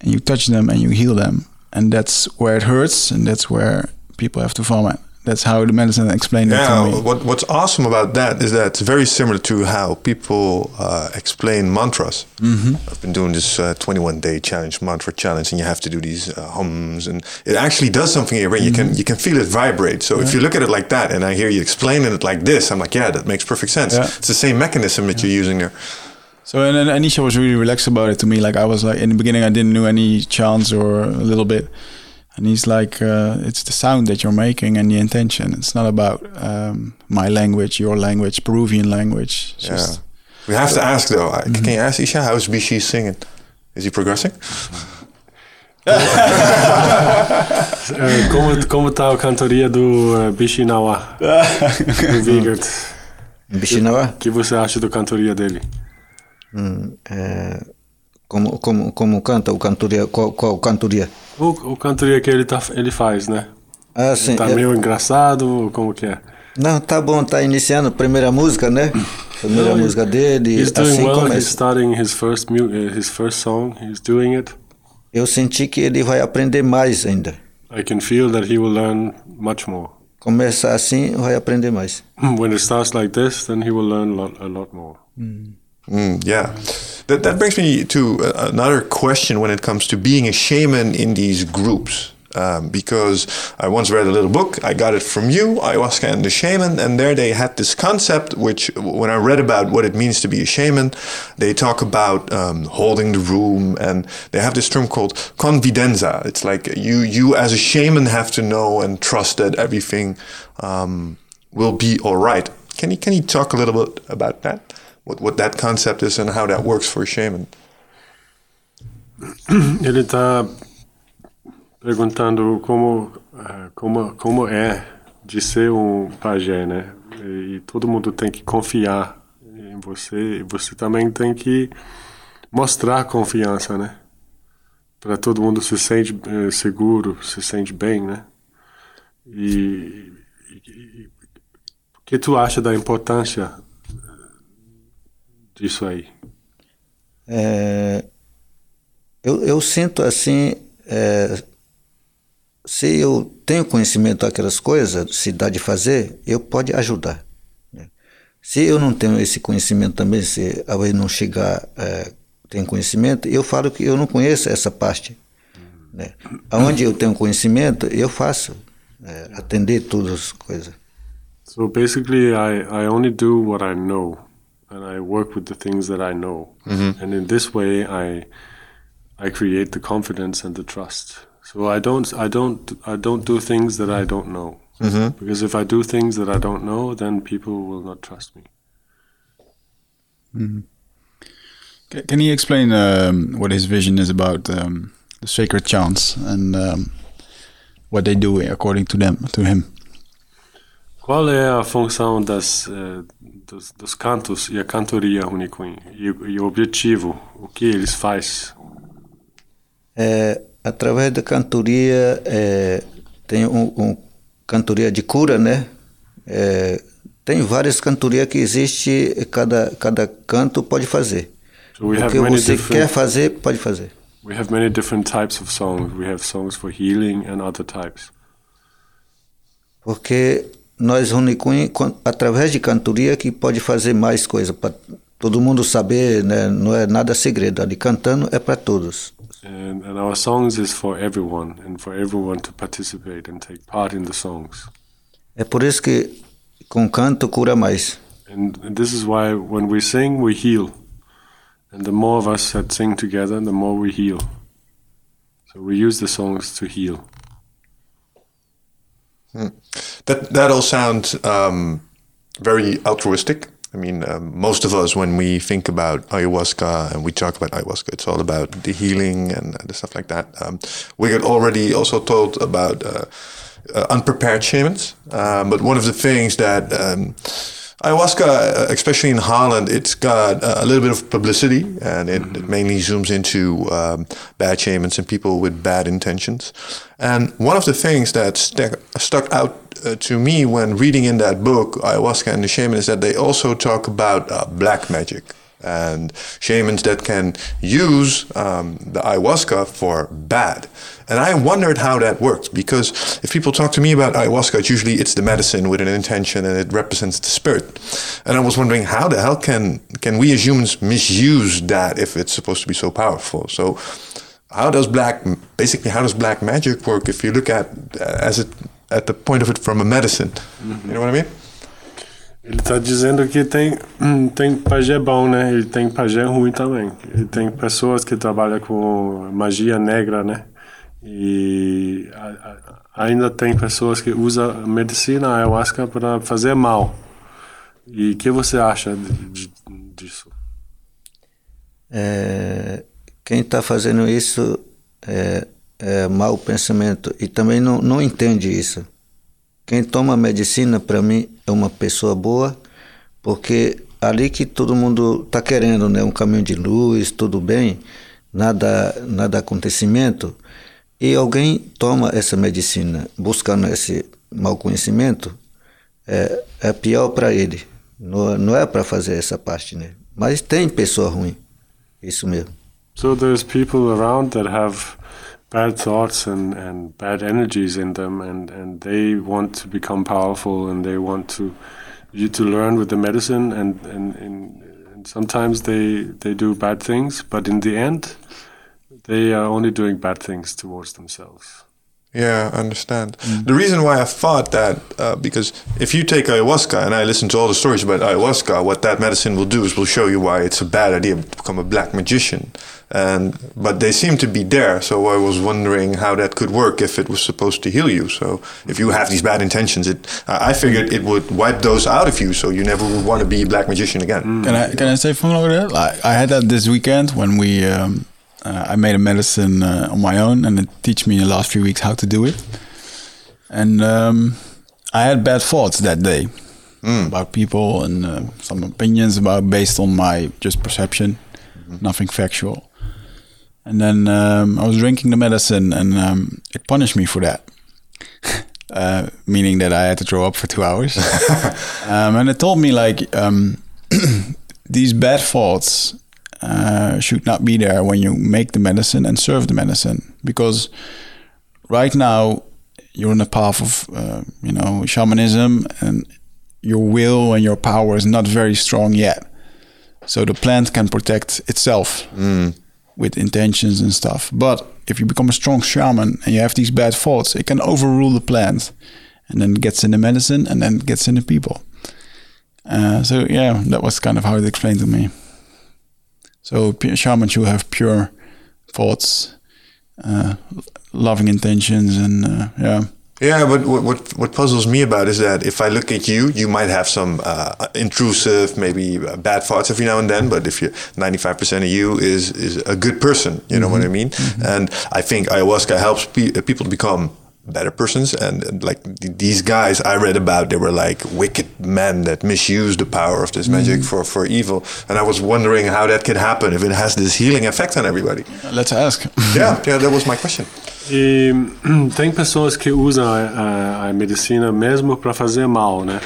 and you touch them and you heal them, and that's where it hurts, and that's where people have to vomit. That's how the medicine explained it to Yeah, me. what, what's awesome about that is that it's very similar to how people uh, explain mantras. Mm-hmm. I've been doing this uh, 21 day challenge, mantra challenge, and you have to do these uh, hums, and it actually does something in your brain. You can you can feel it vibrate. So if you look at it like that, and I hear you explaining it like this, I'm like, yeah, that makes perfect sense. Yeah. It's the same mechanism that you're using there. So and Anisha was really relaxed about it to me. Like I was like in the beginning, I didn't know any chants or a little bit, and he's like, uh, "It's the sound that you're making and the intention. It's not about um, my language, your language, Peruvian language. It's Yeah. just We have to ask though. I Can you ask Isha how's Bishi singing? Is he progressing? É, como, como tá a cantoria do uh, Bishinawa, do Vigert? Bishinawa, O que você acha da cantoria dele? é, como, como, como canta o cantoria, qual, qual cantoria? O, o cantoria que ele, tá, ele faz, né? Ah, sim. Tá é- meio engraçado, ou como que é? Não, tá bom, tá iniciando a primeira música, né? Primeira Não, música dele, He's doing assim well, he's começa. starting his first, uh, his first song, he's doing it. Eu senti que ele vai aprender mais ainda. I can feel that he will learn much more. Começa assim, vai aprender mais. When it starts like this, then he will learn a lot, a lot more. Mm, yeah. That, that brings me to uh, another question when it comes to being a shaman in these groups. Um, because I once read a little book, I got it from you, Ayahuasca and the Shaman, and there they had this concept, which when I read about what it means to be a shaman, they talk about um, holding the room, and they have this term called convidenza. It's like you, you as a shaman have to know and trust that everything um, will be all right. Can you, can you talk a little bit about that? What, what that concept is and how that works for shaman? Ele tá perguntando como, eh, como, como é de ser um pajé, né? E, todo mundo tem que confiar em você e você também tem que mostrar confiança, né? Para todo mundo se sente eh, seguro, se sente bem, né? E, o que tu acha da importância disso aí? É, eu, eu sinto assim, é, se eu tenho conhecimento daquelas coisas, se dá de fazer, eu pode ajudar. né? Se eu não tenho esse conhecimento também, se alguém não chegar, é, tem conhecimento, eu falo que eu não conheço essa parte. Né? Onde eu tenho conhecimento, eu faço, é, atender todas as coisas. So basically, I, I only do what I know, and I work with the things that I know, and in this way, I I create the confidence and the trust. So I don't I don't I don't do things that I don't know, because if I do things that I don't know, then people will not trust me. Ca- Can you explain um, what his vision is about um, the sacred chants and um, what they do according to them, to him? Qual é a função das eh, dos, dos cantos e a cantoria Uniquim e, o- e o objetivo, o que eles faz? É, através da cantoria, é, tem um, um cantoria de cura, né? É, tem várias cantorias que existe, cada, cada canto pode fazer. So we o have que você quer fazer, pode fazer. We have many different types of songs. We have songs for healing and other types. Porque nós, Unicum, quan- através de cantoria, que pode fazer mais coisa, para todo mundo saber, né? não é nada segredo. Ali cantando é para todos. And, and our songs is for everyone and for everyone to participate and take part in the songs. É por isso que com canto cura mais. And, and this is why when we sing, we heal. And the more of us that sing together, the more we heal. So we use the songs to heal. That that all sounds um, very altruistic, I mean, um, most of us, when we think about ayahuasca and we talk about ayahuasca, it's all about the healing and the stuff like that. Um, we get already also told about uh, uh, unprepared shamans. Um, but one of the things that um, ayahuasca, uh, especially in Holland, it's got a little bit of publicity, and it, it mainly zooms into um, bad shamans and people with bad intentions. And one of the things that stuck, stuck out uh, to me when reading in that book, ayahuasca and the shaman, is that they also talk about uh, black magic and shamans that can use um, the ayahuasca for bad. And I wondered how that works because if people talk to me about ayahuasca, it's usually it's the medicine with an intention and it represents the spirit. And I was wondering how the hell can can we as humans misuse that if it's supposed to be so powerful? So how does black basically how does black magic work if you look at uh, as it at the point of it from a medicine? Mm-hmm. You know what I mean? Ele está dizendo que tem, tem pajé bom, né? E tem pajé ruim também. E tem pessoas que trabalham com magia negra, né? E ainda tem pessoas que usam medicina ayahuasca para fazer mal. E o que você acha disso? É, quem está fazendo isso é, é mau pensamento e também não, não entende isso. Quem toma medicina, para mim, é uma pessoa boa, porque ali que todo mundo está querendo, né? Um caminho de luz, tudo bem, nada, nada acontecimento, e alguém toma essa medicina buscando esse mau conhecimento, é, é pior para ele. Não, não é para fazer essa parte, né? Mas tem pessoa ruim, isso mesmo. So there's people around that have bad thoughts and, and bad energies in them and, and they want to become powerful and they want to you to learn with the medicine and, and, and, and sometimes they they do bad things but in the end they are only doing bad things towards themselves yeah, I understand. Mm. The reason why I thought that, uh, because if you take ayahuasca, and I listen to all the stories about ayahuasca, what that medicine will do is will show you why it's a bad idea to become a black magician. And but they seem to be there, so I was wondering how that could work if it was supposed to heal you. So if you have these bad intentions, it I figured it would wipe those out of you, so you never would want to be a black magician again. Mm. Can I can I say something over that? I, I had that this weekend when we. Um, uh, I made a medicine uh, on my own, and it teach me in the last few weeks how to do it. And um, I had bad thoughts that day mm. about people and uh, some opinions about based on my just perception, mm-hmm. nothing factual. And then um, I was drinking the medicine, and um, it punished me for that. Uh, meaning that I had to throw up for two hours. Um, and it told me like um, these bad thoughts uh, should not be there when you make the medicine and serve the medicine. Because right now you're on the path of uh, you know shamanism and your will and your power is not very strong yet. So the plant can protect itself mm. with intentions and stuff. But if you become a strong shaman and you have these bad thoughts it can overrule the plant and then gets in the medicine and then gets in the people. Uh, so yeah that was kind of how it explained to me so shamans who have pure thoughts, uh, loving intentions, and uh, yeah. Yeah, but what, what, what puzzles me about is that if I look at you, you might have some uh, intrusive, maybe uh, bad thoughts every now and then. But if you ninety five percent of you is is a good person, you know mm -hmm. what I mean. Mm -hmm. And I think ayahuasca helps pe people to become better persons. And, and like th these guys i read about they were like wicked men that misuse the power of this magic mm. for for evil. And i was wondering how that could happen if it has this healing effect on everybody. Let's ask. Yeah yeah that was my question. E tem pessoas que usam a, a medicina mesmo para fazer mal né?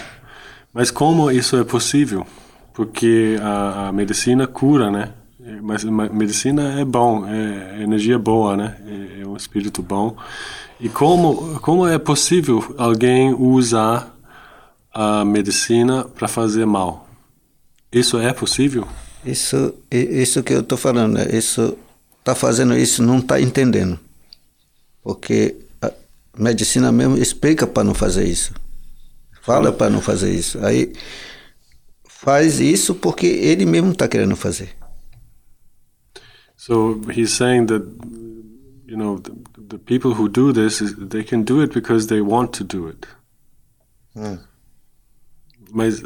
Mas como isso é possível? Porque a, a medicina cura né mas medicina é bom é energia boa né é, é um espírito bom e como, como é possível alguém usar a medicina para fazer mal? Isso é possível? Isso, isso que eu estou falando, isso está fazendo isso não está entendendo, porque a medicina mesmo explica para não fazer isso, fala para não fazer isso, aí faz isso porque ele mesmo está querendo fazer. So he's saying that you know the, the people who do this they can do it because they want to do it. Hmm. Mas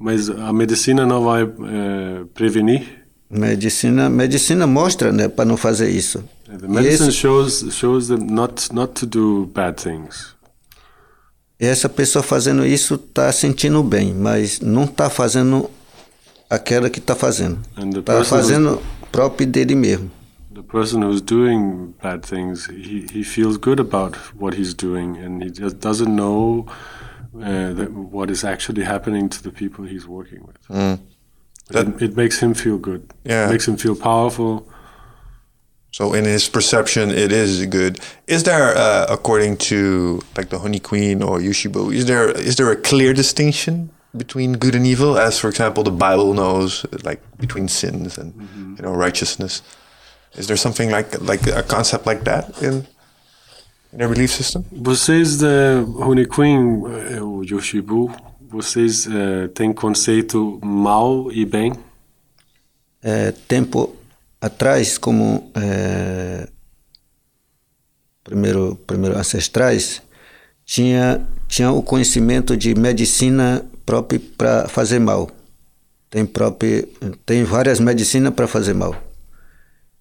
Mas a medicina não vai eh, prevenir. Medicina, medicina mostra, né, para não fazer isso. The E medicine esse- shows shows them not not to do bad things. E essa pessoa fazendo isso está sentindo bem, mas não está fazendo aquela que está fazendo. The Está fazendo próprio dele mesmo. The person who's doing bad things, he, he feels good about what he's doing, and he just doesn't know uh, that what is actually happening to the people he's working with. Mm. it, it makes him feel good. Yeah. It makes him feel powerful. So in his perception, it is good. Is there, uh, according to like the Honey Queen or Yushibo, is there is there a clear distinction between good and evil, as for example the Bible knows, like between sins and you know righteousness? Is there something like like a concept like that in in their belief system? Vocês da Honey Queen, o Yoshibu, vocês eh, têm conceito mal e bem? É, tempo atrás, como é, primeiro, primeiro ancestrais, tinha, tinha o conhecimento de medicina própria para fazer mal. Tem, próprio, tem várias medicinas para fazer mal.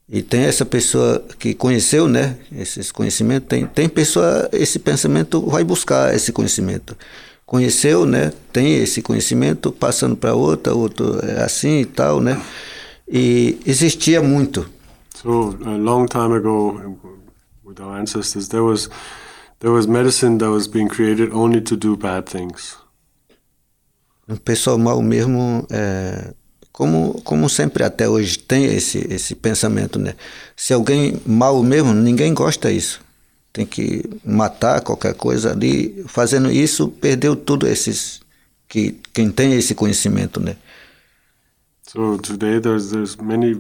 E tem essa pessoa que conheceu, né, esses conhecimentos, tem, tem pessoa, esse pensamento vai buscar esse conhecimento. Conheceu, né, tem esse conhecimento, passando para outra, outro é assim e tal, né, e existia muito. So a long time ago, with our ancestors, there was there was medicine that was being created only to do bad things. O pessoal mal mesmo, é, como, como sempre até hoje tem esse, esse pensamento, né, se alguém mal mesmo, ninguém gosta disso. Tem que matar qualquer coisa ali, fazendo isso, perdeu tudo esses, que, quem tem esse conhecimento, né. So today there's there's many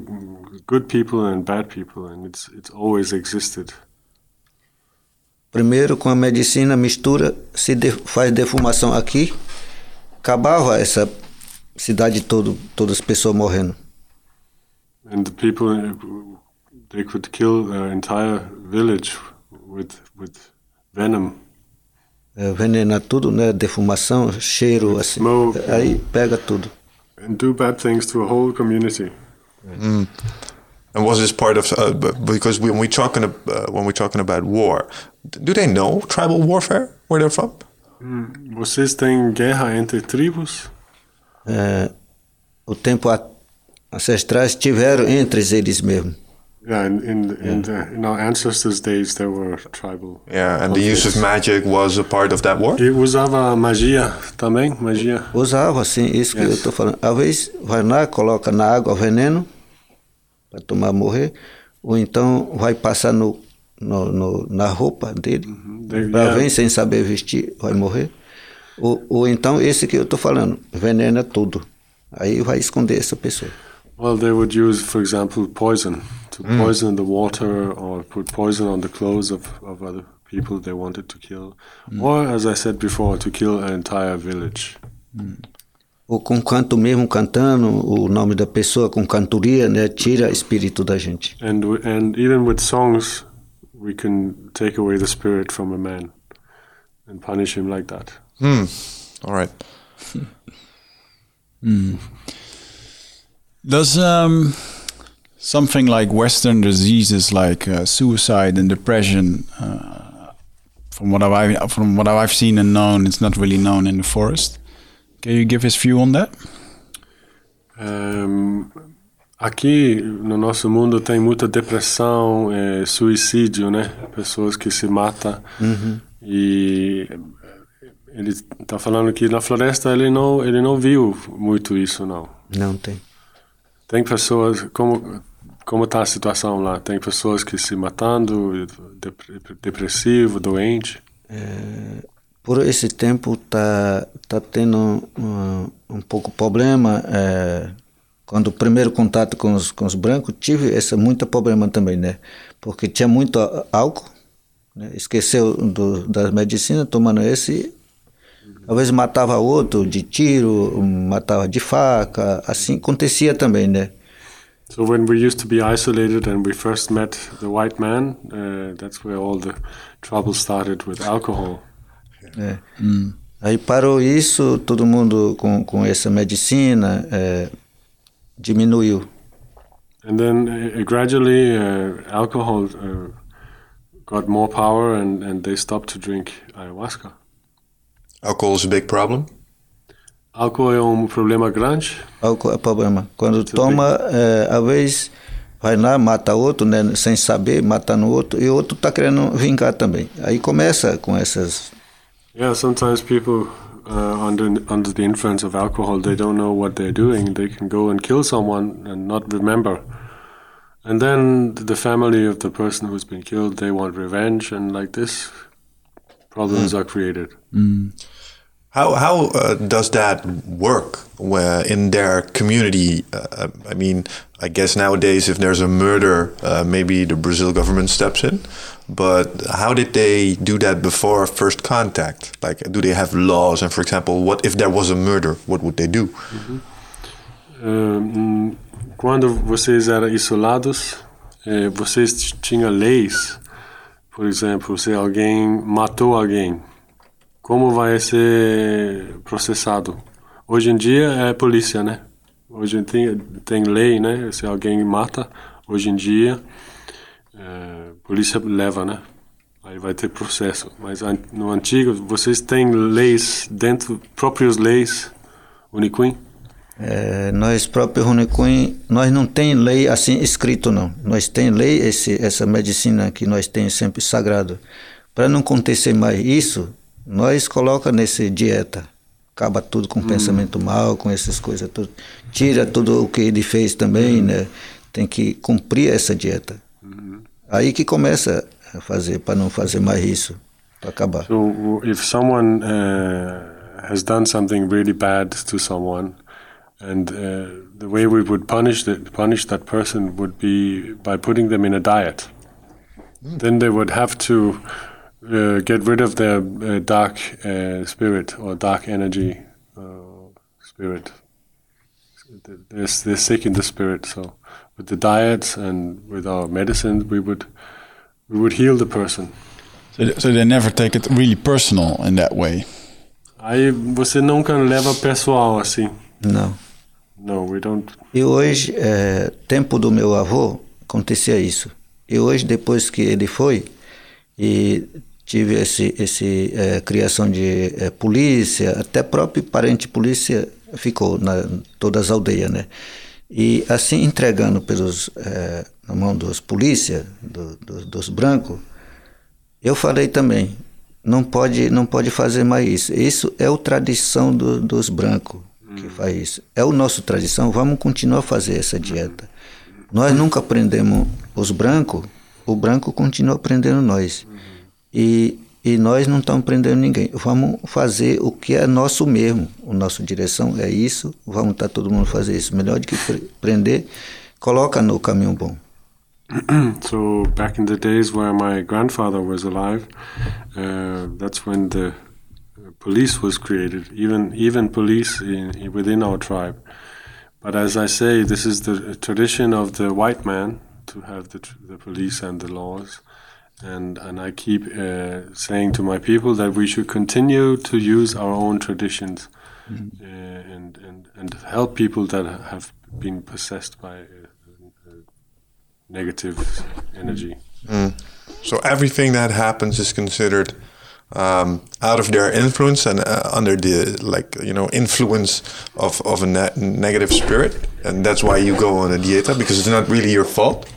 good people and bad people, and it's it's always existed. Primeiro, com a medicina, mistura, se de- faz defumação aqui, acabava essa cidade toda, todas as pessoas morrendo. And the people uh, they could kill an entire village with with venom. É, venena tudo, né? Defumação, cheiro, assim. Smoke. Aí pega tudo. and do bad things to a whole community. And was this part of uh, because when we talking uh, when we're talking about war, do they know tribal warfare where they're from? Vocês têm guerra entre tribos? É, o tempo ancestrais tiveram entre eles mesmo. Yeah, in in, in, the, in our ancestors' days there were tribal. Yeah, and the use of magic was a part of that war. E usava magia também, magia. Usava, assim, isso que eu Yes. estou falando. Às vezes vai lá, coloca na água veneno para tomar morrer, ou então vai passar no, no, no- na roupa dele, They- para vir sem saber vestir, vai morrer. Ou, ou então esse que eu estou falando, venena tudo. Aí vai esconder essa pessoa. Well, they would use, for example, poison to poison the water or put poison on the clothes of, of other people they wanted to kill, or as I said before, to kill an entire village. Ou com canto mesmo, cantando o nome da pessoa, com cantoria, né? Tira espírito da gente. And and even with songs, we can take away the spirit from a man and punish him like that. Hmm. All right. Does um, something like Western diseases like uh, suicide and depression, uh, from what I've from what I've seen and known, it's not really known in the forest. Can you give his view on that? Um, aqui no nosso mundo tem muita depressão, eh, suicídio, né? Pessoas que se matam. E eh, ele está falando que na floresta ele não ele não viu muito isso não. Não tem. Tem pessoas como como está a situação lá? Tem pessoas que se matando, dep- depressivo, doente. Por esse tempo tá tá tendo um, um pouco problema. é, quando o primeiro contato com os, com os brancos tive esse muito problema também, né? Porque tinha muito álcool, né? esqueceu do, da medicina tomando esse. Às vezes matava outro de tiro, matava de faca, assim acontecia também, né? So when we used to be isolated and we first met the white man, uh, that's where all the trouble started with alcohol. É. Aí parou isso, todo mundo com, com essa medicina é, diminuiu. And then uh, gradually, uh, alcohol uh, got more power, and, and they stopped to drink ayahuasca. Alcohol is a big problem. Álcool é um problema grande. Álcool é problema. Quando toma, é, às vezes vai lá, mata outro, né, sem saber, matando outro, e outro está querendo vingar também. Aí começa com essas. Yeah, sometimes people uh, under under the influence of alcohol, they don't know what they're doing. They can go and kill someone and not remember. And then the family of the person who's been killed, they want revenge, and like this, problems are created. How how uh, does that work where in their community? Uh, I mean, I guess nowadays if there's a murder, uh, maybe the Brazil government steps in. But how did they do that before first contact? Like, do they have laws? And for example, what if there was a murder? What would they do? Hum, quando vocês eram isolados, eh, vocês tinham leis. Por exemplo, se alguém matou alguém, como vai ser processado? Hoje em dia é polícia, né? Hoje tem, tem lei, né? Se alguém mata, hoje em dia, eh, polícia leva, né? Aí vai ter processo. Mas no antigo, vocês têm leis dentro, próprias leis, Uniquim? É, nós próprios Runicum, nós não tem lei assim escrito não. Nós tem lei esse essa medicina que nós tem sempre sagrado. Para não acontecer mais isso, nós coloca nesse dieta. Acaba tudo com pensamento mal, com essas coisas tudo. Tira tudo o que ele fez também, né? Tem que cumprir essa dieta. Aí que começa a fazer para não fazer mais isso, para acabar. So if someone uh, has done something really bad to someone, and uh, the way we would punish that punish that person would be by putting them in a diet. Then they would have to uh, get rid of their uh, dark uh, spirit or dark energy uh, spirit. They're, they're sick in the spirit. So with the diets and with our medicines, we would we would heal the person. So, th- so they never take it really personal in that way. Aí você nunca leva pessoal assim. Não. No, we don't. E hoje, é, tempo do meu avô, acontecia isso. E hoje, depois que ele foi, e tive esse, esse é, criação de é, polícia, até próprio parente polícia ficou na todas as aldeias, né? E assim entregando pelos é, na mão dos polícia, do, do, dos brancos, eu falei também, não pode não pode fazer mais isso. Isso é a tradição do, dos brancos que faz isso. É o nosso tradição, vamos continuar a fazer essa dieta. Nós nunca aprendemos os brancos, o branco continua aprendendo nós. E, e nós não estamos aprendendo ninguém. Vamos fazer o que é nosso mesmo. O nosso direção é isso, vamos estar todo mundo fazer isso. Melhor do que pre- prender, coloca no caminho bom. So back in the days where my grandfather was alive, uh, that's when the uh, police was created. Even even police in, in- within our tribe. But as I say, this is the tradition of the white man to have the, the police and the laws. And, and I keep uh, saying to my people that we should continue to use our own traditions uh, and, and, and help people that have been possessed by uh, uh, negative energy. So everything that happens is considered um, out of their influence and uh, under the like you know influence of of a ne- negative spirit, and that's why you go on a dieta because it's not really your fault.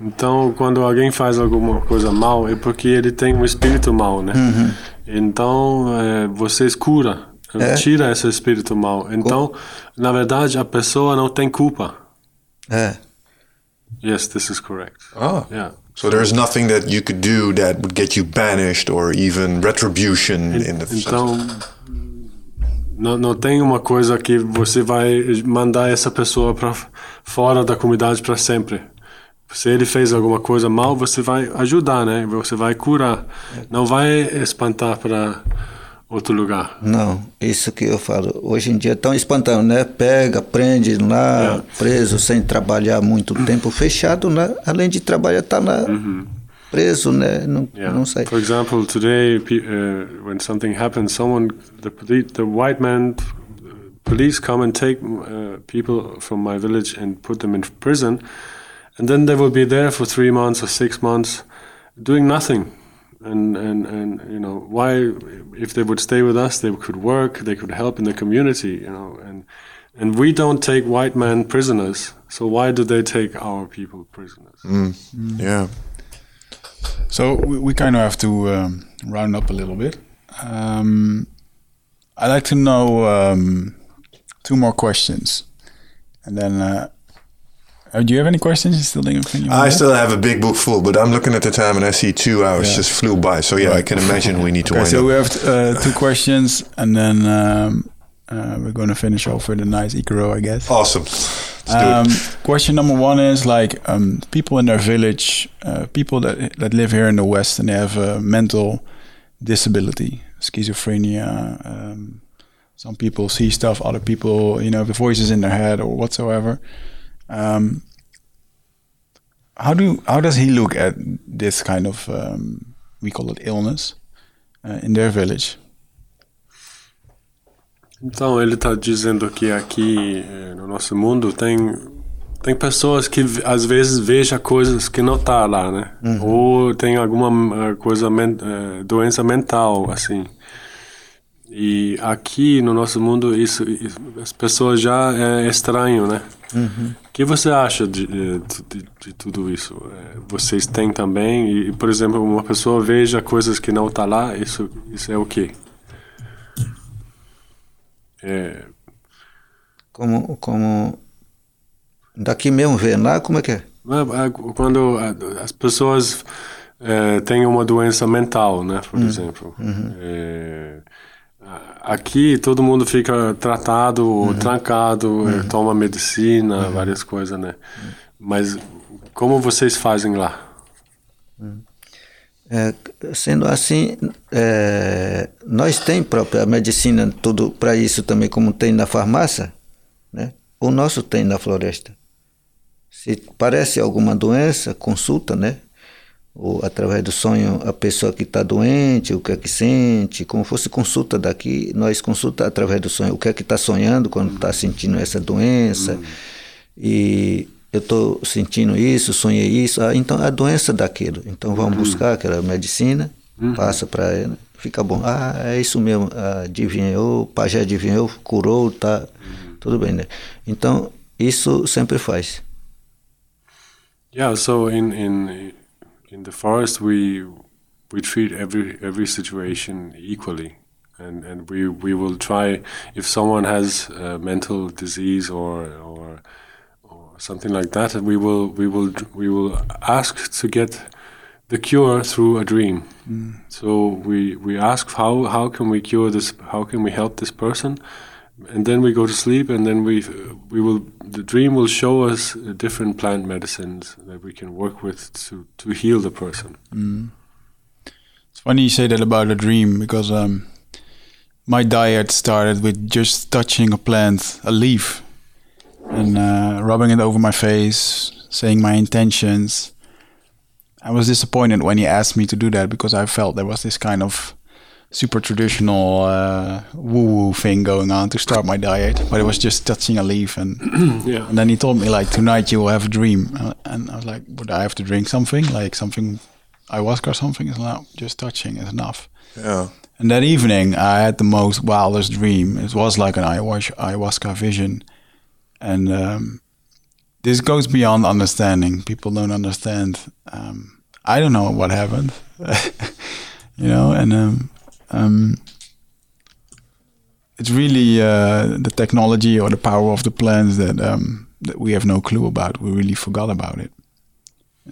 Então, quando alguém faz alguma coisa mal, é porque ele tem um espírito mal, né? Então, é, vocês cura, É. tira esse espírito mal. Então, na verdade, a pessoa não tem culpa. É. Yes, this is correct. Ah. Yeah. So there's nothing that you could do that would get you banished or even retribution in the sense. Então, não, não tem uma coisa que você vai mandar essa pessoa para fora da comunidade para sempre. Se ele fez alguma coisa mal, você vai ajudar, né? Você vai curar. Não vai espantar para outro lugar. Não, isso que eu falo. Hoje em dia é tão espantando, né? Pega, prende lá, É. preso, sem trabalhar muito tempo, fechado, né? além de trabalhar, tá lá. preso, né? Não, Yeah. não sei. For example, today, uh, when something happens, someone, the the white man, police come and take uh, people from my village and put them in prison, and then they will be there for three months or six months, doing nothing. And, and, and you know why if they would stay with us they could work they could help in the community you know and and we don't take white men prisoners so why do they take our people prisoners Yeah. So we, we kind of have to um, round up a little bit. Um, I'd like to know um, two more questions, and then. Uh, uh, do you have any questions? You still I still have a big book full, but I'm looking at the time and I see two hours Yeah. just flew by. So yeah, I can imagine we need to Okay, wind so up. we have uh, two questions, and then um, uh, we're going to finish off with a nice Icaro, I guess. Awesome. Um, question number one is like um, people in their village, uh, people that that live here in the West, and they have a mental disability, schizophrenia. Um, some people see stuff, other people, you know, the voices in their head or whatsoever. Um, how do how does he look at this kind of um, we call it illness uh, in their village? Então, ele está dizendo que aqui eh, no nosso mundo tem tem pessoas que às vezes vejam coisas que não tá lá, né? Ou tem alguma eh, coisa eh, doença mental assim. E aqui no nosso mundo isso, as pessoas já é estranho, né? O que você acha de, eh, de, de tudo isso? Eh, Vocês têm também e, por exemplo, uma pessoa veja coisas que não tá lá, isso isso é o quê? É, Como, como daqui mesmo ver lá, como é que é? É, é, Quando a- as pessoas é, têm uma doença mental, né, por exemplo. É, a- aqui todo mundo fica tratado, ou trancado, é, toma medicina, várias coisas, né? Mas como vocês fazem lá? É, sendo assim, é, nós tem própria medicina tudo para isso também, como tem na farmácia, né? O nosso tem na floresta. Se parece alguma doença, consulta, né? Ou através do sonho a pessoa que está doente, o que é que sente, como fosse consulta daqui, nós consulta através do sonho, o que é que está sonhando quando está sentindo essa doença. E eu estou sentindo isso, sonhei isso, ah, então a doença daquilo. Então vamos buscar aquela medicina, passa para ela, fica bom. Ah, é isso mesmo, ah, adivinhou, o pajé adivinhou, curou, tá tudo bem, né? Então isso sempre faz. Yeah, so in in in the forest we we treat every every situation equally, and and we we will try if someone has a mental disease or or or something like that, we will we will we will ask to get the cure through a dream. Mm. So we we ask how how can we cure this? How can we help this person? And then we go to sleep and then we we will the dream will show us different plant medicines that we can work with to to heal the person It's funny you say that about a dream because um, my diet started with just touching a plant, a leaf, and uh, rubbing it over my face, saying my intentions. I was disappointed when he asked me to do that because I felt there was this kind of super traditional uh, woo-woo thing going on to start my diet, but it was just touching a leaf and yeah and then he told me like tonight you will have a dream, Uh, and I was like, would I have to drink something like something ayahuasca or something? It's not just touching is enough. Yeah. And that evening I had the most wildest dream. It was like an ayahuasca, ayahuasca vision, and um, this goes beyond understanding. People don't understand. Um, I don't know what happened, you know, and um, um, it's really uh, the technology or the power of the plants that um, that we have no clue about. We really forgot about it.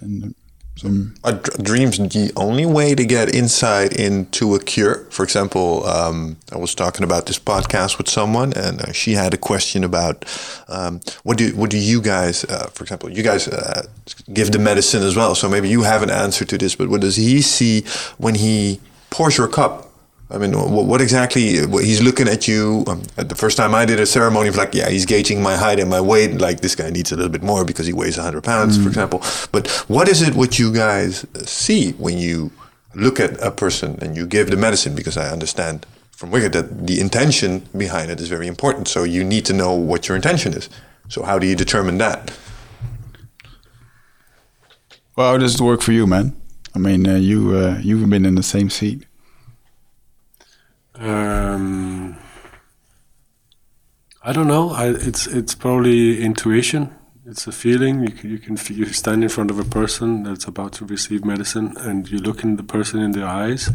And um, so, Are dreams the only way to get insight into a cure? For example, um, I was talking about this podcast with someone, and uh, she had a question about um, what do what do you guys, uh, for example, you guys uh, give the medicine as well. So maybe you have an answer to this, but what does he see when he pours your cup? I mean, what, what exactly? What, he's looking at you. Um, at the first time I did a ceremony, like, yeah, he's gauging my height and my weight. Like, this guy needs a little bit more because he weighs 100 pounds, Mm. for example. But what is it what you guys see when you look at a person and you give the medicine? Because I understand from Wicked that the intention behind it is very important. So you need to know what your intention is. So how do you determine that? Well, how does it work for you, man? I mean, uh, you uh, you've been in the same seat. Um, I don't know. I, it's it's probably intuition. It's a feeling. You can, you can you stand in front of a person that's about to receive medicine, and you look in the person in the eyes,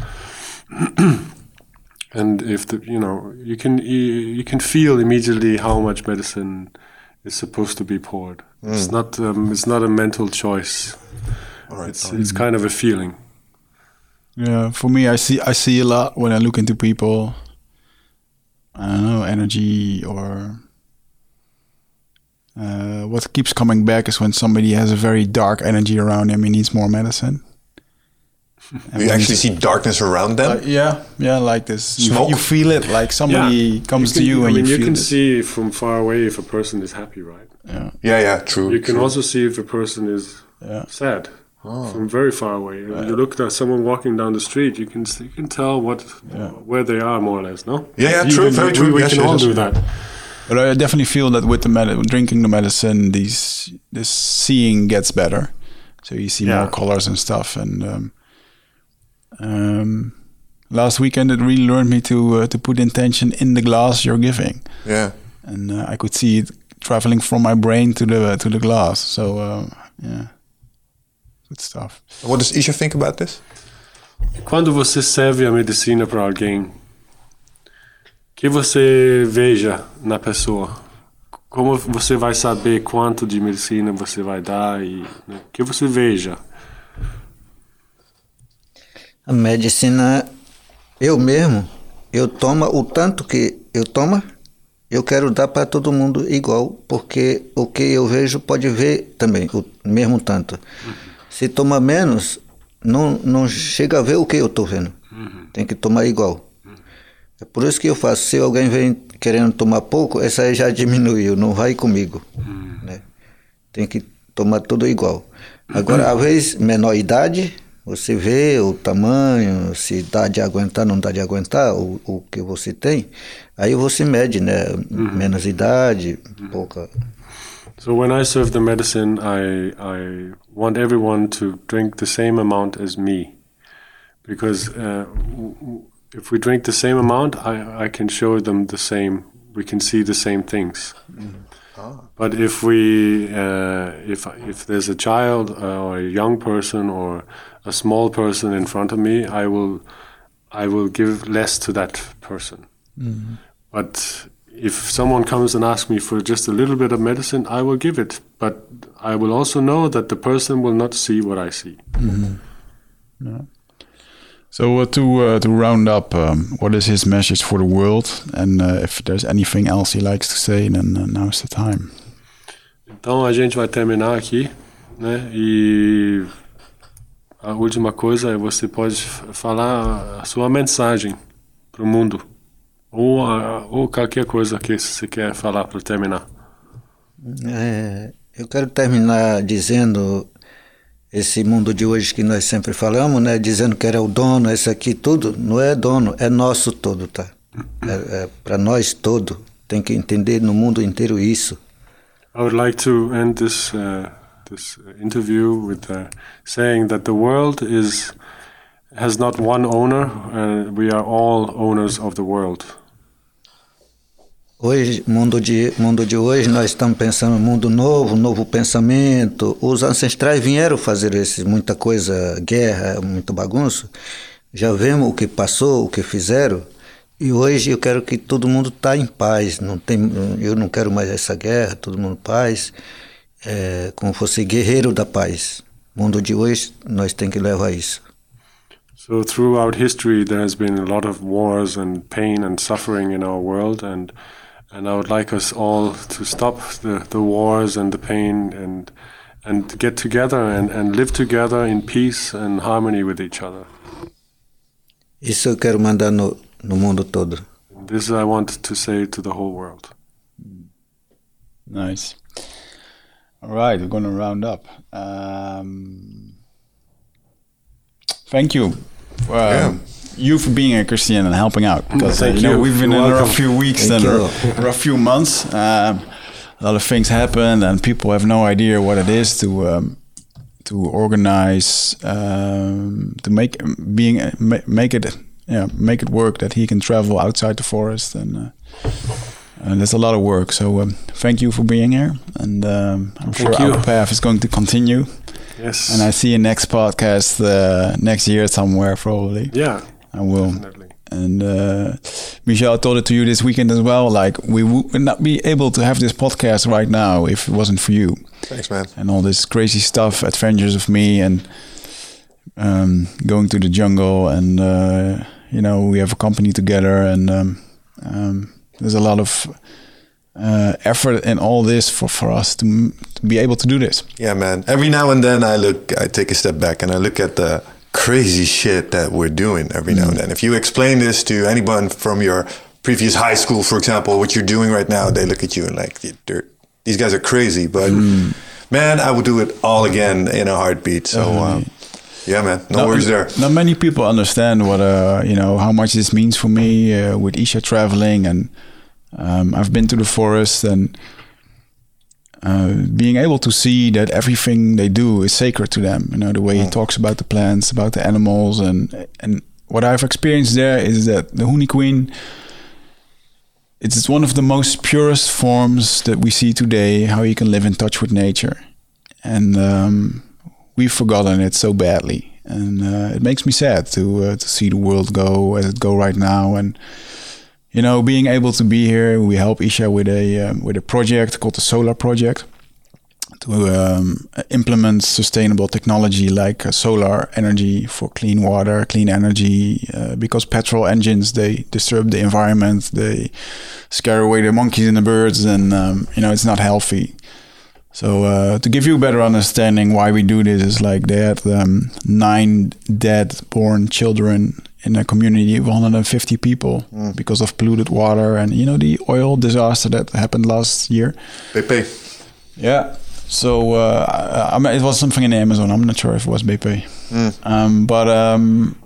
and if the you know you can you, you can feel immediately how much medicine is supposed to be poured. It's not um, it's not a mental choice. All right. It's it's kind of a feeling. Yeah, for me, I see I see a lot when I look into people. I don't know energy or uh, what keeps coming back is when somebody has a very dark energy around him. He needs more medicine. And you actually see darkness around them. Uh, yeah, yeah, like this. You- Smoke? You, feel it, like somebody comes can, to you I and mean, you you can it. see from far away if a person is happy, right? Yeah, yeah, yeah, true. You can true. also see if a person is yeah. sad from very far away. You look at someone walking down the street, you can you can tell what where they are more or less. No. Yeah, yeah, true, very we- true. We, Yes, can yes, all yes. do that. But I definitely feel that with the med- drinking the medicine, these this seeing gets better. So you see Yeah. more colors and stuff. And um, um, last weekend, it really learned me to uh, to put intention in the glass you're giving, yeah. and uh, I could see it traveling from my brain to the to the glass. So uh, yeah, good stuff. What does Isha think about this? Quando você serve a medicina para alguém, que você veja na pessoa? Como você vai saber quanto de medicina você vai dar e né? que você veja? A medicina, eu mesmo, eu tomo o tanto que eu tomo, eu quero dar para todo mundo igual, porque o que eu vejo pode ver também, o mesmo tanto. Se toma menos, não, não chega a ver o que eu estou vendo. Tem que tomar igual. É por isso que eu faço. Se alguém vem querendo tomar pouco, essa aí já diminuiu, não vai comigo. Né? Tem que tomar tudo igual. Agora, às vezes, menor idade, você vê o tamanho, se dá de aguentar, não dá de aguentar, o, o que você tem. Aí você mede, né? Menos idade, pouca. So when I serve the medicine, I I want everyone to drink the same amount as me, because uh, if we drink the same amount, I I can show them the same. We can see the same things. But if we uh, if if there's a child uh, or a young person or a small person in front of me, I will I will give less to that person. But if someone comes and asks me for just a little bit of medicine, I will give it. But I will also know that the person will not see what I see. So uh, to uh, to round up, um, what is his message for the world? And uh, if there's anything else he likes to say, then uh, now's the time. Então a gente vai terminar aqui, né? E a última coisa é você pode falar a sua mensagem para o mundo ou ou qualquer coisa que você quer falar para terminar. É, eu quero terminar dizendo esse mundo de hoje que nós sempre falamos, né? Dizendo que era o dono, esse aqui tudo, não é dono, é nosso todo, tá? É, é para nós todo. Tem que entender no mundo inteiro isso. I would like to end this uh, this interview with uh, saying that the world is has not one owner. Uh, we are all owners of the world. Hoje, mundo de mundo de hoje, nós estamos pensando mundo novo, novo pensamento. Os ancestrais vieram fazer esse, muita coisa, guerra, muita bagunça. Já vemos o que passou, o que fizeram. E hoje eu quero que todo mundo está em paz. Não tem, eu não quero mais essa guerra, todo mundo em paz. É, como fosse guerreiro da paz. Mundo de hoje, nós temos que levar isso. So throughout history, there has been a lot of wars and pain and suffering in our world, and and I would like us all to stop the, the wars and the pain and and get together and, and live together in peace and harmony with each other. Isso eu quero mandar no, no mundo todo. This I want to say to the whole world. Nice. All right, we're going to round up. Um, thank you. For, um, You for being a Christian, and helping out. Because uh, Thank you know we've been You're in a welcome. few weeks Thank and a you. rough few months. Um, a lot of things happened, and people have no idea what it is to um, to organize um, to make being make it yeah make it work that he can travel outside the forest and. Uh, and there's a lot of work, so um, thank you for being here, and um, I'm sure Thank you. our path is going to continue. Yes. And I see you next podcast uh, next year somewhere probably. yeah, I will. definitely. And uh, Michelle, I told it to you this weekend as well. Like we would not be able to have this podcast right now if it wasn't for you Thanks, man. and all this crazy stuff, adventures of me and um, going to the jungle. And uh, you know, we have a company together, and um, um, there's a lot of uh, effort in all this for for us to, m- to be able to do this. Yeah, man. Every now and then I look, I take a step back and I look at the crazy shit that we're doing every now and then. If you explain this to anyone from your previous high school, for example, what you're doing right now, they look at you and like, these guys are crazy. But man, I would do it all again in a heartbeat. So, um, yeah, man. No, worries there. Not many people understand what uh, you know how much this means for me uh, with Isha traveling, and um, I've been to the forest and uh, being able to see that everything they do is sacred to them. You know the way he talks about the plants, about the animals, and and what I've experienced there is that the Huni Queen. It's one of the most purest forms that we see today. How you can live in touch with nature, and um, we've forgotten it so badly, and uh, it makes me sad to uh, to see the world go as it go right now. And you know, being able to be here, we help Isha with a um, with a project called the Solar Project to um, implement sustainable technology like uh, solar energy for clean water, clean energy. Uh, because petrol engines they disturb the environment, they scare away the monkeys and the birds, and um, you know it's not healthy. So uh, to give you a better understanding why we do this is like they had um, nine dead born children in a community of 150 people because of polluted water and you know the oil disaster that happened last year. BP. Yeah. So uh, I, it was something in the Amazon. I'm not sure if it was BP. Um, but um,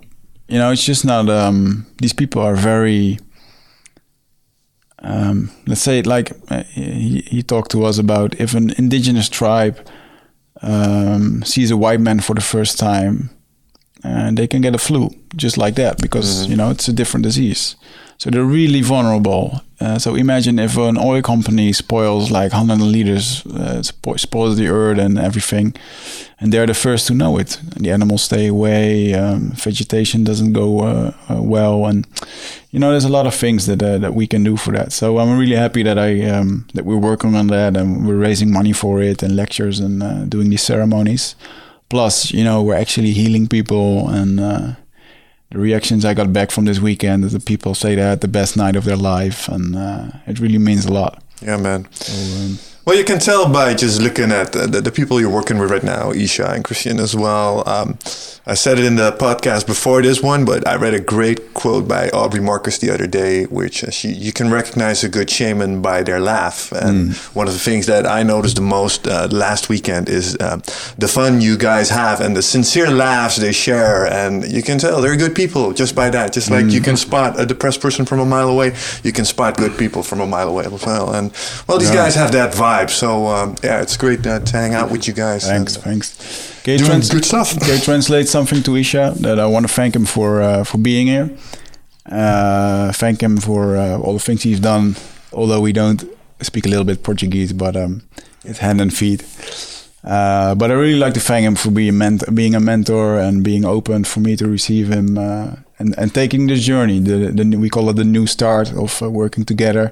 you know, it's just not. Um, these people are very. Um, let's say, like uh, he, he talked to us about if an indigenous tribe um, sees a white man for the first time, and they can get a flu just like that because you know it's a different disease. So they're really vulnerable. Uh, so imagine if an oil company spoils like 100 liters, uh, spo- spoils the earth and everything, and they're the first to know it. And the animals stay away, um, vegetation doesn't go uh, uh, well, and you know there's a lot of things that uh, that we can do for that. So I'm really happy that I um, that we're working on that and we're raising money for it and lectures and uh, doing these ceremonies. Plus, you know, we're actually healing people and. Uh, the reactions I got back from this weekend the people say they had the best night of their life, and uh, it really means a lot. Yeah, man. So, um, Well, you can tell by just looking at the, the, the people you're working with right now, Isha and Christian as well. Um, I said it in the podcast before this one, but I read a great quote by Aubrey Marcus the other day, which uh, she, you can recognize a good shaman by their laugh. And one of the things that I noticed the most uh, last weekend is uh, the fun you guys have and the sincere laughs they share. And you can tell they're good people just by that. Just like you can spot a depressed person from a mile away, you can spot good people from a mile away as well. And well, these guys have that vibe. So um, yeah, it's great uh, to hang out with you guys. thanks, And, thanks. Can Doing trans- good stuff. you translate something to Isha that I want to thank him for uh, for being here? Uh, thank him for uh, all the things he's done. Although we don't speak a little bit Portuguese, but um, it's hand and feet. Uh, but I really like to thank him for being, ment- being a mentor and being open for me to receive him uh, and, and taking this journey. The, the we call it the new start of uh, working together.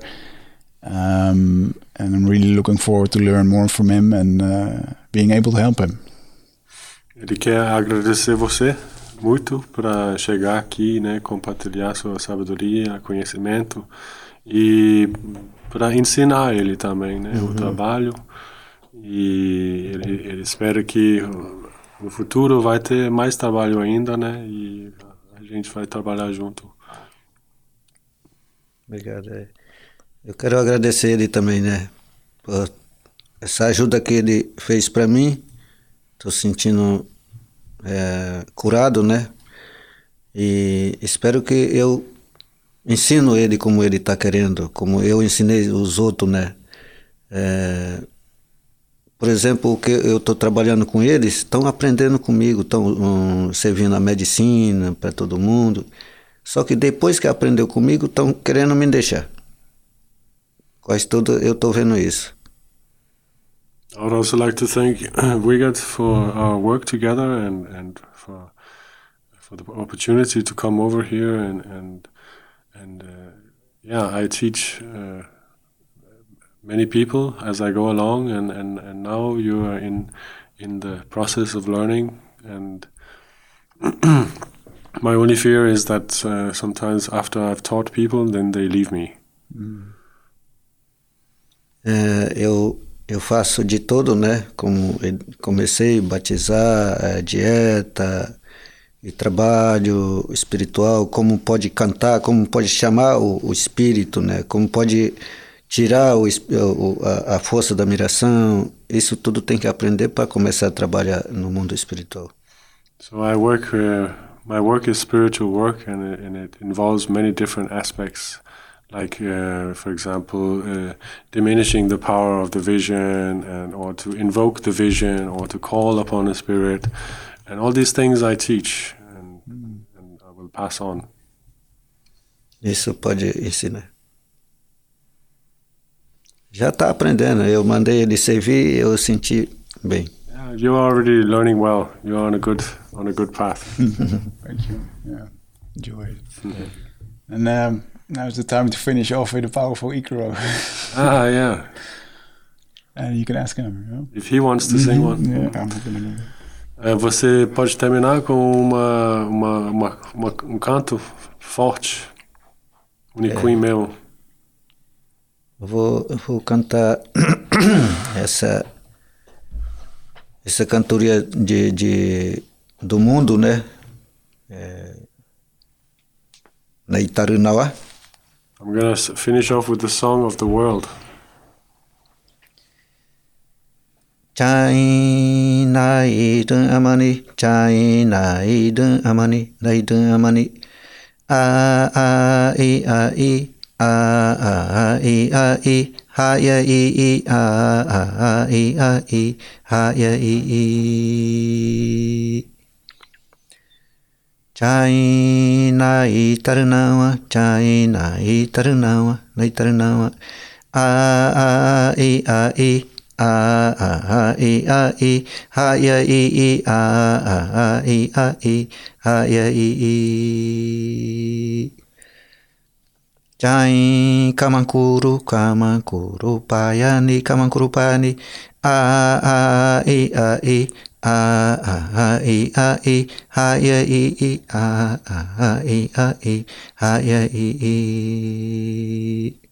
Um, and I'm really looking forward to learn more from him and uh, being able to help him. Ele quer agradecer você muito para chegar aqui, né, compartilhar sua sabedoria, conhecimento e para ensinar ele também, né, o trabalho. E ele, ele espera que no futuro vai ter mais trabalho ainda, né, e a gente vai trabalhar junto. Obrigado. Eu quero agradecer ele também, né? Por essa ajuda que ele fez para mim. Estou sentindo é, curado, né? E espero que eu ensino ele como ele está querendo, como eu ensinei os outros, né? É, por exemplo, o que eu estou trabalhando com eles, estão aprendendo comigo, estão um, servindo a medicina para todo mundo. Só que depois que aprendeu comigo, estão querendo me deixar. Quase eu estou vendo isso. I would also like to thank Wigat for our work together and, and for for the opportunity to come over here and and and uh, yeah, I teach uh, many people as I go along, and, and, and now you are in in the process of learning and. My only fear is that uh, sometimes after I've taught people, then they leave me. É, eu, eu faço de tudo, né? Como comecei a batizar, é, dieta e trabalho espiritual, como pode cantar, como pode chamar o, o espírito, né? Como pode tirar o, o- a, a força da miração. Isso tudo tem que aprender para começar a trabalhar no mundo espiritual. So I work. Uh, my work is spiritual work, and it, and it involves many different aspects, like, uh, for example, uh, diminishing the power of the vision, and or to invoke the vision, or to call upon the spirit, and all these things I teach, and, and I will pass on. Isso pode ensinar. Já está aprendendo. Eu mandei ele servir eu senti bem. Yeah, you're already learning well. You're on a good on a good path. Thank you. Yeah, enjoy it. And um, now's the time to finish off with a powerful Ikaro. ah, yeah. and you can ask him. You know? If he wants to sing one. Yeah, I'm gonna do. É, você pode terminar com uma, uma, uma, uma- um canto forte, único meu. Eu vou, eu vou cantar essa essa cantoria de, de do mundo, né? É, na Itarunawa. I'm gonna finish off with the song of the world. Chai nai dun amani, chai nai dun amani, nai amani. A a i a i, a a i a i, ha ya i i, a a i a i, ha ya i i. Chaina itarnawa, chaina itarnawa, naitarnawa. A a e a e. A a a e a e. Ha ya e e. A a a e a e. Ha ya e e. Jai kamankuru kamankuru payani kamankuru payani. A a e a e ah ah ah e ah e ha ya e e ah ah ah e ah e ha ya e e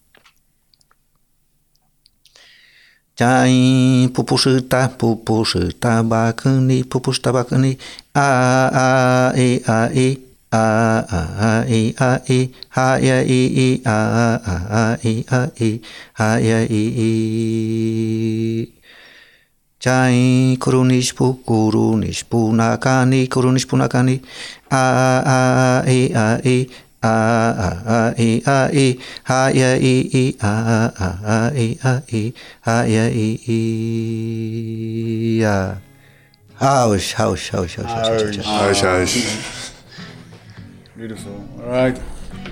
加音不不是哒不不是哒巴肯尼不不是哒巴肯尼啊啊诶啊诶啊啊啊诶啊诶哈呀诶诶啊啊啊诶啊诶哈呀诶诶。Jai kurunishpu kurunishpu nakani kurunishpu nakani a a i a i a a a i a i ha ya i i a a a i a i ha ya i i ya Hausch, hausch, hausch, hausch, hausch, hausch. Huis, huis. Beautiful. All right.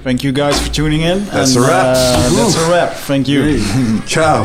Thank you guys for tuning in. That's and, a wrap. Uh, that's a wrap. Thank you. Ciao.